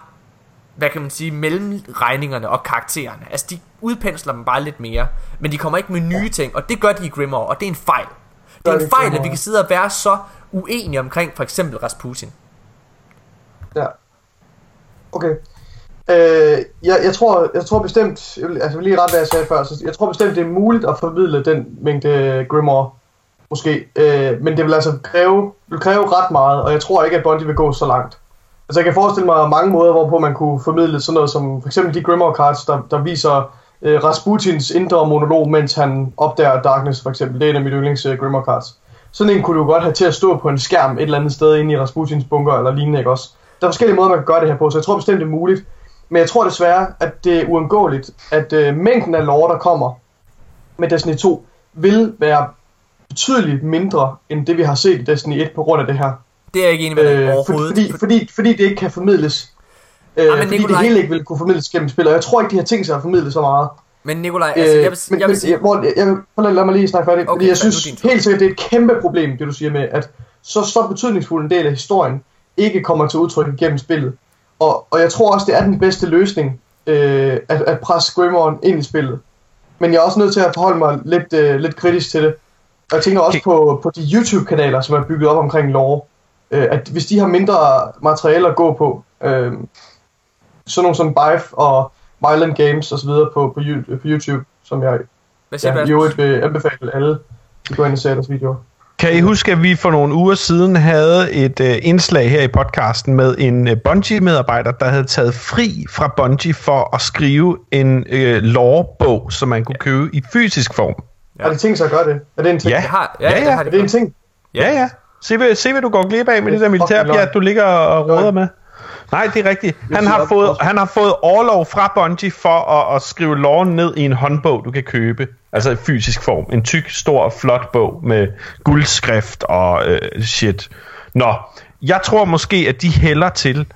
hvad kan man sige, mellemregningerne og karaktererne. Altså, de udpensler dem bare lidt mere, men de kommer ikke med nye ting, og det gør de i Grimoire, og det er en fejl. Det er en fejl, at vi kan sidde og være så uenige omkring for eksempel Rasputin. Ja. Okay. Øh, jeg, jeg, tror, jeg tror bestemt, jeg vil, altså lige ret, hvad jeg sagde før, så jeg tror bestemt, det er muligt at formidle den mængde Grimoire, måske. Øh, men det vil altså kræve, vil kræve ret meget, og jeg tror ikke, at Bungie vil gå så langt. Altså jeg kan forestille mig mange måder, hvorpå man kunne formidle sådan noget som for eksempel de Grimoire cards, der, der viser øh, Rasputins indre monolog, mens han opdager Darkness for eksempel. Det er en af mine yndlings øh, Grimoire cards. Sådan en kunne du godt have til at stå på en skærm et eller andet sted inde i Rasputins bunker eller lignende, ikke også? Der er forskellige måder, man kan gøre det her på, så jeg tror bestemt, det er muligt. Men jeg tror desværre, at det er uundgåeligt, at øh, mængden af lore, der kommer med Destiny 2, vil være betydeligt mindre, end det vi har set i Destiny 1 på grund af det her. Det er jeg ikke enig med Øh, overhovedet. fordi, fordi, fordi det ikke kan formidles. Øh, men fordi Nikolaj- det hele ikke vil kunne formidles gennem spil, og jeg tror ikke, de har tænkt sig at formidle så meget. Men Nikolaj, altså, Øh, jeg vil, men, jeg vil men, jeg, jeg, lad mig lige snakke færdigt, Okay, fordi jeg synes helt sikkert, det er et kæmpe problem, det du siger med, at så, så betydningsfuld en del af historien ikke kommer til udtryk igennem spillet. Og, og jeg tror også, det er den bedste løsning, øh, at, at presse Grimoire ind i spillet. men jeg er også nødt til at forholde mig lidt, øh, lidt kritisk til det. Og jeg tænker også Okay. på, på de YouTube-kanaler, som er bygget op omkring lore. Øh, at hvis de har mindre materiale at gå på, øh, sådan nogle som Bife og Violent Games osv. På, på, på YouTube, som jeg Hvad siger ja, ja, i øvrigt vil anbefale alle, at gå ind og se deres videoer. Kan I huske, at vi for nogle uger siden havde et øh, indslag her i podcasten med en øh, Bungie-medarbejder, der havde taget fri fra Bungie for at skrive en øh, lore-bog, som man kunne købe i fysisk form. Ja. Har de tænkt sig at gøre det? Er det en ting? Ja. Det har, ja, Ja, ja, det har Er de det en ting? Ja, ja. Se, hvad, se hvad du går glip af med det der militærpjat, du ligger og råder med. Nej, det er rigtigt. Han har fået, han har fået overlov fra Bungie for at, at skrive loven ned i en håndbog, du kan købe. Altså i fysisk form. En tyk, stor, flot bog med guldskrift og øh, shit. Nå, jeg tror måske, at de hælder til,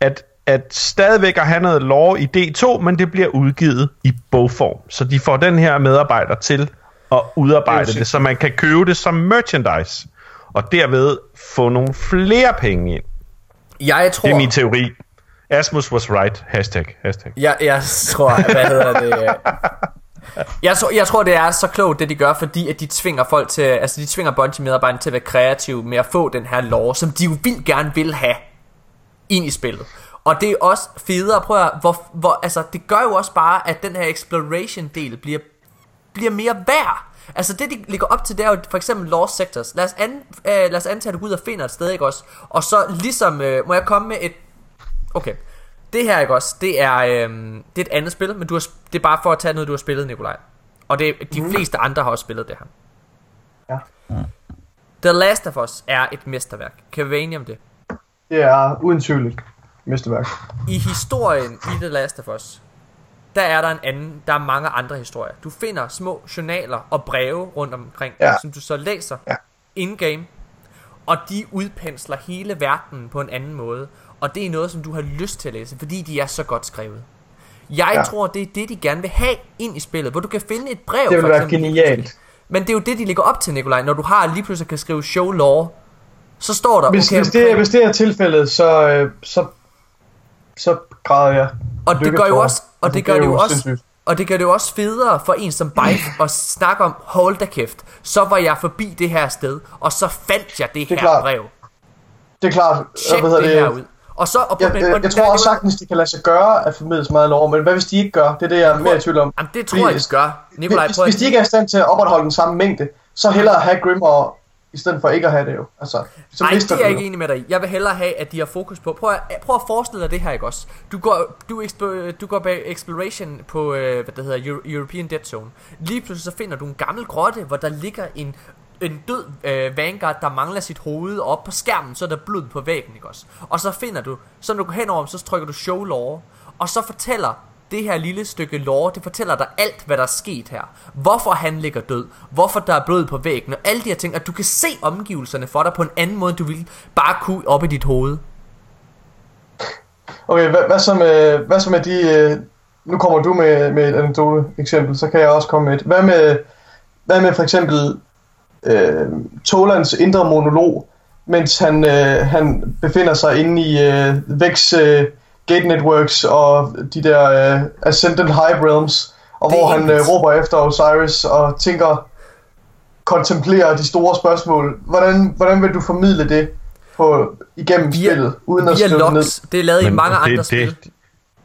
at, at stadigvæk at have noget lore i D2, men det bliver udgivet i bogform. Så de får den her medarbejder til at udarbejde Det det, så man kan købe det som merchandise. Og derved få nogle flere penge ind. Jeg tror... Det er min teori. Asmus was right. Hashtag. Hashtag. Jeg, jeg tror, hvad hedder det... Jeg tror, jeg tror, det er så klogt, det de gør, fordi at de tvinger folk til, altså de tvinger Bungie-medarbejderne til at være kreative med at få den her lore, som de jo vildt gerne vil have ind i spillet. Og det er også federe, prøv at, hvor, hvor, altså det gør jo også bare, at den her exploration-del bliver, bliver mere værd. Altså det, de ligger op til, det er jo for eksempel Lost Sectors. Lad os, an, øh, lad os antage, at du går ud og finder et sted, ikke også? Og så ligesom, øh, må jeg komme med et... Okay. Det her, ikke også? Det er, øhm, det er et andet spil, men du har, det er bare for at tage noget, du har spillet, Nikolaj. Og det, de fleste andre har også spillet det her. Ja. The Last of Us er et mesterværk. Kan vi være enige om det? Det er uden tvivl mesterværk. I historien i The Last of Us, der er der en anden, der er mange andre historier. Du finder små journaler og breve rundt omkring, Ja. som du så læser Ja. in-game, og de udpensler hele verdenen på en anden måde. Og det er noget, som du har lyst til at læse, fordi de er så godt skrevet. Jeg ja. Tror, det er det, de gerne vil have ind i spillet, hvor du kan finde et brev. Det vil for være eksempel, genialt. Men det er jo det, de ligger op til, Nikolaj. Når du har lige pludselig kan skrive show lore, så står der... Hvis, okay, hvis, det, omkring- hvis det er tilfældet, så, øh, så, så græder jeg. Og det gør jo også, og det Altså, gør er det jo også, sindssygt. og det gør det jo også federe for en som Bife at snakke om, hold da kæft, så var jeg forbi det her sted, og så fandt jeg det, Det er her klart. brev. Det er klart. Tjek hedder det, her ud. Og så, og Jeg, men- jeg, og jeg tror også sagtens, de kan lade sig gøre at formidle så meget lov, men hvad hvis de ikke gør? Det er det, jeg er mere i tvivl om. Jamen, det tror jeg, de gør. Nikolaj, hvis, prøv hvis de ikke er i stand til at opretholde den samme mængde, så hellere have Grimmer i stedet for ikke at have det jo. Altså, så mister det er jeg ikke enig med dig i. Jeg vil hellere have, at de har fokus på... Prøv at, prøv at forestille dig det her, ikke også? Du går, du, expo, du går bag exploration på, øh, hvad det hedder, Euro, European Dead Zone. Lige pludselig så finder du en gammel grotte, hvor der ligger en, en død øh, Vanguard, der mangler sit hoved, og op på skærmen, så er der blod på væggen, ikke også? Og så finder du, så når du går henover, så trykker du show lore, og så fortæller det her lille stykke lore, det fortæller dig alt, hvad der er sket her. Hvorfor han ligger død, hvorfor der er blod på væggen, og alle de her ting, at du kan se omgivelserne for dig på en anden måde, end du ville bare kunne op i dit hoved. Okay, hvad, hvad, så med, hvad så med de... Øh, nu kommer du med, med et anekdote eksempel, så kan jeg også komme med et. Hvad med, hvad med for eksempel øh, Tolands indre monolog, mens han, øh, han befinder sig inde i øh, Vex øh, Gate Networks og de der øh, Ascendant High Realms, og Det hvor han øh, råber efter Osiris og tænker, kontemplerer de store spørgsmål. Hvordan, hvordan vil du formidle det på, igennem Via- spillet, uden at skrive det ned? det er lavet i mange det, andre spil. det,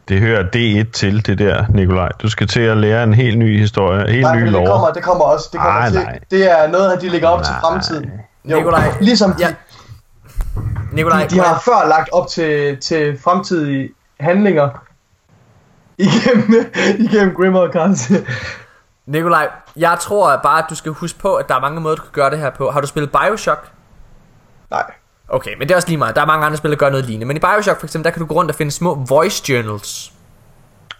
det hører D1 til, det der, Nikolaj. Du skal til at lære en helt ny historie, en helt Nej, ny men det lov. kommer, det kommer også. Det, kommer Ej, til, nej. det er noget, de lægger op til Nej. fremtiden. Jo, Nikolaj, ligesom de, ja. Nikolaj, de, de har før lagt op til, til fremtidige handlinger igennem, igennem Grimmer Kans. Nikolaj, jeg tror bare, at du skal huske på, at der er mange måder, du kan gøre det her på. Har du spillet Bioshock? Nej. Okay, men det er også lige meget. Der er mange andre spil, der gør noget lignende. Men i Bioshock for eksempel, der kan du gå rundt og finde små voice journals.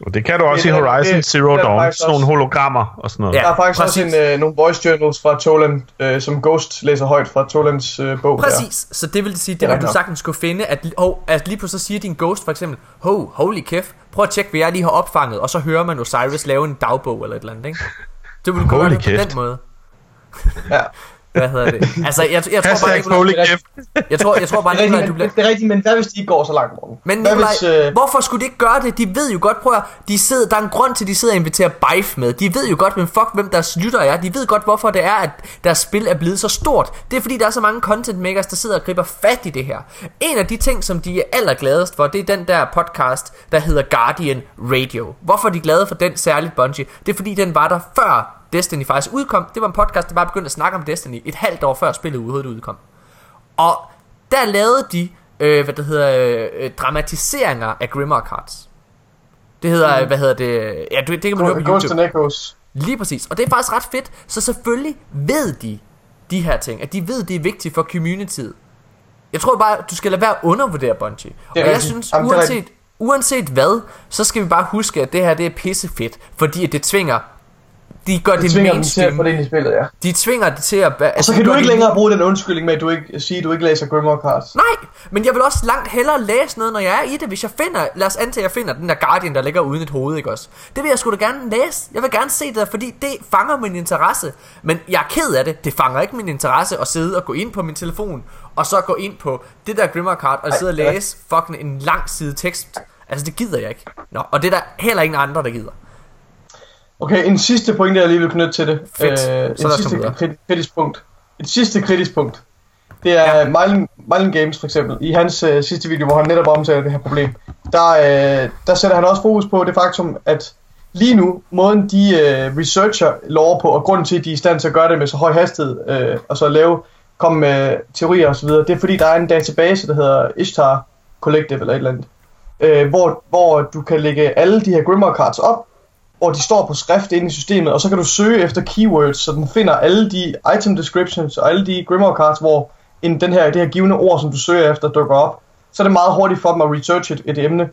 Og det kan du også Det i Horizon det- Zero det er Dawn. Sådan nogle hologrammer og sådan noget. Ja. Der er faktisk præcis. også en, øh, nogle voice journals fra Toland, øh, som Ghost læser højt fra Tolands øh, bog. der. Præcis, så det vil sige, det Det er vil du sagtens skulle finde, at, oh, at lige pludselig så siger din ghost for eksempel, ho, holy kæft, prøv at tjekke, hvad jeg lige har opfanget, og så hører man Osiris lave en dagbog eller et eller andet, ikke? Det vil du gøre Holy det på den måde. Ja. Hvad hedder det? Altså, jeg, jeg tror bare, Gift. jeg tror, jeg tror bare, Det er, Nikolaj, rigtigt, du men, bliver... det er rigtigt, men hvad hvis de ikke går så langt, Morten? Men Nikolaj, hvis, øh, hvorfor skulle de ikke gøre det? De ved jo godt, prøv at, de sidder, der er en grund til, at de sidder og inviterer Bife med. De ved jo godt, hvem fuck, hvem deres lytter er. De ved godt, hvorfor det er, at deres spil er blevet så stort. Det er fordi, der er så mange content makers, der sidder og griber fat i det her. En af de ting, som de er allergladest for, det er den der podcast, der hedder Guardian Radio. Hvorfor er de glade for den særligt, Bungie? Det er fordi, den var der før Destiny faktisk udkom. Det var en podcast, der bare begyndte at snakke om Destiny et halvt år før spillet overhovedet udkom. Og der lavede de, øh, hvad det hedder, øh, dramatiseringer af Grimmer Cards. Det hedder, mm. hvad hedder det, ja, det, det kan man høre på Ghost YouTube. Echoes. Lige præcis. Og det er faktisk ret fedt. Så selvfølgelig ved de de her ting. At de ved, det er vigtigt for communityet. Jeg tror bare, du skal lade være at undervurdere Bungie. Og jeg rigtigt. synes, Jamen, uanset, uanset hvad, så skal vi bare huske, at det her det er pissefedt. Fordi at det tvinger... De gør det, Det det tvinger dem til at få det ind i spillet, ja. De tvinger det til at... Og så kan du ikke længere bruge den undskyldning med, at du ikke sige, at du ikke læser Grimoire Cards. Nej, men jeg vil også langt hellere læse noget, når jeg er i det. Hvis jeg finder, lad os antage, at jeg finder den der Guardian, der ligger uden et hoved, ikke også? Det vil jeg sgu da gerne læse. Jeg vil gerne se det, der, fordi det fanger min interesse. Men jeg er ked af det. Det fanger ikke min interesse at sidde og gå ind på min telefon, og så gå ind på det der Grimmer Card, og sidde og læse fucking en lang side tekst. Altså, det gider jeg ikke. Nå, og det er der heller ingen andre, der gider. Okay, en sidste point, jeg lige vil knytte til det. Fedt. Øh, Så en komme sidste videre. krit- kritisk punkt. Et sidste kritisk punkt. Det er Ja. Mylan, Mylan Games for eksempel. I hans øh, sidste video, hvor han netop omtaler det her problem. Der, øh, der sætter han også fokus på det faktum, at lige nu, måden de øh, researcher lov på, og grunden til, at de er i stand til at gøre det med så høj hastighed, øh, og så lave, komme med teorier osv., det er fordi, der er en database, der hedder Ishtar Collective eller et eller andet, øh, hvor, hvor du kan lægge alle de her Grimoire cards op, hvor de står på skrift inde i systemet, og så kan du søge efter keywords, så den finder alle de item descriptions og alle de Grimoire cards, hvor en, den her, det her givende ord, som du søger efter, dukker op. Så er det meget hurtigt for dem at researche et, et emne.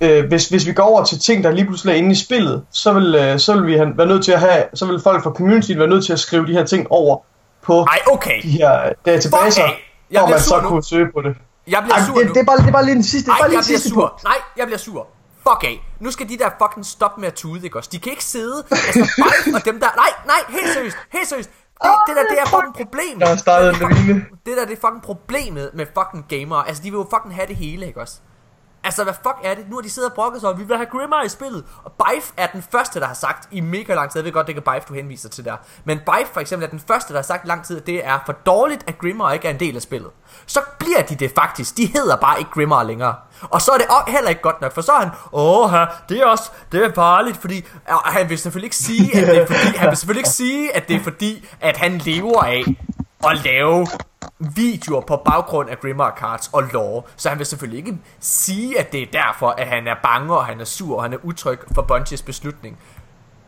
Øh, hvis, hvis vi går over til ting, der lige pludselig er inde i spillet, så vil, øh, så vil vi have, være nødt til at have, så vil folk fra community være nødt til at skrive de her ting over på Ej, okay. de her databaser, hvor man så nu. kunne søge på det. Jeg bliver Ej, sur det, nu. det, er bare, det er bare lige den sidste, Nej, bare lige jeg den bliver sidste sur. punkt. Nej, jeg bliver sur. Fuck af. Nu skal de der fucking stoppe med at tude, ikke også? De kan ikke sidde, altså Bife og dem der... Nej, nej, helt seriøst, helt seriøst. Det, det der, det er fucking problemet. Jeg har startet en. Det der, det er fucking problemet med fucking gamere. Altså, de vil jo fucking have det hele, ikke også? Altså, hvad fuck er det? Nu har de siddet og brokket sig, og vi vil have Grimmer i spillet. Og Bife er den første, der har sagt i mega lang tid, jeg ved godt, det kan Bife, du henviser til der. Men Bife for eksempel er den første, der har sagt i lang tid, at det er for dårligt, at Grimmer ikke er en del af spillet. Så bliver de det faktisk. De hedder bare ikke Grimmer længere. Og så er det heller ikke godt nok, for så er han, åh, det er også, det er farligt, fordi, og han vil selvfølgelig ikke sige, at det er fordi, han vil selvfølgelig ikke sige, at det er fordi, at han lever af at lave videoer på baggrund af Grimmer Cards og lore. Så han vil selvfølgelig ikke sige, at det er derfor, at han er bange, og han er sur, og han er utryg for Bungies beslutning.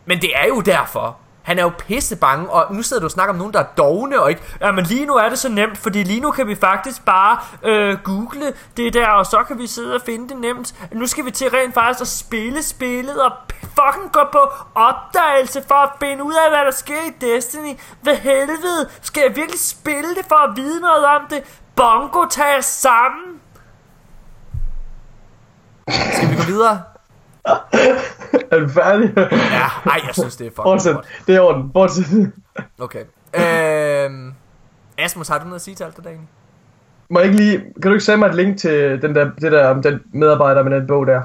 Men det er jo derfor. Han er jo pisse bange, og nu sidder du og snakker om nogen, der er dogne, og ikke... Ja, men lige nu er det så nemt, fordi lige nu kan vi faktisk bare øh, google det der, og så kan vi sidde og finde det nemt. Nu skal vi til rent faktisk at spille spillet, og fucking gå på opdagelse for at finde ud af, hvad der sker i Destiny. Hvad helvede? Skal jeg virkelig spille det for at vide noget om det? Bongo, tag sammen! Skal vi gå videre? Er du færdig? Ja, nej, jeg synes, det er fucking Fortsæt. godt. Det er orden. Fortsæt. Okay. Øhm, Asmus, har du noget at sige til alt det der egentlig? Må jeg ikke lige... Kan du ikke sende mig et link til den der, det der, om den medarbejder med den bog der?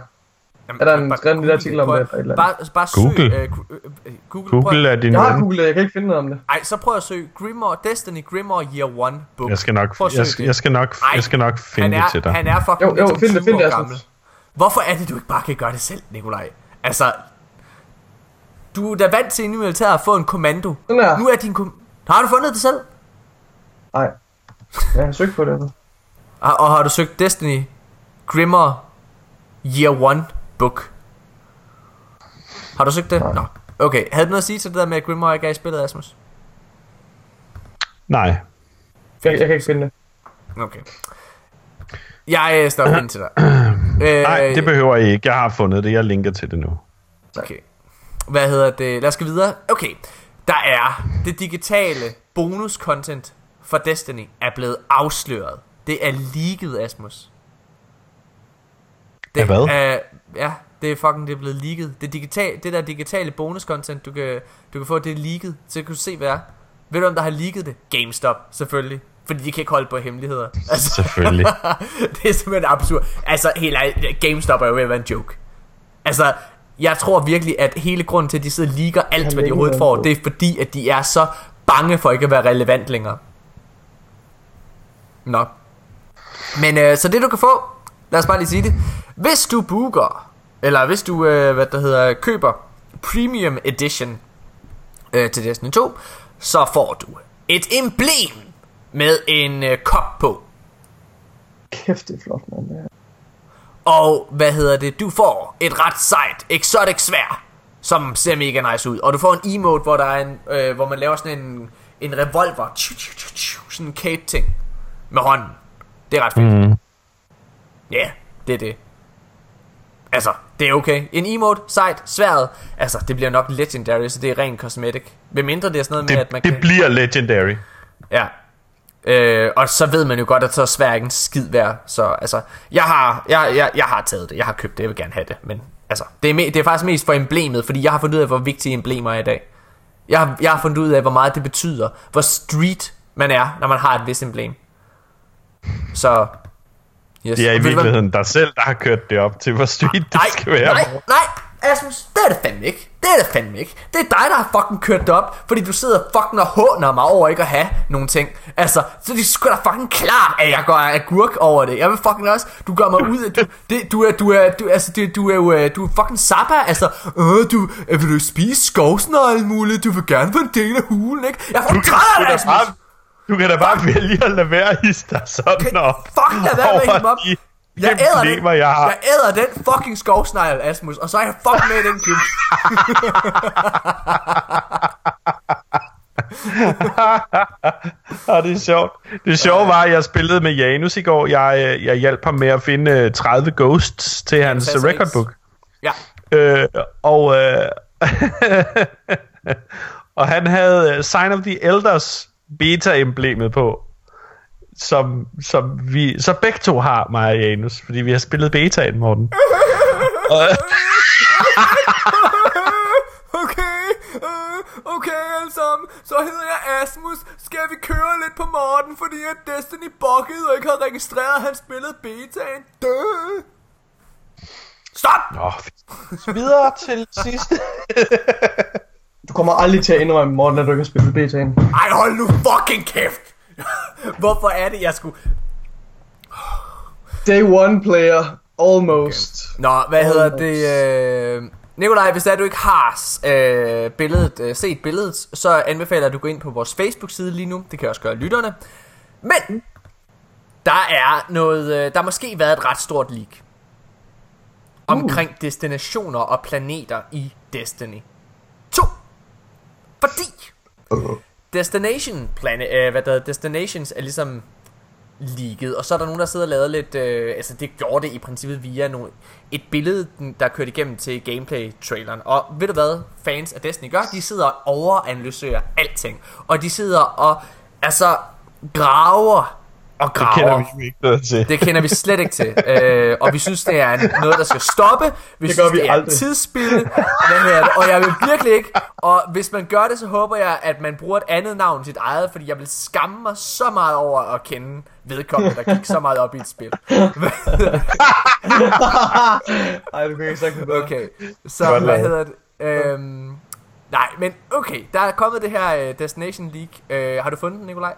Jamen, Er der en skrevet lille Google artikel om det, eller et eller Bare, bare Google. søg... Øh, Gu- øh, Google. Prøv, Google er din Jeg har ven. googlet, jeg kan ikke finde noget om det. ej, så prøv at søge Grimoire, Destiny Grimoire Year One book. Jeg skal nok, jeg, jeg skal nok, Ej, jeg skal nok finde er, det til dig. Han er fucking Jo, jo, find det, 20 find det, gammel. Hvorfor er det, du ikke bare kan gøre det selv, Nikolaj? Altså, du er da vant til i militæret at få en kommando. Sådan her. Nu er din kom... Har du fundet det selv? Nej. Jeg har søgt på det. Og, og har du søgt Destiny Grimmer Year One book? Har du søgt det? Nå. Okay, havde du noget at sige til det der med, at Grimmer ikke er i spillet, Asmus? Nej. Jeg, jeg kan ikke finde det. Okay. Jeg øh, står ind til dig. Øh, Nej, det behøver I ikke. Jeg har fundet det. Jeg linker til det nu. Okay. Hvad hedder det? Lad os gå videre. Okay. Der er det digitale bonus-content for Destiny er blevet afsløret. Det er leaget, Asmus. Det Af hvad? Er, ja, det er fucking det er blevet leaget. Det, digital, det der digitale bonus-content, du kan, du kan få, det er leaget. Så kan du se, hvad er. Ved du, om der har leaget det? GameStop, selvfølgelig. Fordi de kan ikke holde på hemmeligheder. Altså, Selvfølgelig. det er simpelthen absurd. Altså, helt ærligt, GameStop er jo ved at være en joke. Altså, jeg tror virkelig, at hele grunden til, at de sidder og leaker alt, hvad de overhovedet får, det er fordi, at de er så bange for ikke at være relevant længere. Nå. Men øh, så det du kan få, lad os bare lige sige det. Hvis du booker, eller hvis du, øh, hvad der hedder, køber Premium Edition øh, til Destiny 2, så får du et emblem med en øh, kop på. Kæft, det er flot, mand. Ja. Og hvad hedder det? Du får et ret sejt exotic svær, som ser mega nice ud. Og du får en emote, hvor der er en, øh, hvor man laver sådan en, en revolver, tju, tju, tju, tju, sådan en cape ting med hånden. Det er ret fedt. Mm. Ja, yeah, det er det. Altså, det er okay. En emote, sejt, sværet. Altså, det bliver nok legendary, så det er ren cosmetic. Hvem mindre det er sådan noget med, Det, at man det kan... bliver legendary. Ja. Øh, og så ved man jo godt, at så er svær ikke en skid værd. Så altså, jeg har, jeg, jeg, jeg har taget det. Jeg har købt det. Jeg vil gerne have det. Men altså, det er, me, det er faktisk mest for emblemet, fordi jeg har fundet ud af, hvor vigtige emblemer er i dag. Jeg har, jeg har fundet ud af, hvor meget det betyder. Hvor street man er, når man har et vis emblem. Så... Yes. Det er i virkeligheden dig selv, der har kørt det op til, hvor street det Nej, skal være. nej, nej, Asmus, det er det fandme ikke. Det er det fandme ikke. Det er dig, der har fucking kørt det op, fordi du sidder fucking og håner mig over ikke at have nogle ting. Altså, så det er sgu da fucking klart, at jeg går agurk over det. Jeg vil fucking også, du gør mig ud af, du, det, du er, du er, du, altså, du, du er jo, øh, du er fucking zappa, altså, øh, du, øh, vil du spise skovsnegle muligt, du vil gerne få en del af hulen, ikke? Jeg får træt af bare, du kan da bare vælge at lade være i dig sådan og Fuck, lad være med at mig op. de Jeg æder den, jeg har. jeg æder den fucking skovsnegl, Asmus, og så er jeg fucking med i den klub. Ja, det er sjovt. Det sjove var, at jeg spillede med Janus i går. Jeg, øh, jeg hjalp ham med at finde øh, 30 ghosts til hans Fantastisk. record book. Ja, Øh, og, øh, og han havde øh, Sign of the Elders beta-emblemet på. Som, som vi så begge to har, mig og Janus, fordi vi har spillet betaen, Morten. og, Okay, øh, okay alle sammen, så hedder jeg Asmus. Skal vi køre lidt på Morten, fordi at Destiny buggede og ikke har registreret, at han spillede betaen? Død. Stop! Nå, Videre til sidste. Du kommer aldrig til at indrømme, Morten, at du ikke har spillet betaen. Ej, hold nu fucking kæft! Hvorfor er det, jeg skulle... Day one player, almost. Nå, hvad hedder det? Øh... Nikolaj, hvis er, du ikke har øh, billedet, øh, set billedet, så anbefaler jeg, at du går ind på vores Facebook-side lige nu. Det kan også gøre lytterne. Men der er noget, øh, der har måske været et ret stort leak omkring destinationer og planeter i Destiny 2. Fordi Destination planet, øh, hvad der Destinations er ligesom ligget, og så er der nogen, der sidder og lavet lidt, øh, altså det gjorde det i princippet via nogle, et billede, der kørte igennem til gameplay-traileren. Og ved du hvad fans af Destiny gør? De sidder og overanalyserer alting. Og de sidder og, altså, graver og det kender graver. vi ikke noget til. Det kender vi slet ikke til. Øh, og vi synes, det er noget, der skal stoppe. Vi Det synes, vi det er aldrig. tidsspil. Det? Og jeg vil virkelig ikke. Og hvis man gør det, så håber jeg, at man bruger et andet navn til sit eget. Fordi jeg vil skamme mig så meget over at kende vedkommende, der gik så meget op i et spil. Ej, du kan ikke sagt det bedre. Okay, så Godt hvad lavet. hedder det? Øhm, nej, men okay, der er kommet det her uh, Destination League. Uh, har du fundet den, Nikolaj?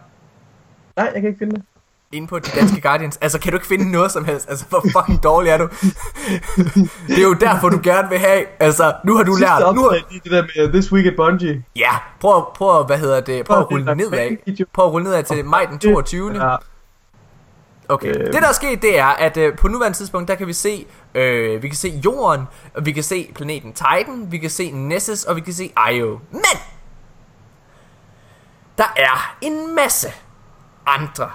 Nej, jeg kan ikke finde det. Inde på de danske Guardians. Altså, kan du ikke finde noget som helst? Altså, hvor fucking dårlig er du? det er jo derfor, du gerne vil have. Altså, nu har du Sidste lært. Nu har, det der med uh, This Week at Bungie. ja, prøv, prøv, hvad hedder det? Prøv at rulle nedad. Prøv at rulle nedad til maj den 22. Ja, Okay. Øh. Det der er sket, det er, at øh, på nuværende tidspunkt, der kan vi se, øh, vi kan se Jorden, og vi kan se planeten Titan, vi kan se Nessus, og vi kan se Io. Men! Der er en masse andre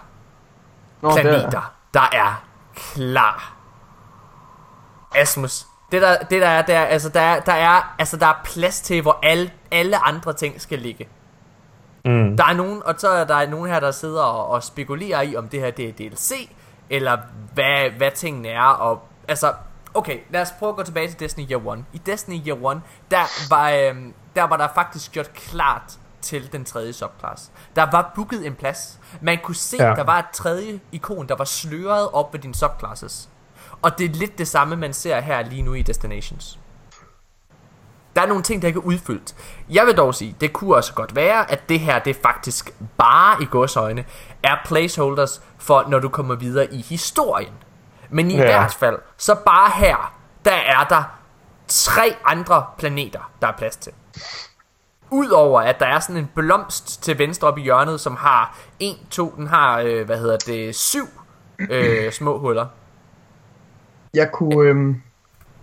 Nå, det er- planeter, der er klar. Asmus, det der, det der er, der, er- altså, der, er, der er, altså, der er plads til, hvor alle, alle andre ting skal ligge. Mm. Der er nogen, og så er der nogen her, der sidder og, og spekulerer i, om det her det er DLC, eller hvad, hvad tingene er, og altså, okay, lad os prøve at gå tilbage til Destiny Year 1. I Destiny Year 1, der var, øhm, der var der faktisk gjort klart til den tredje subclass. Der var booket en plads. Man kunne se, Ja. der var et tredje ikon, der var sløret op ved dine subclasses. Og det er lidt det samme, man ser her lige nu i Destinations. Der er nogle ting, der ikke er udfyldt. Jeg vil dog sige, det kunne også godt være, at det her, det faktisk bare i godsøjne, er placeholders for, når du kommer videre i historien. Men i ja. hvert fald, så bare her, der er der tre andre planeter, der er plads til. Udover at der er sådan en blomst til venstre op i hjørnet, som har en, to, den har, øh, hvad hedder det, syv øh, små huller. Jeg kunne... Øhm,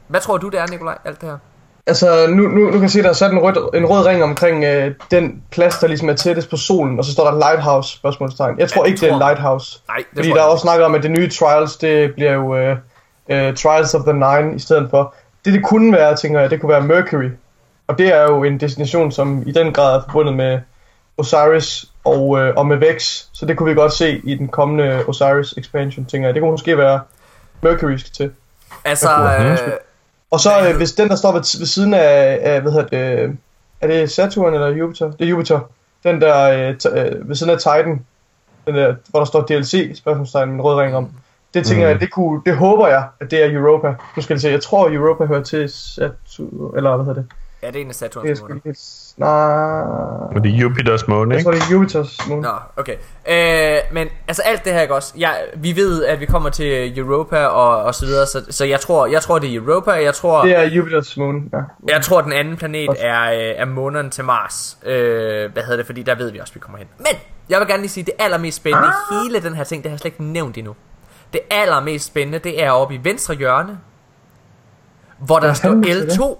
Hvad tror du, det er, Nikolaj, alt det her? altså, nu, nu, nu kan jeg se, der er sat en rød, en rød ring omkring øh, den plads, der ligesom er tættest på solen, og så står der Lighthouse, spørgsmålstegn. Jeg tror Ja, ikke, det er tror- Lighthouse. Nej, det Fordi tror der er også snakket om, at det nye Trials, det bliver jo øh, øh, Trials of the Nine i stedet for. Det det kunne være, tænker jeg, det kunne være Mercury. Og det er jo en destination, som i den grad er forbundet med Osiris og, øh, og med Vex. Så det kunne vi godt se i den kommende Osiris expansion, tænker jeg. Det kunne måske være Mercury skal til. Altså, øh, Og så øh, hvis den, der står ved, ved siden af, af, hvad hedder det, er det Saturn eller Jupiter? Det er Jupiter. Den der øh, t- øh, ved siden af Titan, den der, hvor der står DLC, spørgsmålstegn med en rød ring om. Det tænker Mm. jeg, det, kunne, det håber jeg, at det er Europa. Nu skal jeg se, jeg tror Europa hører til Saturn, eller hvad hedder det? Ja, det er en af Saturns måner. Nej, Men det er Jupiters måne, jeg ikke? tror det er Jupiters måne. Nå, okay. Øh, men altså alt det her ikke også. Jeg, vi ved, at vi kommer til Europa og, og så videre, så, så jeg tror, jeg tror det er Europa. Jeg tror, Det er Jupiters måne, ja. jeg tror den anden planet Også. er, øh, er måneden til Mars. Øh, hvad hedder det? Fordi der ved vi også, at vi kommer hen. Men jeg vil gerne lige sige, det allermest spændende i hele den her ting, det har jeg slet ikke nævnt endnu. Det allermest spændende, det er oppe i venstre hjørne, hvor der står fanden betyder det?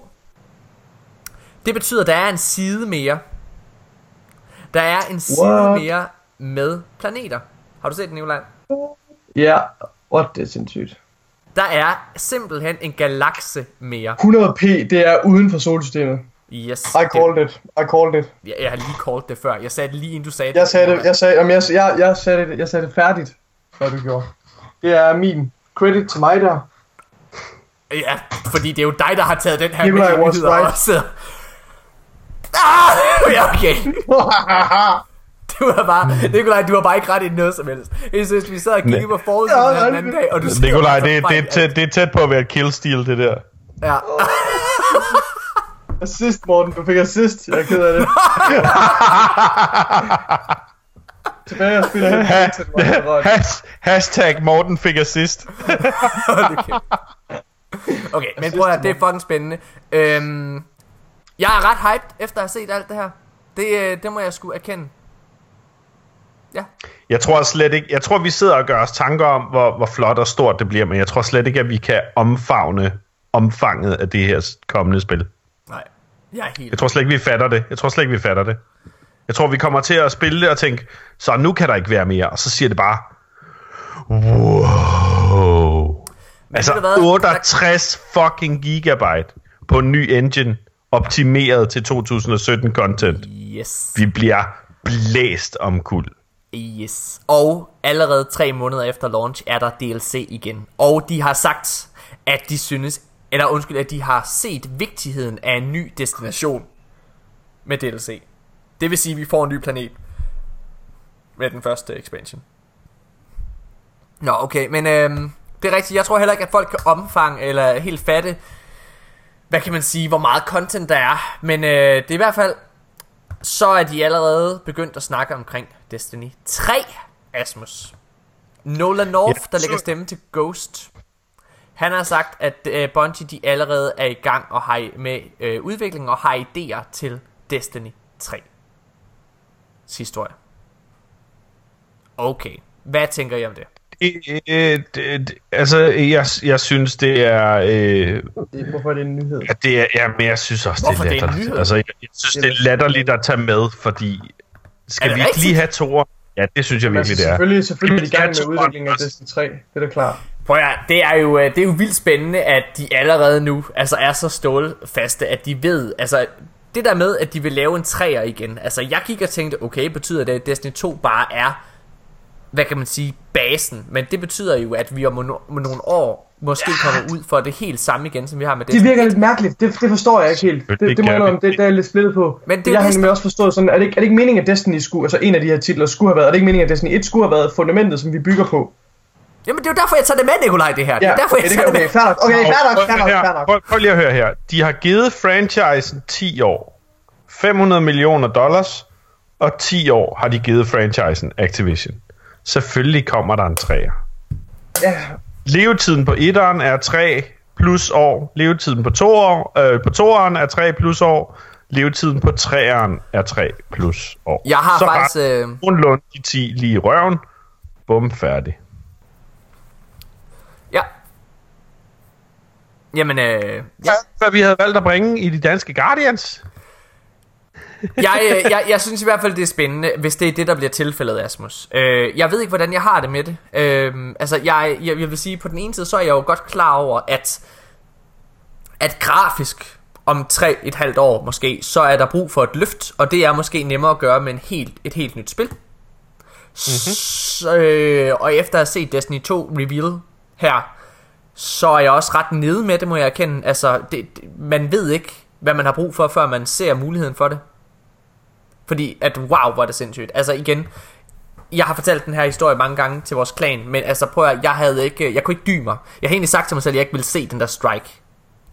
L2. Det betyder, at der er en side mere. Der er en side What? mere med planeter. Har du set den, Nicolaj? Ja, what, det er sindssygt. Der er simpelthen en galakse mere. 100p, det er uden for solsystemet. Yes. I called it. I called it. Jeg, jeg har lige called det før. Jeg sagde det lige inden du sagde det. Jeg sagde det, jeg sagde, jamen jeg, jeg, jeg, sagde det, jeg sagde det færdigt, før du gjorde. Det er min credit til mig der. Ja, fordi det er jo dig, der har taget den her Nikolaj med was right. også. Ah, ja, okay. Du har bare, Nikolaj, du har bare ikke ret i noget som helst. Jeg synes, vi sad og kiggede på Ja, her den anden dag, og du Nikolaj, altså det, det, er tæt, det er tæt på at være killsteal, det der. Ja. assist, Morten. Du fik assist. Jeg er ked af det. Tilbage og spille hen. Ha, has, hashtag Morten fik assist. Kæft. Okay, men prøv at det er fucking spændende. Øhm, jeg er ret hyped efter at have set alt det her. Det, øh, det må jeg sgu erkende. Ja. Jeg tror slet ikke, jeg tror vi sidder og gør os tanker om, hvor, hvor flot og stort det bliver, men jeg tror slet ikke, at vi kan omfavne omfanget af det her kommende spil. Nej, jeg er helt... Jeg tror slet ikke, vi fatter det. Jeg tror slet ikke, vi fatter det. Jeg tror, vi kommer til at spille det og tænke, så nu kan der ikke være mere. Og så siger det bare, wow. Altså du hvad? 68 fucking gigabyte på en ny engine, optimeret til 2017 content. Yes. Vi bliver blæst om kul. Yes. Og allerede tre måneder efter launch er der DLC igen. Og de har sagt, at de synes, eller undskyld, at de har set vigtigheden af en ny destination med DLC. Det vil sige, at vi får en ny planet med den første expansion. Nå, okay, men øhm, det er rigtigt. Jeg tror heller ikke, at folk kan omfange eller helt fatte, hvad kan man sige, hvor meget content der er. Men øh, det er i hvert fald så er de allerede begyndt at snakke omkring Destiny 3, Asmus. Nolan North, Ja, der lægger stemme til Ghost, han har sagt, at uh, Bungie de allerede er i gang og har i- med uh, udvikling og har idéer til Destiny 3. Historie. Okay. Hvad tænker I om det? Øh, det- det- altså, jeg, jeg synes, det er... Øh, Hvorfor er det en nyhed? ja, det er ja, men jeg synes også, Hvorfor det det er er latterligt. nyhed? Altså, jeg, jeg synes, det er latterligt at tage med, fordi... Skal Er det vi ikke lige have toer? Ja, det synes jeg virkelig, det er. selvfølgelig, selvfølgelig er de i gang med udviklingen af to- Destiny 3. Det er da klart. Prøv at, det er jo øh, det er jo vildt spændende at de allerede nu altså er så stålfaste at de ved altså det der med at de vil lave en træer igen. Altså jeg gik og tænkte okay betyder det at Destiny 2 bare er hvad kan man sige, basen. Men det betyder jo, at vi om no- nogle år måske ja. kommer ud for det helt samme igen, som vi har med det. Det virker lidt mærkeligt. Det, det forstår jeg ikke helt. Det, det, det må jeg det, det, det er lidt splittet på. Men det jeg har nemlig også forstået sådan, er det, ikke, er det ikke meningen, at Destiny skulle, altså en af de her titler skulle have været, er det ikke meningen, at Destiny 1 skulle have været fundamentet, som vi bygger på? Jamen det er jo derfor, jeg tager det med, Nikolaj, det her. Det er derfor, jeg tager okay, det med. Okay, okay, fair nok, fair nok, fair nok. Prøv, prøv lige at høre her. De har givet franchisen 10 år. 500 millioner dollars, og 10 år har de givet franchisen Activision. Selvfølgelig kommer der en træer. Ja. Levetiden på etteren er 3 plus år. Levetiden på to år, øh, på toeren er 3 plus år. Levetiden på træeren er 3 plus år. Jeg har Så faktisk... Øh... Nogenlunde de 10 lige i røven. Bum, færdig. Ja. Jamen, øh... Ja. Hvad vi havde valgt at bringe i de danske Guardians jeg, øh, jeg, jeg synes i hvert fald, det er spændende, hvis det er det, der bliver tilfældet, Asmus. Øh, jeg ved ikke, hvordan jeg har det med det. Øh, altså, jeg, jeg, jeg vil sige, på den ene side, så er jeg jo godt klar over, at, at grafisk om tre et halvt år måske, så er der brug for et løft, og det er måske nemmere at gøre med en helt, et helt nyt spil. Mm-hmm. Så, øh, og efter at have set Destiny 2 reveal her, så er jeg også ret nede med det, må jeg erkende. Altså, det, det, man ved ikke, hvad man har brug for, før man ser muligheden for det. Fordi at wow, hvor er det sindssygt. Altså igen, jeg har fortalt den her historie mange gange til vores klan, men altså prøv at, jeg havde ikke, jeg kunne ikke dybe mig. Jeg har egentlig sagt til mig selv, at jeg ikke ville se den der strike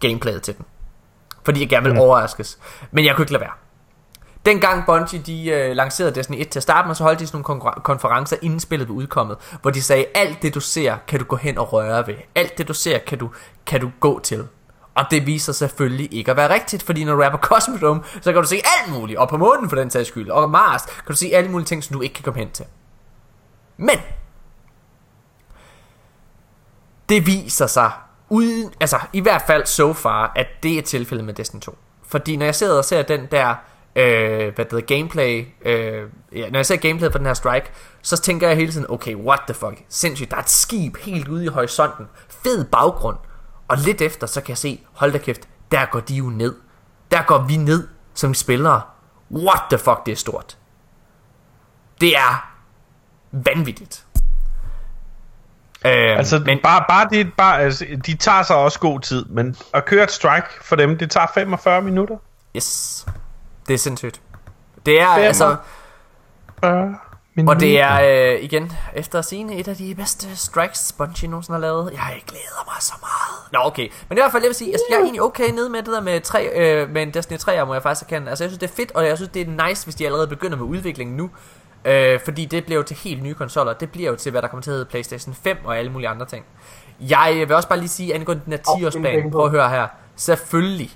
gameplayet til den. Fordi jeg gerne ville mm. overraskes. Men jeg kunne ikke lade være. Dengang Bungie de øh, lancerede Destiny 1 til at starte med, så holdt de sådan nogle konferencer inden spillet blev udkommet, hvor de sagde, alt det du ser, kan du gå hen og røre ved. Alt det du ser, kan du, kan du gå til. Og det viser selvfølgelig ikke at være rigtigt, fordi når du er på Cosmodrome, så kan du se alt muligt, og på månen for den sags skyld, og Mars, kan du se alle mulige ting, som du ikke kan komme hen til. Men, det viser sig, uden, altså i hvert fald so far, at det er tilfældet med Destiny 2. Fordi når jeg sidder og ser den der, øh, hvad det gameplay, øh, ja, når jeg ser gameplay for den her strike, så tænker jeg hele tiden, okay, what the fuck, sindssygt, der er et skib helt ude i horisonten, fed baggrund, og lidt efter, så kan jeg se, hold da kæft, der går de jo ned. Der går vi ned som spillere. What the fuck, det er stort. Det er vanvittigt. Øh, altså, men, bare, bare, de, bare altså, de tager sig også god tid, men at køre et strike for dem, det tager 45 minutter. Yes. Det er sindssygt. Det er 45. altså... 40. Men og det er øh, igen, efter at sige et af de bedste strikes, Bungie nogensinde har lavet. Jeg glæder mig så meget. Nå, okay. Men i hvert fald, jeg vil sige, altså, jeg er egentlig okay nede med det der med, tre, øh, med en Destiny 3, må jeg faktisk erkende. Altså, jeg synes, det er fedt, og jeg synes, det er nice, hvis de allerede begynder med udviklingen nu. Øh, fordi det bliver jo til helt nye konsoller. Det bliver jo til, hvad der kommer til at hedde PlayStation 5 og alle mulige andre ting. Jeg vil også bare lige sige, angående den her 10-årsplan, prøv at høre her. Selvfølgelig,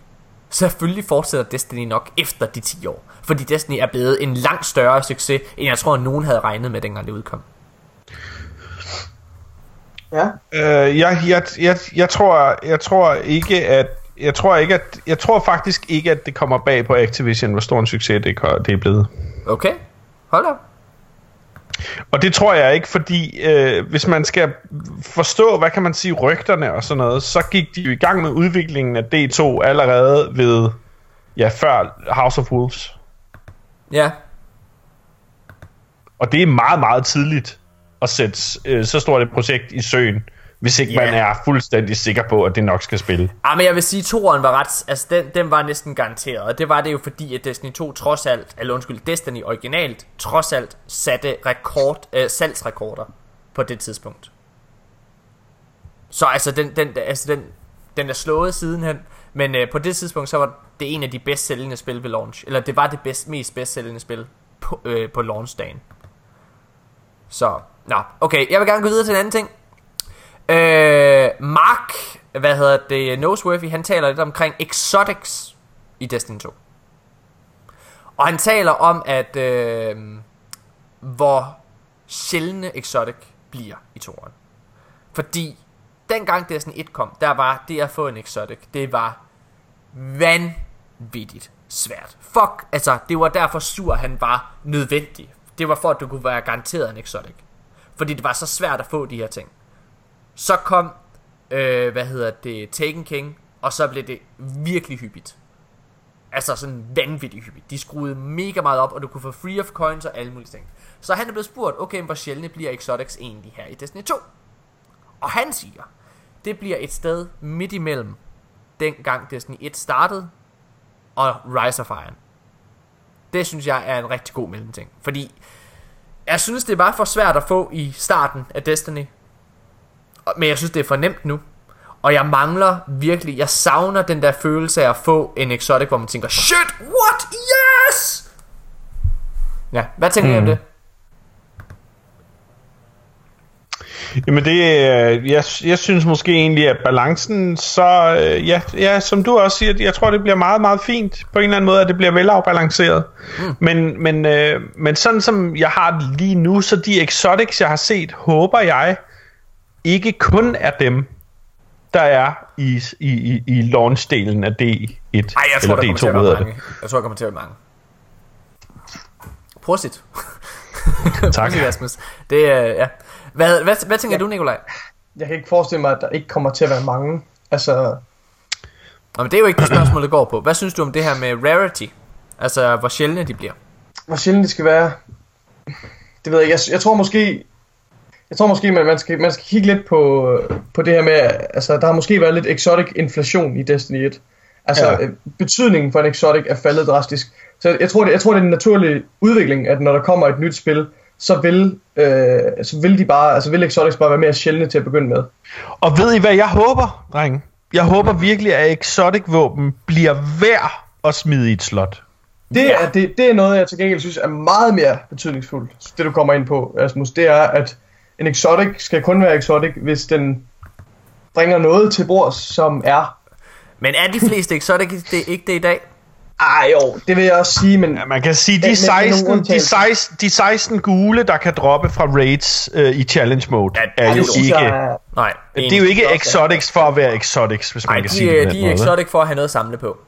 selvfølgelig fortsætter Destiny nok efter de 10 år. Fordi Destiny er blevet en langt større succes, end jeg tror, nogen havde regnet med, dengang det udkom. Ja. Øh, jeg, jeg, jeg, jeg, tror, jeg tror ikke, at jeg tror ikke, at jeg tror faktisk ikke, at det kommer bag på Activision, hvor stor en succes det, det er blevet. Okay, hold op. Og det tror jeg ikke, fordi øh, hvis man skal forstå, hvad kan man sige, rygterne og sådan noget, så gik de jo i gang med udviklingen af D2 allerede ved, ja, før House of Wolves. Ja. Og det er meget, meget tidligt at sætte øh, så stort et projekt i søen, hvis ikke yeah. man er fuldstændig sikker på, at det nok skal spille. Ja, men jeg vil sige, at toeren var ret, altså den, den var næsten garanteret, og det var det jo fordi, at Destiny 2 trods alt, eller undskyld, Destiny originalt, trods alt satte rekord, øh, salgsrekorder på det tidspunkt. Så altså, den, den, altså den, den er slået sidenhen, men øh, på det tidspunkt, så var det en af de bedst sælgende spil ved launch. Eller det var det bedst, mest bedst sælgende spil på, øh, på launchdagen. Så, nå, okay, jeg vil gerne gå videre til en anden ting. Øh, Mark, hvad hedder det, Noseworthy, han taler lidt omkring exotics i Destiny 2. Og han taler om, at øh, hvor sjældne exotic bliver i toren. Fordi dengang Destiny 1 kom, der var det at få en exotic, det var vanvittigt svært. Fuck, altså, det var derfor sur, han var nødvendig. Det var for, at du kunne være garanteret en exotic. Fordi det var så svært at få de her ting. Så kom, øh, hvad hedder det, Taken King, og så blev det virkelig hyppigt. Altså sådan vanvittigt hyppigt. De skruede mega meget op, og du kunne få free of coins og alle mulige ting. Så han er blevet spurgt, okay, hvor sjældne bliver exotics egentlig her i Destiny 2? Og han siger, det bliver et sted midt imellem dengang Destiny 1 startede, og Rise of Iron. Det synes jeg er en rigtig god mellemting. Fordi jeg synes, det var for svært at få i starten af Destiny. Men jeg synes, det er for nemt nu. Og jeg mangler virkelig, jeg savner den der følelse af at få en exotic, hvor man tænker, shit, what, yes! Ja, hvad tænker mm. I om det? Jamen det, øh, jeg, jeg synes måske egentlig, at balancen så, øh, ja, ja, som du også siger, jeg tror, det bliver meget, meget fint på en eller anden måde, at det bliver velafbalanceret. Mm. Men, men, øh, men sådan som jeg har det lige nu, så de exotics, jeg har set, håber jeg, ikke kun er dem, der er i, i, i, i launch-delen af D1 Ej, jeg tror, eller D2 til at være mange. Jeg tror, der kommer til at være mange. Prosit. tak. Rasmus. Det er, ja. Hvad, hvad, hvad tænker ja. du, Nikolaj? Jeg kan ikke forestille mig, at der ikke kommer til at være mange. Altså... Nå, men det er jo ikke det spørgsmål, det går på. Hvad synes du om det her med rarity? Altså, hvor sjældne de bliver? Hvor sjældne de skal være? Det ved jeg Jeg, jeg tror måske... Jeg tror måske, man, man, skal, man skal kigge lidt på, på det her med... Altså, der har måske været lidt exotic inflation i Destiny 1. Altså, ja. Øh, betydningen for en exotic er faldet drastisk. Så jeg tror, det, jeg tror, det er en naturlig udvikling, at når der kommer et nyt spil, så vil, øh, så vil de bare, altså vil Exotics bare være mere sjældne til at begynde med. Og ved I hvad jeg håber, drenge? Jeg håber virkelig, at Exotic våben bliver værd at smide i et slot. Det er, det, det er noget, jeg til gengæld synes er meget mere betydningsfuldt, det du kommer ind på, Asmus. Det er, at en Exotic skal kun være Exotic, hvis den bringer noget til bord, som er... Men er de fleste Exotic det, ikke det i dag? Ej jo, det vil jeg også sige, men... Ja, man kan sige, de, 16, de, 16, de 16 gule, der kan droppe fra raids øh, i challenge mode, ja, er jo ikke... Jeg, nej, det er jo ikke exotics for at være exotics, hvis man kan de, sige det de er exotic for at have noget at samle på.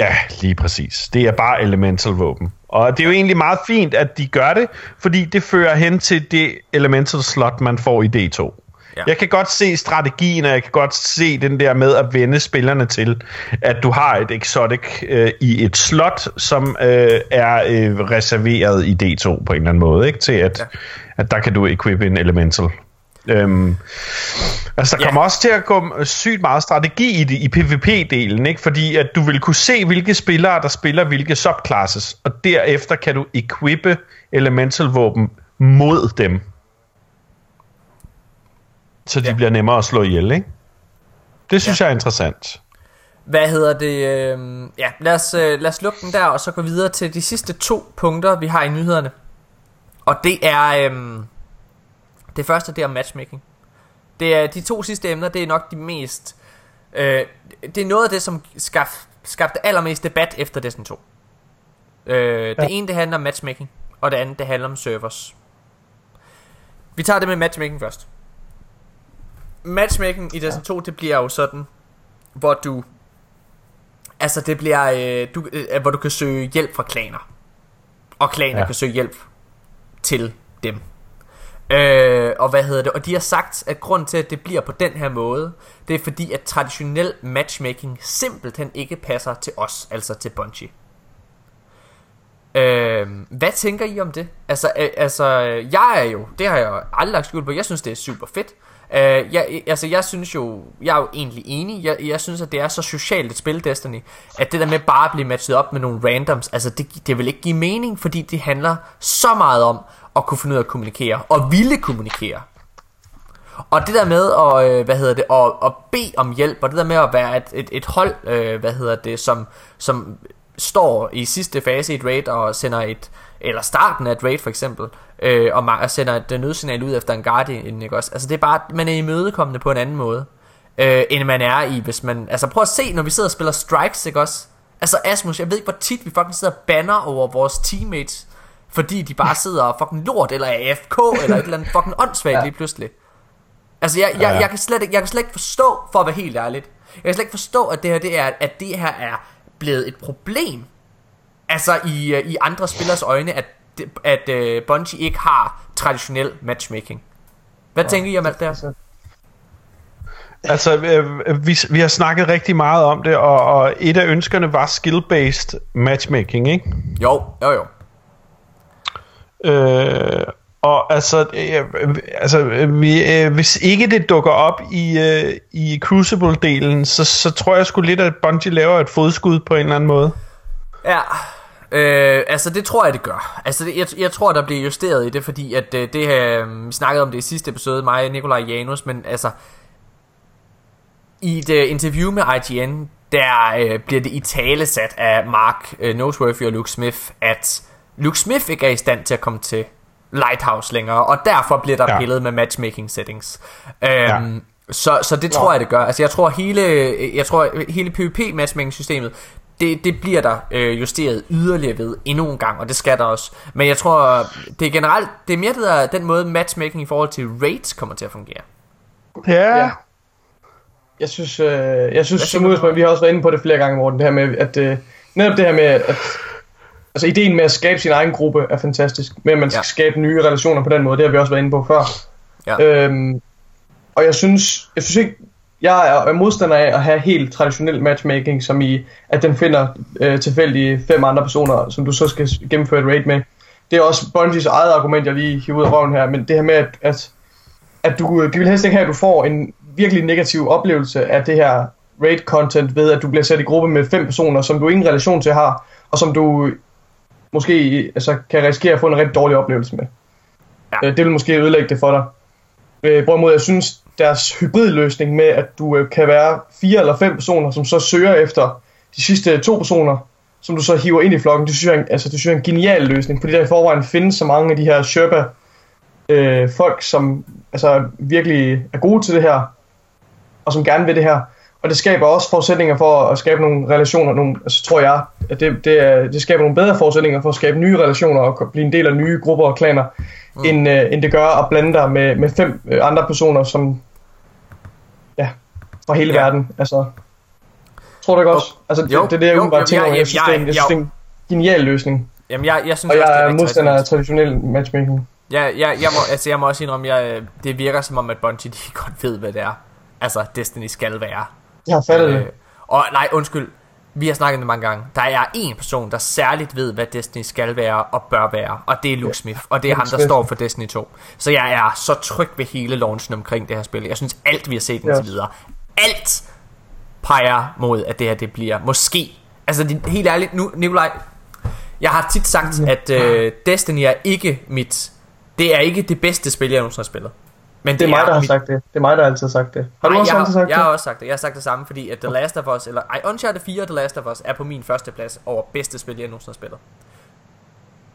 Ja, lige præcis. Det er bare elemental våben. Og det er jo egentlig meget fint, at de gør det, fordi det fører hen til det elemental slot, man får i D2. Ja. Jeg kan godt se strategien, og jeg kan godt se den der med at vende spillerne til, at du har et exotic øh, i et slot, som øh, er øh, reserveret i D2 på en eller anden måde, ikke? til at, ja. at der kan du equip en elemental. Øhm, altså der ja. kommer også til at gå sygt meget strategi i det i PvP-delen, ikke? fordi at du vil kunne se, hvilke spillere, der spiller hvilke subclasses, og derefter kan du equippe elemental våben mod dem så de ja. bliver nemmere at slå ihjel, ikke? Det synes ja. jeg er interessant. Hvad hedder det? Øh, ja, lad os, øh, lad os lukke den der, og så gå videre til de sidste to punkter, vi har i nyhederne. Og det er... Øh, det første, det er matchmaking. Det er de to sidste emner, det er nok de mest... Øh, det er noget af det, som skab, skabte allermest debat efter Destiny 2. Øh, det ja. ene, det handler om matchmaking, og det andet, det handler om servers. Vi tager det med matchmaking først matchmaking i Destiny 2, det bliver jo sådan, hvor du... Altså det bliver, øh, du, øh, hvor du kan søge hjælp fra klaner. Og klaner ja. kan søge hjælp til dem. Øh, og hvad hedder det? Og de har sagt, at grund til, at det bliver på den her måde, det er fordi, at traditionel matchmaking simpelthen ikke passer til os, altså til Bungie. Øh, hvad tænker I om det? Altså, øh, altså, jeg er jo, det har jeg aldrig lagt skjul på, jeg synes, det er super fedt. Uh, jeg, altså jeg synes jo, jeg er jo egentlig enig, jeg, jeg synes at det er så socialt et spil Destiny, at det der med bare at blive matchet op med nogle randoms, altså det, det vil ikke give mening, fordi det handler så meget om at kunne finde ud af at kommunikere, og ville kommunikere. Og det der med at, øh, hvad hedder det, at, at bede om hjælp, og det der med at være et, et, et hold, øh, hvad hedder det, som, som står i sidste fase i et raid og sender et, eller starten af et raid for eksempel, øh, og, og sender et øh, nødsignal ud efter en guardian, ikke også? Altså det er bare, man er imødekommende på en anden måde, øh, end man er i, hvis man, altså prøv at se, når vi sidder og spiller strikes, ikke også? Altså Asmus, jeg ved ikke, hvor tit vi fucking sidder og banner over vores teammates, fordi de bare sidder og fucking lort, eller er AFK, eller et eller andet fucking åndssvagt ja. lige pludselig. Altså jeg, jeg, jeg, kan slet ikke, jeg kan slet ikke forstå, for at være helt ærligt, jeg kan slet ikke forstå, at det her, det er, at det her er blevet et problem. Altså i, i andre spillers øjne, at at uh, Bungie ikke har traditionel matchmaking. Hvad ja, tænker I om alt det her? Altså, øh, vi, vi har snakket rigtig meget om det, og, og et af ønskerne var skill-based matchmaking, ikke? Jo, jo, jo. Øh, og altså, øh, altså øh, vi, øh, hvis ikke det dukker op i, øh, i Crucible-delen, så, så tror jeg sgu lidt, at Bungie laver et fodskud på en eller anden måde. Ja, øh, altså det tror jeg det gør Altså det, jeg, jeg tror der bliver justeret i det Fordi at øh, det her Vi snakkede om det i sidste episode Mig og Nikolaj Janus Men altså I et øh, interview med IGN Der øh, bliver det i tale sat Af Mark øh, Noseworthy og Luke Smith At Luke Smith ikke er i stand til at komme til Lighthouse længere Og derfor bliver der Ja. ja. pillet med matchmaking settings øhm, Ja. så, så det tror jeg det gør Altså jeg tror hele Jeg tror hele PvP matchmaking systemet det, det bliver der øh, justeret yderligere ved endnu en gang, og det skal der også. Men jeg tror, det er generelt, det er mere det der, den måde matchmaking i forhold til raids kommer til at fungere. Ja. Ja. Jeg synes, øh, jeg synes som udgangspunkt, vi har også været inde på det flere gange, Morten, det her med, at øh, netop det her med, at altså ideen med at skabe sin egen gruppe er fantastisk, at man skal Ja. skabe nye relationer på den måde, det har vi også været inde på før. Ja. Øhm, og jeg synes, jeg synes ikke, jeg er er modstander af at have helt traditionel matchmaking, som i, at den finder øh, tilfældige fem andre personer, som du så skal gennemføre et raid med. Det er også Bungies eget argument, jeg lige hiver ud af røven her, men det her med, at, at, at du, de vil helst ikke have, at du får en virkelig negativ oplevelse af det her raid-content ved, at du bliver sat i gruppe med fem personer, som du ingen relation til har, og som du måske altså, kan risikere at få en rigtig dårlig oplevelse med. Ja. Ja. Det vil måske ødelægge det for dig. Øh, hvorimod jeg synes, deres hybridløsning med, at du øh, kan være fire eller fem personer, som så søger efter de sidste to personer, som du så hiver ind i flokken, det synes jeg, altså, det synes jeg er en genial løsning, fordi der i forvejen findes så mange af de her Sherpa øh, folk, som altså, virkelig er gode til det her, og som gerne vil det her. Og det skaber også forudsætninger for at skabe nogle relationer, nogle, altså tror jeg, at det, det, er, det skaber nogle bedre forudsætninger for at skabe nye relationer og blive en del af nye grupper og klaner, mm. end, øh, end det gør at blande dig med, med fem øh, andre personer, som ja, fra hele Ja. verden. Altså, tror du ikke også? Altså, det, Jo, det er det, jeg jo, jo, tænker, jeg- jeg, jeg, synes, jeg- det er en, jeg synes, det er en genial løsning. Jamen, jeg, jeg synes Og også, det jeg er rigtig modstander af traditionel matchmaking. Ja, ja, jeg, må, altså, jeg må også indrømme, jeg, det virker som om, at Bungie de godt ved, hvad det er. Altså, Destiny skal være. Jeg har fattet det. Øh, og nej, undskyld. Vi har snakket det mange gange. Der er en person, der særligt ved, hvad Destiny skal være og bør være. Og det er Luke Smith. Og det er Luke ham, der Smith. står for Destiny 2. Så jeg er så tryg ved hele launchen omkring det her spil. Jeg synes, alt vi har set indtil Yes. videre. Alt peger mod, at det her det bliver måske. Altså, det, helt ærligt, nu, Nikolaj. Jeg har tit sagt, at øh, Destiny er ikke mit... Det er ikke det bedste spil, jeg nogensinde har spillet. Men Det er mig, der har mit, sagt det. Det er mig, der altid har sagt det. Har du Nej, også jeg, altid har, sagt jeg det? har også sagt det. Jeg har sagt det samme, fordi at The Last of Us, eller ej, Uncharted 4 og The Last of Us er på min første plads over bedste spil, jeg nogensinde har spillet.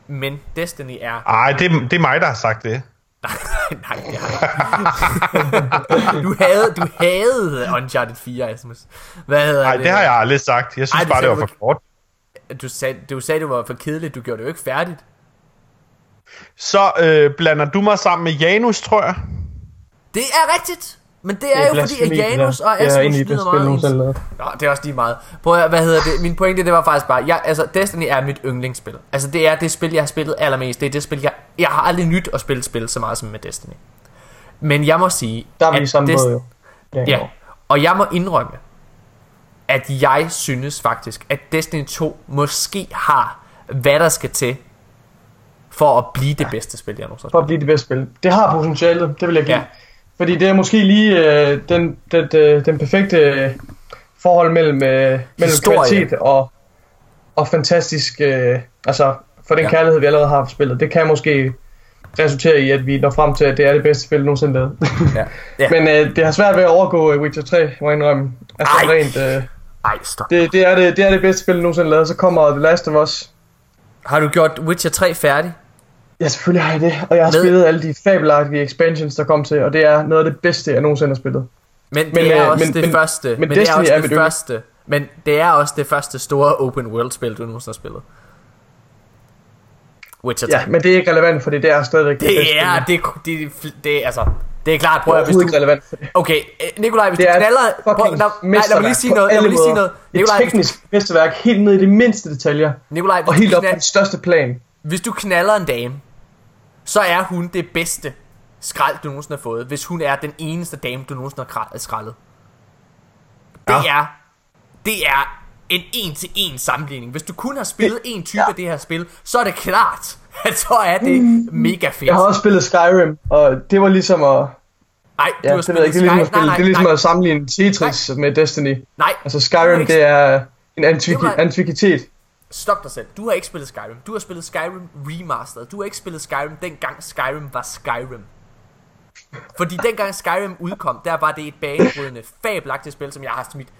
Men Destiny er... Ej, det, det er mig, der har sagt det. Nej, det har jeg ikke. du havde, du havde Uncharted 4, Asmus. Hvad hedder Nej, det har jeg aldrig sagt. Jeg synes Ej, Ej, bare, det var for kort. Du sagde, du sagde, det var for kedeligt. Du gjorde det jo ikke færdigt. Så øh, blander du mig sammen med Janus, tror jeg. Det er rigtigt. Men det er, jo fordi, at Janus og Jeg er Asmus det lyder spil meget ens. Nå, det er også lige meget. Prøv at, hvad hedder det? Min pointe, det var faktisk bare, jeg, altså Destiny er mit yndlingsspil. Altså det er det spil, jeg har spillet allermest. Det er det spil, jeg, jeg har aldrig nyt at spille spil så meget som med Destiny. Men jeg må sige, Der er vi samme Dest- jo. Det er Ja, og jeg må indrømme, at jeg synes faktisk, at Destiny 2 måske har, hvad der skal til, for at blive det bedste spil, jeg nogensinde For at blive det bedste spil. Det har potentialet, det vil jeg give. Ja. Fordi det er måske lige øh, den, den, den, den perfekte øh, forhold mellem, øh, mellem kvalitet og, og fantastisk, øh, altså for den Ja. ja. kærlighed, vi allerede har for spillet. Det kan måske resultere i, at vi når frem til, at det er det bedste spil nogensinde lavet. Ja. Ja. Men øh, det har svært ved at overgå øh, Witcher 3, må jeg indrømme. Altså Ej. rent, øh, Ej, stop. det, det, er det, det er det bedste spil nogensinde lavet. Så kommer The Last of Us. Har du gjort Witcher 3 færdig? Ja, selvfølgelig har jeg det. Og jeg har Med- spillet alle de fabelagtige expansions, der kom til. Og det er noget af det bedste, jeg nogensinde har spillet. Men det Men, er øh, også men- det men- første. men Men, det er også er det første. Men det er også det første store open world spil, du nogensinde har spillet. Witcher 3. Ja, men det er ikke relevant, fordi det er stadigvæk bedste det er, det, det, det, det, altså, det er klart, Det prøv er at hvis du... ikke relevant for det. Okay, øh, Nikolaj, hvis Det du er knaller... Prøv, nej, nej, lad mig lige sige noget. Lad mig lige sige noget. Et Nikolaj, du, teknisk mesterværk helt ned i de mindste detaljer. Nikolaj, Og helt op på knald, den største plan. hvis du knaller en dame, så er hun det bedste skrald, du nogensinde har fået, hvis hun er den eneste dame, du nogensinde har kra- skraldet. det er, det er en en-til-en sammenligning. Hvis du kun har spillet en type Ja. af det her spil, så er det klart, at så er det mega fedt. Jeg har også spillet Skyrim, og det var ligesom at... Nej, du Ja, har det ved jeg ikke, det er ligesom at, spille, nej, det er ligesom nej, at sammenligne Tetris med Destiny. nej, Altså Du Skyrim, har det er en Det var- antiquitet. Stop dig selv. Du har ikke spillet Skyrim. Du har spillet Skyrim Remastered. Du har ikke spillet Skyrim dengang Skyrim var Skyrim. Fordi dengang Skyrim udkom, der var det et banebrydende, fabelagtigt spil, som jeg har smidt.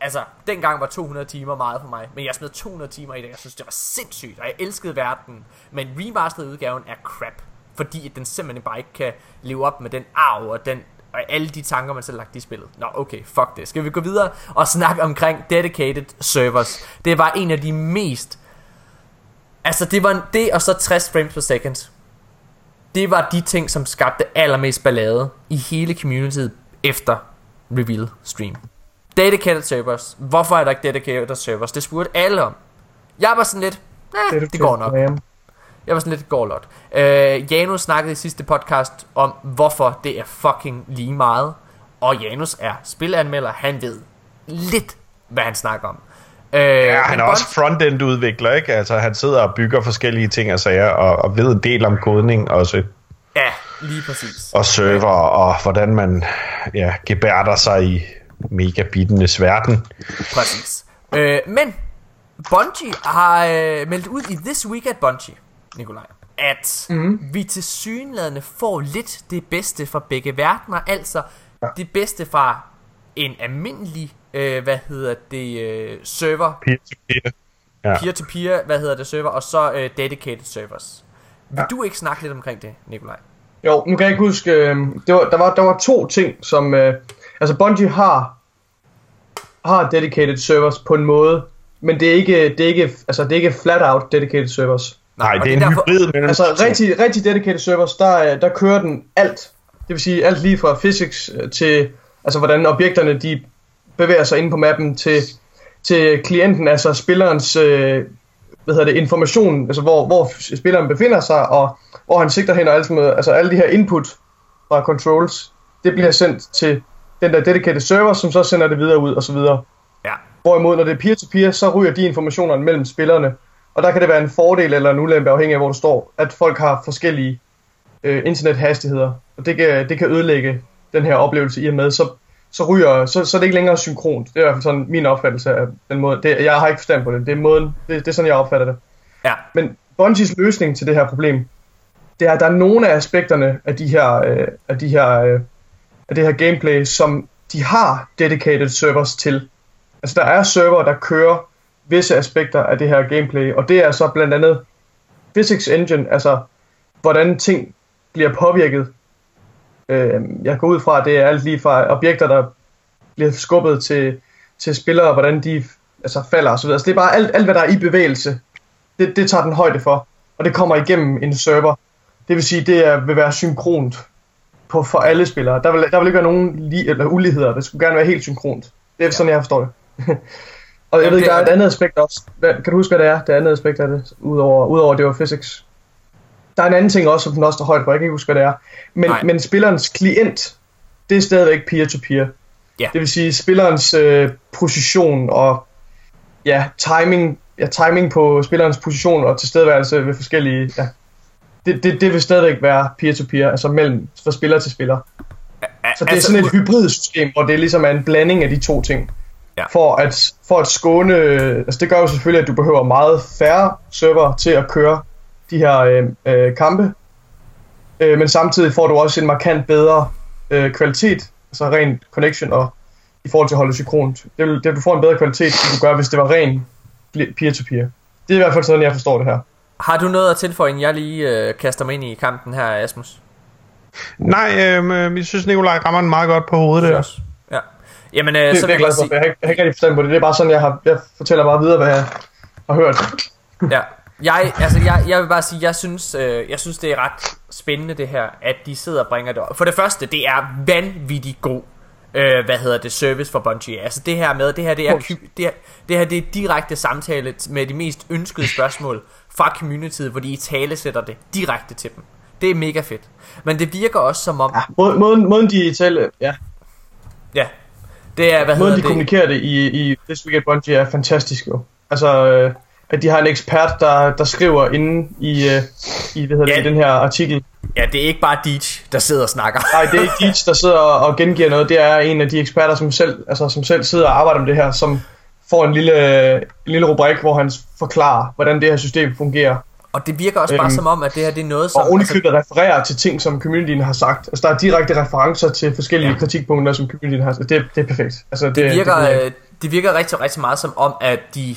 Altså, dengang var 200 timer meget for mig, men jeg smed 200 timer i det. Jeg synes, det var sindssygt, og jeg elskede verden. Men remastered udgaven er crap, fordi den simpelthen bare ikke kan leve op med den arv og den og alle de tanker, man selv har lagt i spillet. Nå, okay, fuck det. Skal vi gå videre og snakke omkring dedicated servers? Det var en af de mest Altså det var det og så 60 frames per second Det var de ting som skabte allermest ballade I hele communityet efter reveal stream Dedicated servers Hvorfor er der ikke dedicated servers? Det spurgte alle om Jeg var sådan lidt det, det går nok jeg var sådan lidt gårdlot. Øh, Janus snakkede i sidste podcast om, hvorfor det er fucking lige meget. Og Janus er spilanmelder. Han ved lidt, hvad han snakker om. Øh, Ja, han er også frontend udvikler, ikke? Altså, han sidder og bygger forskellige ting og sager, og, og ved en del om kodning også, Ja, lige præcis. og server, og hvordan man ja, gebærder sig i megabittenes verden. Præcis. Øh, men Bungie har øh, meldt ud i This Week at Bungie, Nikolaj, at mm. vi til synlædende får lidt det bedste fra begge verdener, altså det bedste fra en almindelig, øh, hvad hedder det, øh, server, Peer-to-peer. Ja. peer-to-peer, hvad hedder det, server, og så øh, dedicated servers. Vil du ikke snakke lidt omkring det, Nikolaj? Jo, nu kan jeg ikke huske, øh, det var, der, var, der var to ting, som, øh, altså Bungie har, har dedicated servers på en måde, men det er ikke, det er ikke, altså det er ikke flat out dedicated servers. Nej, det er en derfor- hybrid mellem Altså rigtig, rigtig dedicated servers, der, øh, der kører den alt. Det vil sige alt lige fra physics øh, til, altså hvordan objekterne de bevæger sig inde på mappen, til, til klienten, altså spillerens øh, hvad hedder det, information, altså hvor, hvor spilleren befinder sig, og hvor han sigter hen, og alt sådan noget, altså alle de her input fra controls, det bliver sendt til den der dedicated server, som så sender det videre ud, og så videre. Ja. Hvorimod, når det er peer-to-peer, så ryger de informationer mellem spillerne. Og der kan det være en fordel eller en ulempe, afhængig af hvor du står, at folk har forskellige øh, internethastigheder. Og det kan, det kan ødelægge den her oplevelse i og med, så, så ryger, så, så er det ikke længere synkront. Det er i hvert fald sådan min opfattelse af den måde. Det, jeg har ikke forstand på det. Det er, måden, det, det er sådan, jeg opfatter det. Ja. Men Bungies løsning til det her problem, det er, at der er nogle af aspekterne af de her, øh, af de her, øh, af det her gameplay, som de har dedicated servers til. Altså der er server, der kører visse aspekter af det her gameplay, og det er så blandt andet physics engine, altså hvordan ting bliver påvirket. Øh, jeg går ud fra, at det er alt lige fra objekter, der bliver skubbet til, til spillere, hvordan de altså, falder osv. Altså, det er bare alt, alt, hvad der er i bevægelse, det, det tager den højde for, og det kommer igennem en server. Det vil sige, det er, vil være synkront på, for alle spillere. Der vil, der vil ikke være nogen li, eller uligheder. Det skulle gerne være helt synkront. Det er sådan, jeg forstår det. og jeg Jamen, ved ikke, der er er- et andet aspekt også. Hvad, kan du huske, hvad det er? Det andet aspekt af det, udover, udover det var physics. Der er en anden ting også, som den også tager højde for. Jeg kan ikke huske, hvad det er. Men, Nej. men spillerens klient, det er stadigvæk peer-to-peer. Ja. Det vil sige, spillerens øh, position og ja, timing, ja, timing på spillerens position og tilstedeværelse ved forskellige... Ja, det, det, det vil stadigvæk være peer-to-peer, altså mellem fra spiller til spiller. Så det er altså, sådan et ud- hybridsystem, hvor det ligesom er en blanding af de to ting. Ja. For at, for at skåne... Altså det gør jo selvfølgelig, at du behøver meget færre server til at køre de her øh, øh, kampe. Øh, men samtidig får du også en markant bedre øh, kvalitet, altså ren connection og i forhold til at holde synkront. Det vil, det, du får en bedre kvalitet, end du gør, hvis det var ren peer-to-peer. Det er i hvert fald sådan, jeg forstår det her. Har du noget at tilføje, inden jeg lige øh, kaster mig ind i kampen her, Asmus? Nej, øh, jeg synes, Nikolaj rammer den meget godt på hovedet der. Ja. Jamen, øh, Det, så det er jeg glad for, jeg har, ikke, jeg har ikke rigtig forstand på det. Det er bare sådan, jeg, har, jeg fortæller bare videre, hvad jeg har hørt. ja. Jeg, altså, jeg, jeg vil bare sige, jeg synes, øh, jeg synes, det er ret spændende det her, at de sidder og bringer det op. For det første, det er vanvittigt god, øh, hvad hedder det, service for Bungie. Altså det her med, det her, det er, det her, det her det er direkte samtale med de mest ønskede spørgsmål fra communityet, hvor de i tale sætter det direkte til dem. Det er mega fedt. Men det virker også som om, Ja, måden, måden, de taler... Ja, Ja. Det er, hvad Måden de det? kommunikerer det i, i This Week at Bungie er fantastisk jo. Altså, øh, at de har en ekspert, der, der skriver inde i, øh, i, hvad hedder det, Ja. i den her artikel. Ja, det er ikke bare Deej, der sidder og snakker. Nej, det er ikke Deej, der sidder og, og gengiver noget. Det er en af de eksperter, som selv, altså, som selv sidder og arbejder med det her, som får en lille, en lille rubrik, hvor han forklarer, hvordan det her system fungerer. Og det virker også bare Øhm, som om, at det her det er noget, som... Og ovenikøbet refererer til ting, som communityen har sagt. Altså, der er direkte referencer til forskellige Ja. ja. kritikpunkter, som communityen har sagt. Det, det er perfekt. Altså, det, det virker, det, øh, det virker rigtig, rigtig meget som om, at de,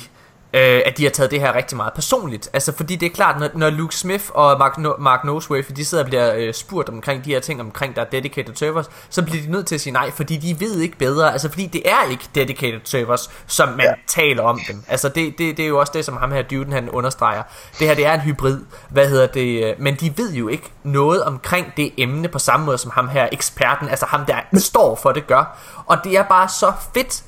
øh, at de har taget det her rigtig meget personligt. Altså, fordi det er klart, når, når Luke Smith og Mark, no- Mark Nosworthy, de sidder og bliver øh, spurgt omkring de her ting, omkring der er dedicated servers, så bliver de nødt til at sige nej, fordi de ved ikke bedre. Altså, fordi det er ikke dedicated servers, som man ja. taler om dem. Altså, det, det, det er jo også det, som ham her Duden, han understreger. Det her, det er en hybrid. Hvad hedder det? øh, Men de ved jo ikke noget omkring det emne på samme måde, som ham her eksperten, altså ham der står for det gør. Og det er bare så fedt,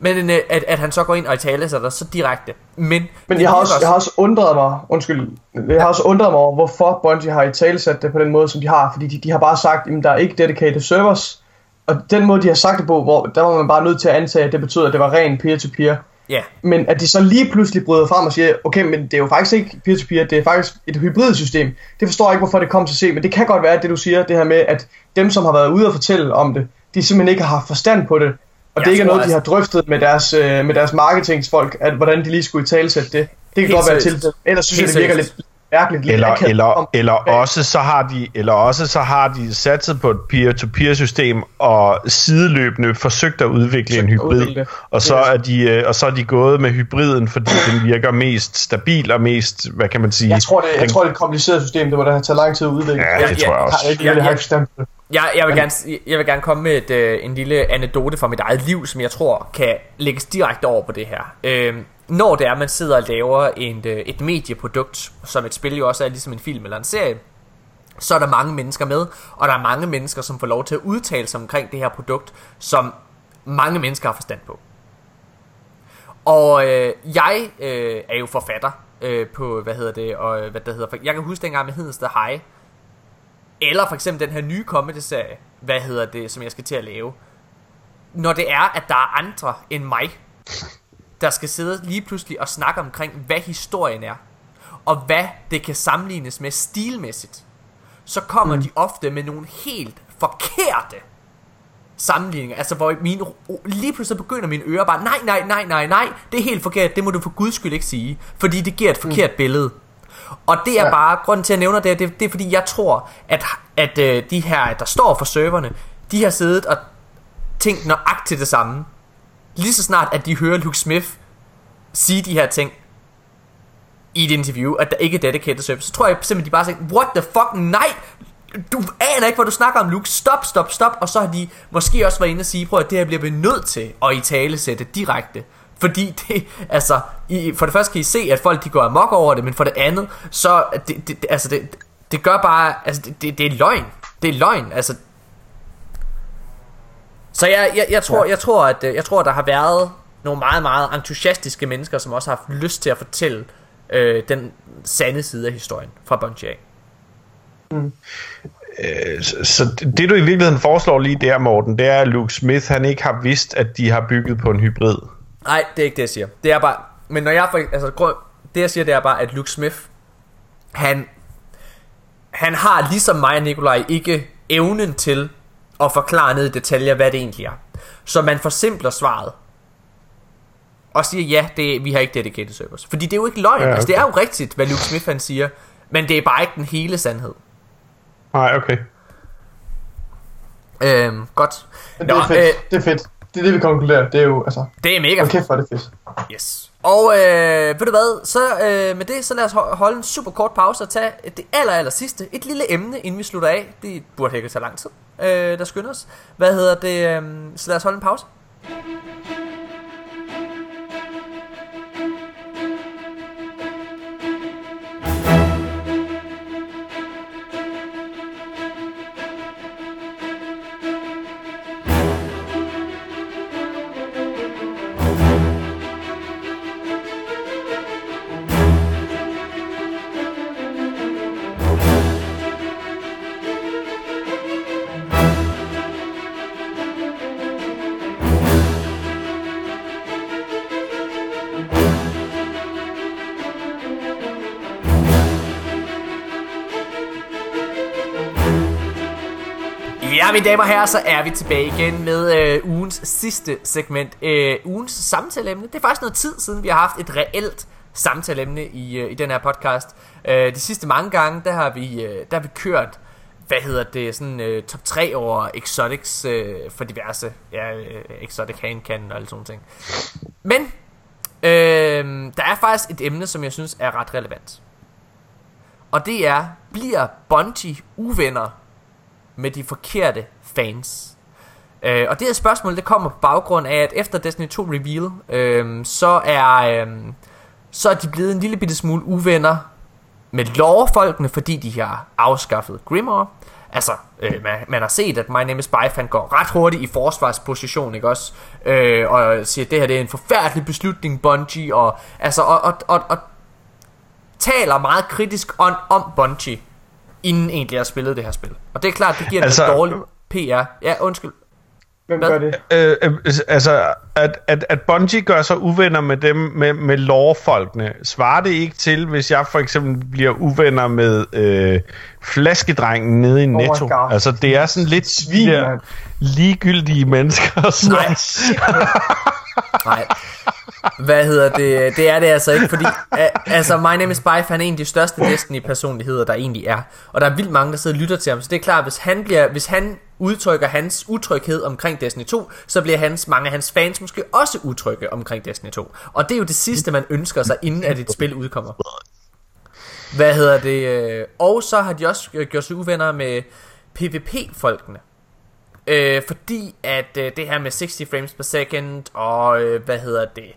men øh, at, at han så går ind og i tale sig der så direkte. Men, Men jeg har, virker også, jeg har også undret mig, undskyld, jeg har også undret mig over, hvorfor Bungie har i talesat det på den måde, som de har. Fordi de, de har bare sagt, at der er ikke dedicated servers. Og den måde, de har sagt det på, hvor, der var man bare nødt til at antage, at det betyder, at det var ren peer-to-peer. Ja, Men at de så lige pludselig bryder frem og siger, okay, men det er jo faktisk ikke peer-to-peer, det er faktisk et hybridsystem. Det forstår jeg ikke, hvorfor det kom til at se, men det kan godt være, at det du siger, det her med, at dem, som har været ude og fortælle om det, de simpelthen ikke har haft forstand på det. Og Jeg det ikke er noget, de altså- har drøftet med deres, øh, med deres marketingsfolk, at hvordan de lige skulle i talesætte det. Det kan Helt godt være seriøst. til. Ellers synes Helt jeg, det virker seriøst. lidt mærkeligt. Eller, akavet eller, om- eller, også så har de, eller også så har de satset på et peer-to-peer system og sideløbende forsøgt at udvikle en Forsøgt at hybrid. udvikle. Og så, er de, øh, og så er de gået med hybriden, fordi den virker mest stabil og mest, hvad kan man sige? Jeg tror, det, jeg den- tror, det er et kompliceret system, det må da have taget lang tid at udvikle. Ja, det tror jeg også. Jeg har haft forstand på det. jeg, jeg, vil gerne, jeg vil gerne komme med et, øh, en lille anekdote fra mit eget liv, som jeg tror kan lægges direkte over på det her. Øh, når det er, man sidder og laver en, øh, et medieprodukt, som et spil jo også er ligesom en film eller en serie, så er der mange mennesker med, og der er mange mennesker, som får lov til at udtale sig omkring det her produkt, som mange mennesker har forstand på. Og øh, jeg øh, er jo forfatter øh, på, hvad hedder det, og øh, hvad det hedder, jeg kan huske dengang med Hedensted High, eller for eksempel den her nye comedy-serie, hvad hedder det, som jeg skal til at lave. Når det er, at der er andre end mig, der skal sidde lige pludselig og snakke omkring, hvad historien er, og hvad det kan sammenlignes med stilmæssigt, så kommer mm. de ofte med nogle helt forkerte sammenligninger. Altså hvor mine, lige pludselig begynder mine ører bare, nej, nej, nej, nej, nej, det er helt forkert, det må du for guds skyld ikke sige, fordi det giver et forkert mm. billede. Og det er ja. Bare, grunden til at jeg nævner det, det, det er fordi jeg tror, at, at øh, de her, der står for serverne, de har siddet og tænkt nøjagtigt det samme. Lige så snart, at de hører Luke Smith sige de her ting i et interview, at der ikke er dedicated service, så tror jeg simpelthen, de bare siger, what the fuck, nej, du aner ikke, hvad du snakker om, Luke, stop, stop, stop, og så har de måske også været inde og sige, prøv at det her bliver vi nødt til at i tale sætte direkte, fordi det, altså, I, for det første kan I se, at folk de går amok over det, men for det andet, så, det, det, altså, det, det gør bare, altså, det, det, det er løgn, det er løgn, altså, så jeg, jeg, jeg, tror, jeg, tror, at, øh, jeg tror, der har været nogle meget, meget entusiastiske mennesker, som også har haft lyst til at fortælle øh, den sande side af historien fra Bungie af. Øh, så- Så det du i virkeligheden foreslår lige der, Morten, det er, at Luke Smith han ikke har vidst, at de har bygget på en hybrid. Nej, det er ikke det, jeg siger. Det er bare... Men når jeg... For, altså, grund, det jeg siger, det er bare, at Luke Smith, han... Han har ligesom mig og Nikolaj ikke evnen til at forklare ned i detaljer, hvad det egentlig er. Så man forsimpler svaret. Og siger, ja, det, vi har ikke dedicated servers. Fordi det er jo ikke løgn. Ja, okay. altså, det er jo rigtigt, hvad Luke Smith han siger. Men det er bare ikke den hele sandhed. Nej, okay. Øhm, godt. Men det er fedt. Det er fedt. Det er det, vi konkluderer. Det er jo, altså... det er mega kæft, hvor er det fedt. Yes. Og øh, ved du hvad, så øh, med det, så lad os holde en super kort pause og tage det aller, aller sidste. Et lille emne, inden vi slutter af. Det burde ikke tage lang tid, øh, der skynder os. Hvad hedder det? Øh, så lad os holde en pause. Mine damer og herrer, så er vi tilbage igen med øh, ugens sidste segment. Øh, ugens samtaleemne. Det er faktisk noget tid siden, vi har haft et reelt samtaleemne i, øh, i den her podcast. Øh, de sidste mange gange, der har vi, øh, der har vi kørt, hvad hedder det, sådan øh, top 3 over exotics øh, for diverse, ja, øh, exotic handcan og alle sådan ting. Men, øh, der er faktisk et emne, som jeg synes er ret relevant. Og det er, bliver Bungie uvenner med de forkerte fans? Øh, og det her spørgsmål, det kommer på baggrund af, at efter Destiny 2 Reveal, øh, så er... Øh, så er de blevet en lille bitte smule uvenner med lorefolkene, fordi de har afskaffet Grimoire. Altså, øh, man, man har set, at My Name is Spy, han går ret hurtigt i forsvarsposition, ikke også? Øh, og siger, at det her det er en forfærdelig beslutning, Bungie, og, altså, og, og, og, og taler meget kritisk on, om Bungie, inden egentlig har spillet det her spil. Og det er klart, det giver altså, en dårlig PR. Ja, undskyld. Hvem Hvad? gør det? Øh, øh, altså, at, at, at Bungie gør sig uvenner med dem, med, med lore-folkene, svarer det ikke til, hvis jeg for eksempel bliver uvenner med øh, flaskedrengen nede i my Netto? God. altså, det er sådan lidt Svin, ligegyldige mennesker, som... Nej. Nej. Hvad hedder det? Det er det altså ikke, fordi altså My Name is Bife, han er en af de største Destiny-personligheder, der egentlig er. Og der er vildt mange, der sidder og lytter til ham, så det er klart, hvis han, bliver, hvis han udtrykker hans utryghed omkring Destiny 2, så bliver hans, mange af hans fans måske også utrygge omkring Destiny 2. Og det er jo det sidste, man ønsker sig, inden at et spil udkommer. Hvad hedder det? Øh, og så har de også øh, gjort sig uvenner med PvP-folkene. Øh, fordi at øh, det her med 60 frames per second og øh, hvad hedder det,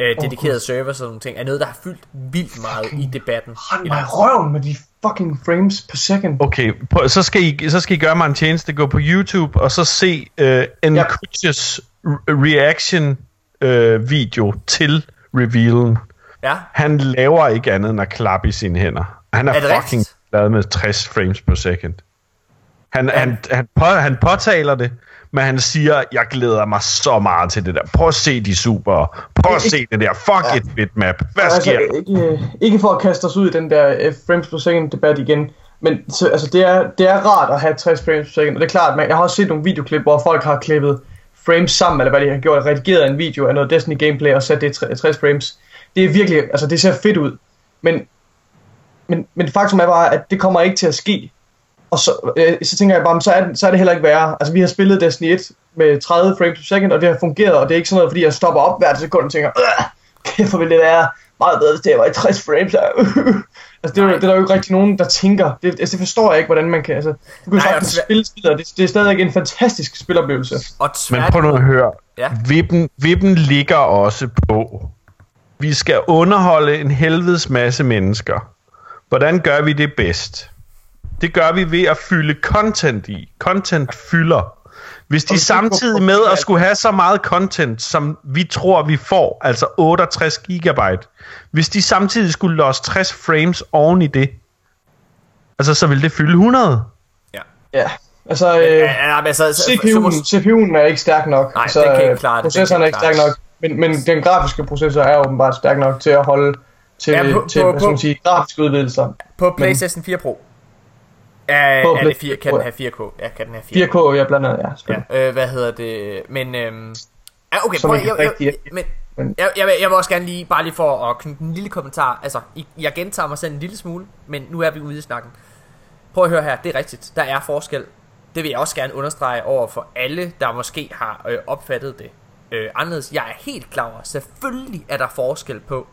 øh, dedikerede oh, servers og sådan nogle ting, er noget, der har fyldt vildt meget i debatten. I mig røven med de fucking frames per second. Okay, på, så, skal I, så skal I gøre mig en tjeneste, gå på YouTube og så se øh, en Ja. Kutches reaction øh, video til revealen. Ja, Han laver ikke andet end at klappe i sine hænder. Han er, Er fucking rigtigt? lavet med 60 frames per second. Han, ja. han, han, på, han påtaler det, men han siger, jeg glæder mig så meget til det der. Prøv at se de super. Prøv at se det der. Fuck ja. et bitmap. Hvad altså, sker der? ikke, øh, ikke for at kaste os ud i den der øh, frames per second debat igen, men så, altså, det, er, det er rart at have 60 frames per second, og det er klart, man, jeg har også set nogle videoklip, hvor folk har klippet frames sammen, eller hvad de har gjort, redigeret en video af noget Destiny gameplay og sat det i tre- 60 frames. Det er virkelig, altså det ser fedt ud, men, men, men faktum er bare, at det kommer ikke til at ske. Og så, øh, så tænker jeg bare, så er, det, så er det heller ikke værre. Altså vi har spillet Destiny 1 med 30 frames per second, og det har fungeret, og det er ikke sådan noget, fordi jeg stopper op hvert sekund og tænker, "Øh, kæft, ville det være meget bedre, hvis det var i 60 frames. her." altså det er, jo- det er der jo ikke rigtig nogen, der tænker. Det, altså, det forstår jeg ikke, hvordan man kan. Altså, du kan Nej, sagtens spille spillet, og det, det er stadig en fantastisk spiloplevelse. og Men prøv nu at høre. Ja. Vippen, vippen ligger også på. Vi skal underholde en helvedes masse mennesker. Hvordan gør vi det bedst? Det gør vi ved at fylde content i. Content fylder. Hvis de samtidig med at skulle have så meget content, som vi tror, vi får, altså 68 gigabyte, hvis de samtidig skulle losse 60 frames oven i det, altså så vil det fylde 100. Ja, altså... Øh, ja, ja, altså, så, så, så, CPU'en, CPU'en er ikke stærk nok. Nej, altså, den kan ikke øh, klare det. Processoren er ikke stærk nok, men, men den grafiske processor er åbenbart stærk nok til at holde til, Ja, ja, på- til på- hvad skal man sige, grafiske udvidelser. på PlayStation 4 Pro. Er, På er det 4, kan den have 4K? Ja, kan den have 4K? 4K, ja, blandt andet, ja. Ja, øh, hvad hedder det? Men, øhm, ja, okay, prøv, jeg, jeg, jeg, er- men, men- jeg, jeg, vil, jeg vil også gerne lige, bare lige for at knytte en lille kommentar, altså, jeg gentager mig selv en lille smule, men nu er vi ude i snakken. Prøv at høre her, det er rigtigt, der er forskel. Det vil jeg også gerne understrege over for alle, der måske har øh, opfattet det øh, anderledes. Jeg er helt klar over, selvfølgelig er der forskel på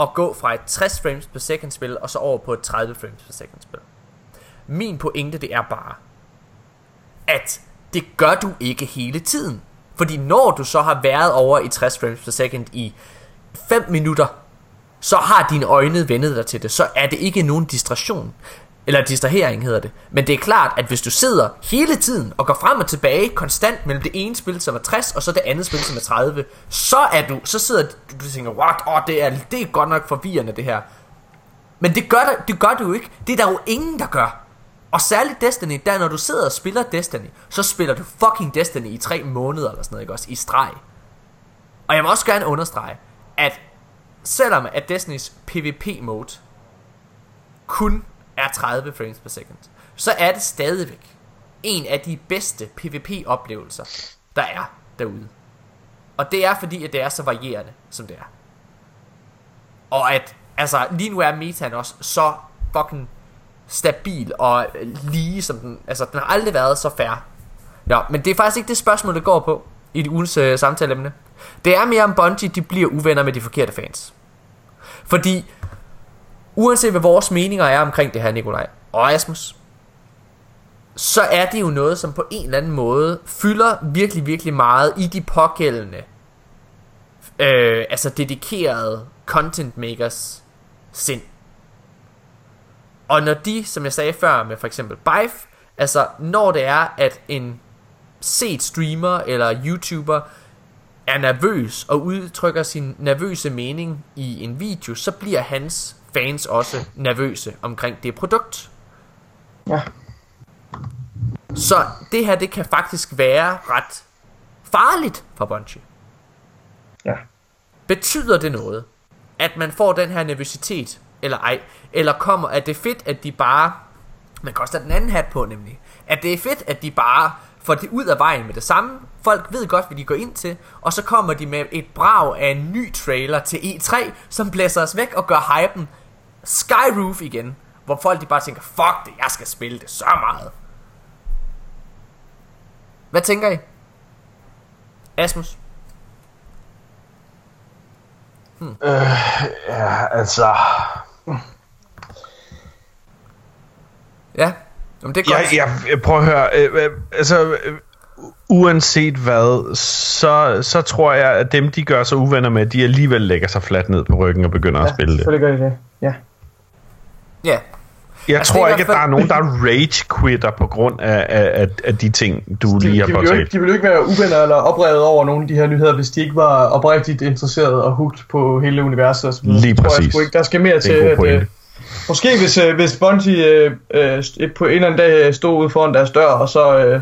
at gå fra et 60 frames per second spil, og så over på et 30 frames per second spil. Min pointe, det er bare, at det gør du ikke hele tiden. Fordi når du så har været over i 60 frames per second i 5 minutter, så har dine øjne vendet dig til det. Så er det ikke nogen distraktion. Eller distrahering hedder det. Men det er klart, at hvis du sidder hele tiden og går frem og tilbage konstant mellem det ene spil, som er 60, og så det andet spil, som er 30, så er du, så sidder du, du tænker, what, oh, det, er, det er godt nok forvirrende det her. Men det gør, det gør du jo ikke. Det er der jo ingen, der gør. Og særligt Destiny, der når du sidder og spiller Destiny, så spiller du fucking Destiny i tre måneder eller sådan noget, ikke også? I streg. Og jeg vil også gerne understrege, at selvom at Destinys PvP-mode kun er 30 frames per second, så er det stadigvæk en af de bedste PvP-oplevelser, der er derude. Og det er fordi, at det er så varierende, som det er. Og at, altså, lige nu er metaen også så fucking stabil og lige som den, altså, den har aldrig været så fair. Ja, men det er faktisk ikke det spørgsmål, det går på i det ugens øh, samtaleemne. Det er mere om Bungie, de bliver uvenner med de forkerte fans. Fordi, uanset hvad vores meninger er omkring det her, Nikolaj og Asmus, så er det jo noget, som på en eller anden måde fylder virkelig, virkelig meget i de pågældende, øh, altså dedikerede content makers sind. Og når de, som jeg sagde før med for eksempel Bife, altså når det er, at en set streamer eller YouTuber er nervøs og udtrykker sin nervøse mening i en video, så bliver hans fans også nervøse omkring det produkt. Ja. Så det her, det kan faktisk være ret farligt for Bungie. Ja. Betyder det noget, at man får den her nervøsitet, eller ej? Eller kommer, at det er fedt, at de bare... Man kan også tage den anden hat på, nemlig. At det er fedt, at de bare får det ud af vejen med det samme. Folk ved godt, hvad de går ind til. Og så kommer de med et brag af en ny trailer til E3, som blæser os væk og gør hypen skyroof igen. Hvor folk de bare tænker, fuck det, jeg skal spille det så meget. Hvad tænker I? Asmus? Hmm. Øh, ja, altså... Ja, Jamen, det er godt. Jeg, jeg, prøver at høre, øh, øh, altså, øh, uanset hvad, så, så tror jeg, at dem, de gør sig uvenner med, de alligevel lægger sig fladt ned på ryggen og begynder ja, at spille det. selvfølgelig gør de det. Ja. Ja, Jeg Altså, tror ikke, at der er nogen, der rage-quitter på grund af, af, af, af de ting, du De, lige har de, ville jo ikke, påtalt. de ville jo ikke være uvenner eller oprevet over nogle af de her nyheder, hvis de ikke var oprigtigt interesserede og hooked på hele universet. Og så videre. Lige tror jeg præcis. sgu ikke. Der skal mere til, at, øh, Måske hvis, øh, hvis Bungie øh, øh, på en eller anden dag stod ude foran deres dør, og så, øh,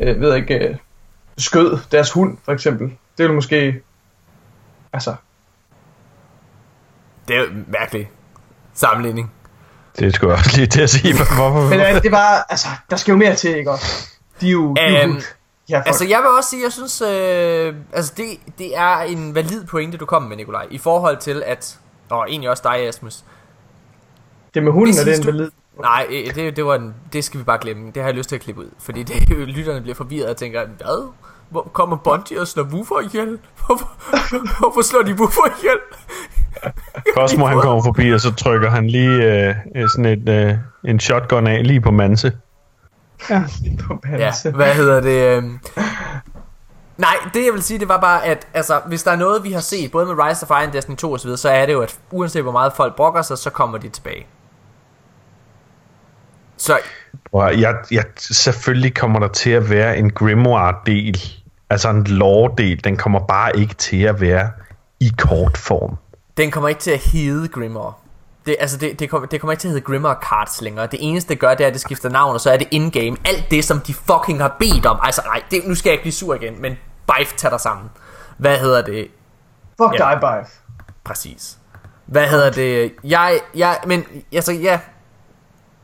øh, ved jeg ikke, øh, skød deres hund, for eksempel. Det ville måske, altså, det er jo en mærkelig sammenligning. Det skulle jeg også lige til at sige. Hvorfor? men øh, det var, altså, der skal jo mere til, ikke også? De er jo, de er jo Øhm. Ja, folk. Altså jeg vil også sige, jeg synes, øh, altså det, det er en valid pointe, du kommer med, Nikolaj, i forhold til at, og egentlig også dig, Asmus. det med hunden er det en valid. Nej, øh, det, det, var en, det skal vi bare glemme. Det har jeg lyst til at klippe ud. Fordi det, lytterne bliver forvirret og tænker, hvad? Hvor kommer Bungie og slår Woofer ihjel? Hvorfor, hvorfor slår de Woofer ihjel? Cosmo han kommer forbi, og så trykker han lige øh, øh, sådan et, øh, en shotgun af lige på Manse. På Ja, Panse. hvad hedder det? øhm? Nej, det jeg vil sige, det var bare, at altså, hvis der er noget, vi har set, både med Rise of Iron, Destiny 2 osv., så er det jo, at uanset hvor meget folk brokker sig, så kommer de tilbage. Så jeg, jeg, selvfølgelig kommer der til at være en grimoire-del, altså en lore-del, den kommer bare ikke til at være i kort form. den kommer ikke til at hedde Grimoire. Det, altså det, det, kommer, det kommer ikke til at hedde Grimoire Cards længere. Det eneste, det gør, det er, at det skifter navn, og så er det in-game. Alt det, som de fucking har bedt om. Altså, nej, det, nu skal jeg ikke blive sur igen, men Bife tager dig sammen. Hvad hedder det? Fuck Ja. dig, Bife. Præcis. Hvad hedder det? Jeg, jeg, men, altså, ja.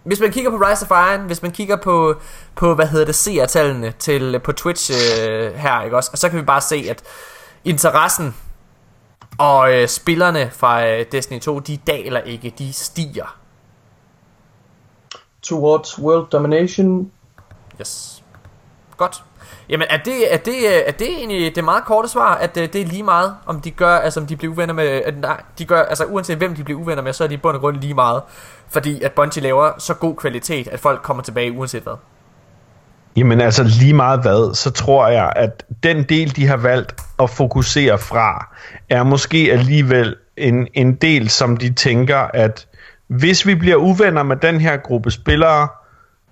Hvis man kigger på Rise of Iron, hvis man kigger på, på hvad hedder det, seertallene til, på Twitch øh, her, ikke også? Og så kan vi bare se, at interessen og øh, spillerne fra øh, Destiny 2, de daler ikke, de stiger. Towards world domination. Yes. Godt. Jamen, er det, er det, øh, er det egentlig det meget korte svar, at øh, det er lige meget, om de gør, altså om de bliver uvenner med, at, nej, de gør, altså uanset hvem de bliver uvenner med, så er de i bund og grund lige meget, fordi at Bungie laver så god kvalitet, at folk kommer tilbage uanset hvad. Jamen altså lige meget hvad, så tror jeg, at den del, de har valgt at fokusere fra, er måske alligevel en, en del, som de tænker, at hvis vi bliver uvenner med den her gruppe spillere,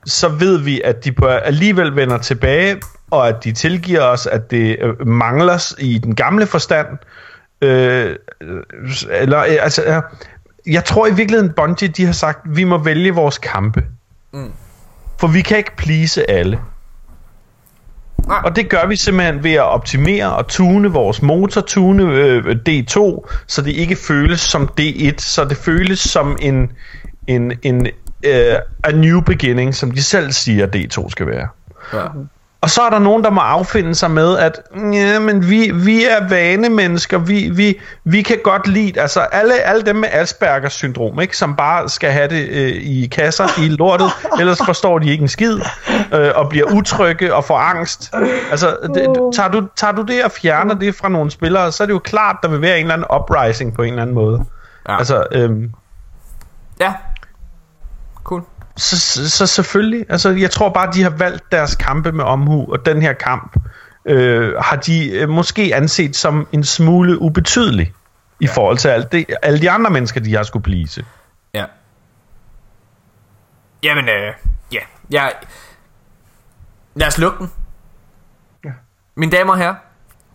så ved vi, at de på alligevel vender tilbage, og at de tilgiver os, at det øh, mangler i den gamle forstand. Øh, eller, øh, altså, jeg tror i virkeligheden, Bungie, de har sagt, vi må vælge vores kampe. For vi kan ikke please alle. Nej. Og det gør vi simpelthen ved at optimere og tune vores motor, tune øh, D2, så det ikke føles som D1, så det føles som en, en, en øh, a new beginning, som de selv siger, D2 skal være. Ja. Og så er der nogen, der må affinde sig med, at ja, men vi, vi er vanemennesker, vi, vi, vi kan godt lide, altså alle, alle dem med Aspergers syndrom, ikke, som bare skal have det øh, i kasser i lortet, ellers forstår de ikke en skid, øh, og bliver utrygge og får angst. Altså, det, tager, du, tager du det og fjerner det fra nogle spillere, så er det jo klart, der vil være en eller anden uprising på en eller anden måde. Ja. Altså, øhm, ja. Cool. Så, så, så selvfølgelig, altså jeg tror bare, de har valgt deres kampe med omhu, og den her kamp øh, har de øh, måske anset som en smule ubetydelig i forhold til alt det, alle de andre mennesker, de har skulle please. Ja. Jamen, øh, ja. ja. Lad os lukke den. Ja. Mine damer og herrer,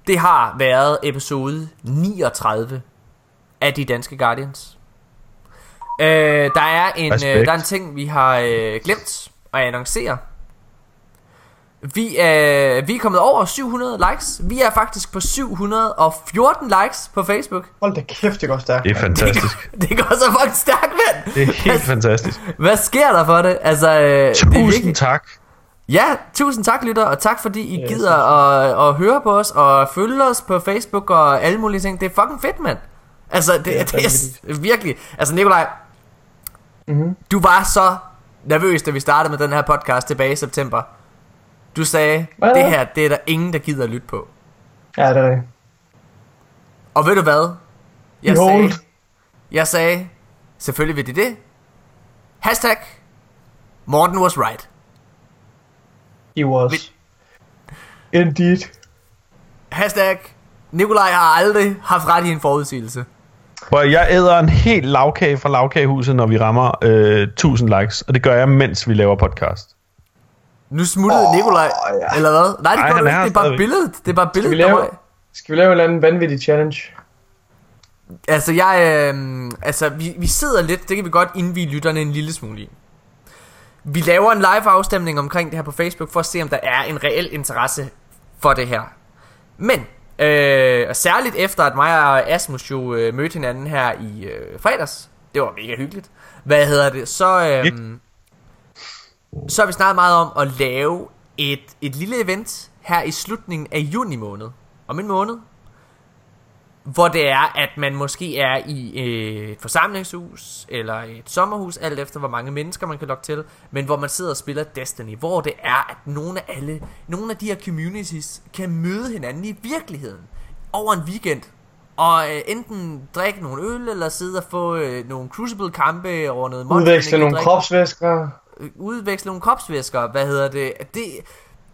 det har været episode 39 af De Danske Guardians. Øh, der, er en, øh, der er en ting, vi har øh, glemt at annoncere. Vi, øh, vi er kommet over 700 likes. Vi er faktisk på 714 likes på Facebook. Hold da kæft, det går stærkt. Det er fantastisk. Det går så fucking stærkt, mand. Det er helt fantastisk. Hvad sker der for det? Altså, øh, det er Tusind virkelig... tak. Ja, tusind tak, lytter, og tak fordi I Ja, gider at, at høre på os og følge os på Facebook og alle mulige ting. Det er fucking fedt, mand. Altså, det, Det er det, det er virkelig... Altså, Nikolaj, Mhm. du var så nervøs, da vi startede med den her podcast tilbage i september. Du sagde, Hvad? det her, det er der ingen, der gider at lytte på. Ja, det er rigtigt. Og ved du hvad? Jeg Behold. sagde, jeg sagde, selvfølgelig vil de det. Hashtag, Morten was right. He was. Indeed. Hashtag, Nikolaj har aldrig haft ret i en forudsigelse. Hvor jeg æder en helt lavkage fra lavkagehuset, når vi rammer øh, 1000 likes, og det gør jeg, mens vi laver podcast. Nu smuttede Åh, Nikolaj, ja. eller hvad? Nej, det, gør han du er her det er bare stadigvæk. billedet. Det er bare Skal vi billedet lave, mig. skal vi lave en eller anden vanvittig challenge? Altså, jeg, øh, altså vi, vi sidder lidt, det kan vi godt indvige lytterne en lille smule i. Vi laver en live afstemning omkring det her på Facebook, for at se, om der er en reel interesse for det her. Men, øh, og særligt efter, at mig og Asmus jo øh, mødte hinanden her i øh, fredags, det var mega hyggeligt, hvad hedder det, så, øh, så har vi snakket meget om at lave et, et lille event her i slutningen af juni måned, om en måned, hvor det er, at man måske er i øh, et forsamlingshus eller et sommerhus, alt efter hvor mange mennesker man kan lokke til, men hvor man sidder og spiller Destiny, hvor det er, at nogle af alle, nogle af de her communities kan møde hinanden i virkeligheden over en weekend. Og øh, enten drikke nogle øl, eller sidde og få øh, nogle Crucible-kampe over noget Udveksle nogle kropsvæsker. øh, udveksle nogle kropsvæsker, hvad hedder det, det,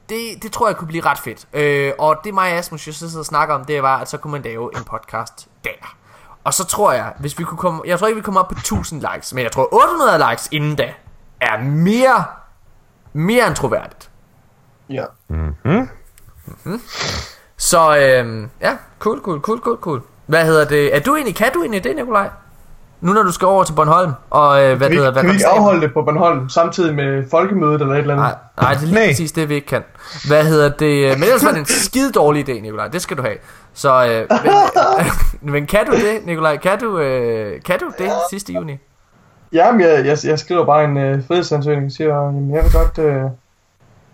det, det tror jeg kunne blive ret fedt. Øh, og det mig og Asmus jo sidder og snakker om, det var, at så kunne man lave en podcast der. Og så tror jeg, hvis vi kunne komme, jeg tror ikke vi kommer op på 1000 likes, men jeg tror 800 likes inden da, er mere, mere end troværdigt. Ja. Så øh, ja, cool, cool, cool, cool, cool. Hvad hedder det, er du egentlig, kan du egentlig det, Nikolaj? Nu når du skal over til Bornholm, og øh, hvad vi, hedder, hvad kan vi ikke afholde det på Bornholm samtidig med folkemødet eller et eller andet? Nej, nej, det er lige Nej. præcis det, vi ikke kan. Hvad hedder det? Men ellers var det en skide dårlig idé, Nikolaj. Det skal du have. Så, øh, men, men kan du det, Nikolaj? Kan du, øh, kan du det sidste juni? Jamen, jeg, jeg, jeg skriver bare en øh, frihedsansøgning og siger, jamen, jeg vil godt... Øh,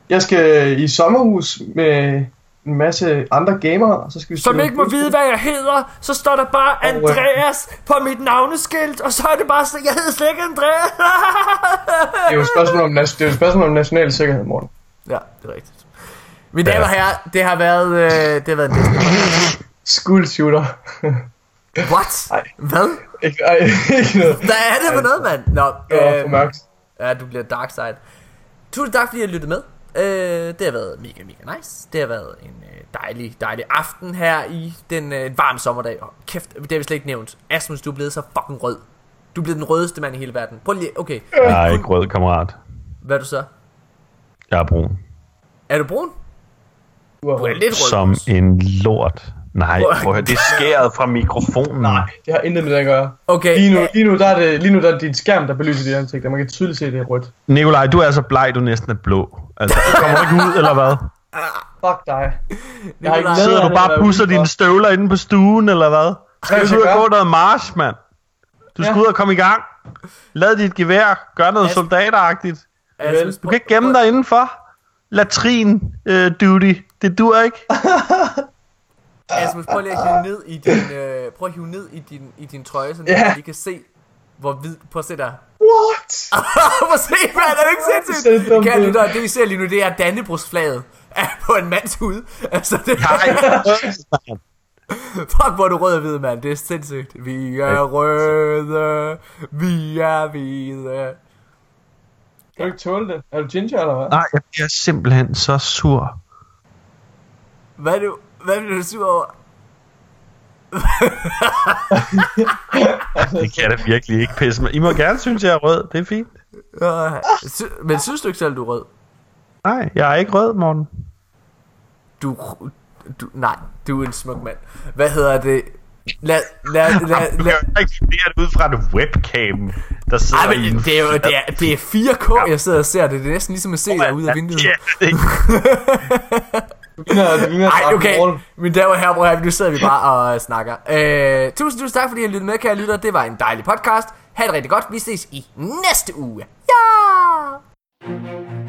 jeg skal i sommerhus med en masse andre gamere, og så skal vi Som ikke må vide, hvad jeg hedder, så står der bare Og, øh, Andreas på mit navneskilt, og så er det bare, så jeg hedder slet ikke Andreas. Det er jo et spørgsmål om, det er jo et spørgsmål om national sikkerhed, Morten. ja, det er rigtigt. Mine damer og herrer, det har været, øh, det har været en School shooter. What? Ej. Hvad? ikke, ej, ikke noget. Hvad er det for noget, mand? Nå, Det var for øh, mørkt. Ja, du bliver dark side. Tusind tak, fordi I har lyttet med. Øh, det har været mega, mega nice. Det har været en øh, dejlig, dejlig aften her i den øh, en varm sommerdag. Og kæft, det har vi slet ikke nævnt. Asmus, du er blevet så fucking rød. Du er blevet den rødeste mand i hele verden. Prøv lige, okay. Jeg er ikke rød, kammerat. Hvad er du så? Jeg er brun. Er du brun? Du er lidt rød. Som en lort. Nej, prøv at høre, det er skæret fra mikrofonen. Nej, det har intet med det at gøre. Okay. Lige nu, lige nu, der er det, lige nu der er det dit skærm, der belyser dit ansigt, og man kan tydeligt se, at det er rødt. Nikolaj, du er så bleg, du næsten er blå. Altså, kommer du ikke ud, eller hvad? Fuck dig. Jeg har ikke Sidder du bare og pusser dine støvler inde på stuen, eller hvad? Skal du ud og gå noget march, mand? Du skal ud og komme i gang. Lad dit gevær. Gør noget As- soldateragtigt. Du kan ikke gemme dig indenfor. Latrin øh, duty. Det dur ikke. Asmus, prøv lige at hive ned i din, øh, prøv at hive ned i din, i din trøje, så yeah. vi kan se, hvor hvid... Prøv at se der. What? Prøv at se, mand, er det ikke Det ser sindssygt? Kære lytter, det vi ser lige nu, det er Dannebrugsflaget er på en mands hud. Altså, det Nej. Fuck, hvor er du rød og hvid, mand. Det er sindssygt. Vi er røde, vi er hvide. Kan du ikke tåle det? Er du ginger, eller hvad? Nej, jeg bliver simpelthen så sur. Hvad er du, hvad bliver du sur over? Det kan jeg da virkelig ikke pisse mig. I må gerne synes, jeg er rød. Det er fint. Øh, sy- Men synes du ikke selv, du er rød? Nej, jeg er ikke rød, Morten. Du, du, nej, du er en smuk mand. Hvad hedder det? Lad, lad, lad, lad, kan jo ikke det ud fra et webcam, der sidder Ej, en... men det er jo det er, det er 4K, jeg sidder og ser det. Det er næsten ligesom at se dig ud af vinduet. Ja, det Du ligner, du ligner Ej, Draken okay. Damer og herrer, prøv at høre, nu sidder vi bare og snakker. Øh, tusind, tusind tak, fordi I lyttede med, kære lytter. Det var en dejlig podcast. Ha' det rigtig godt. Vi ses i næste uge. Ja!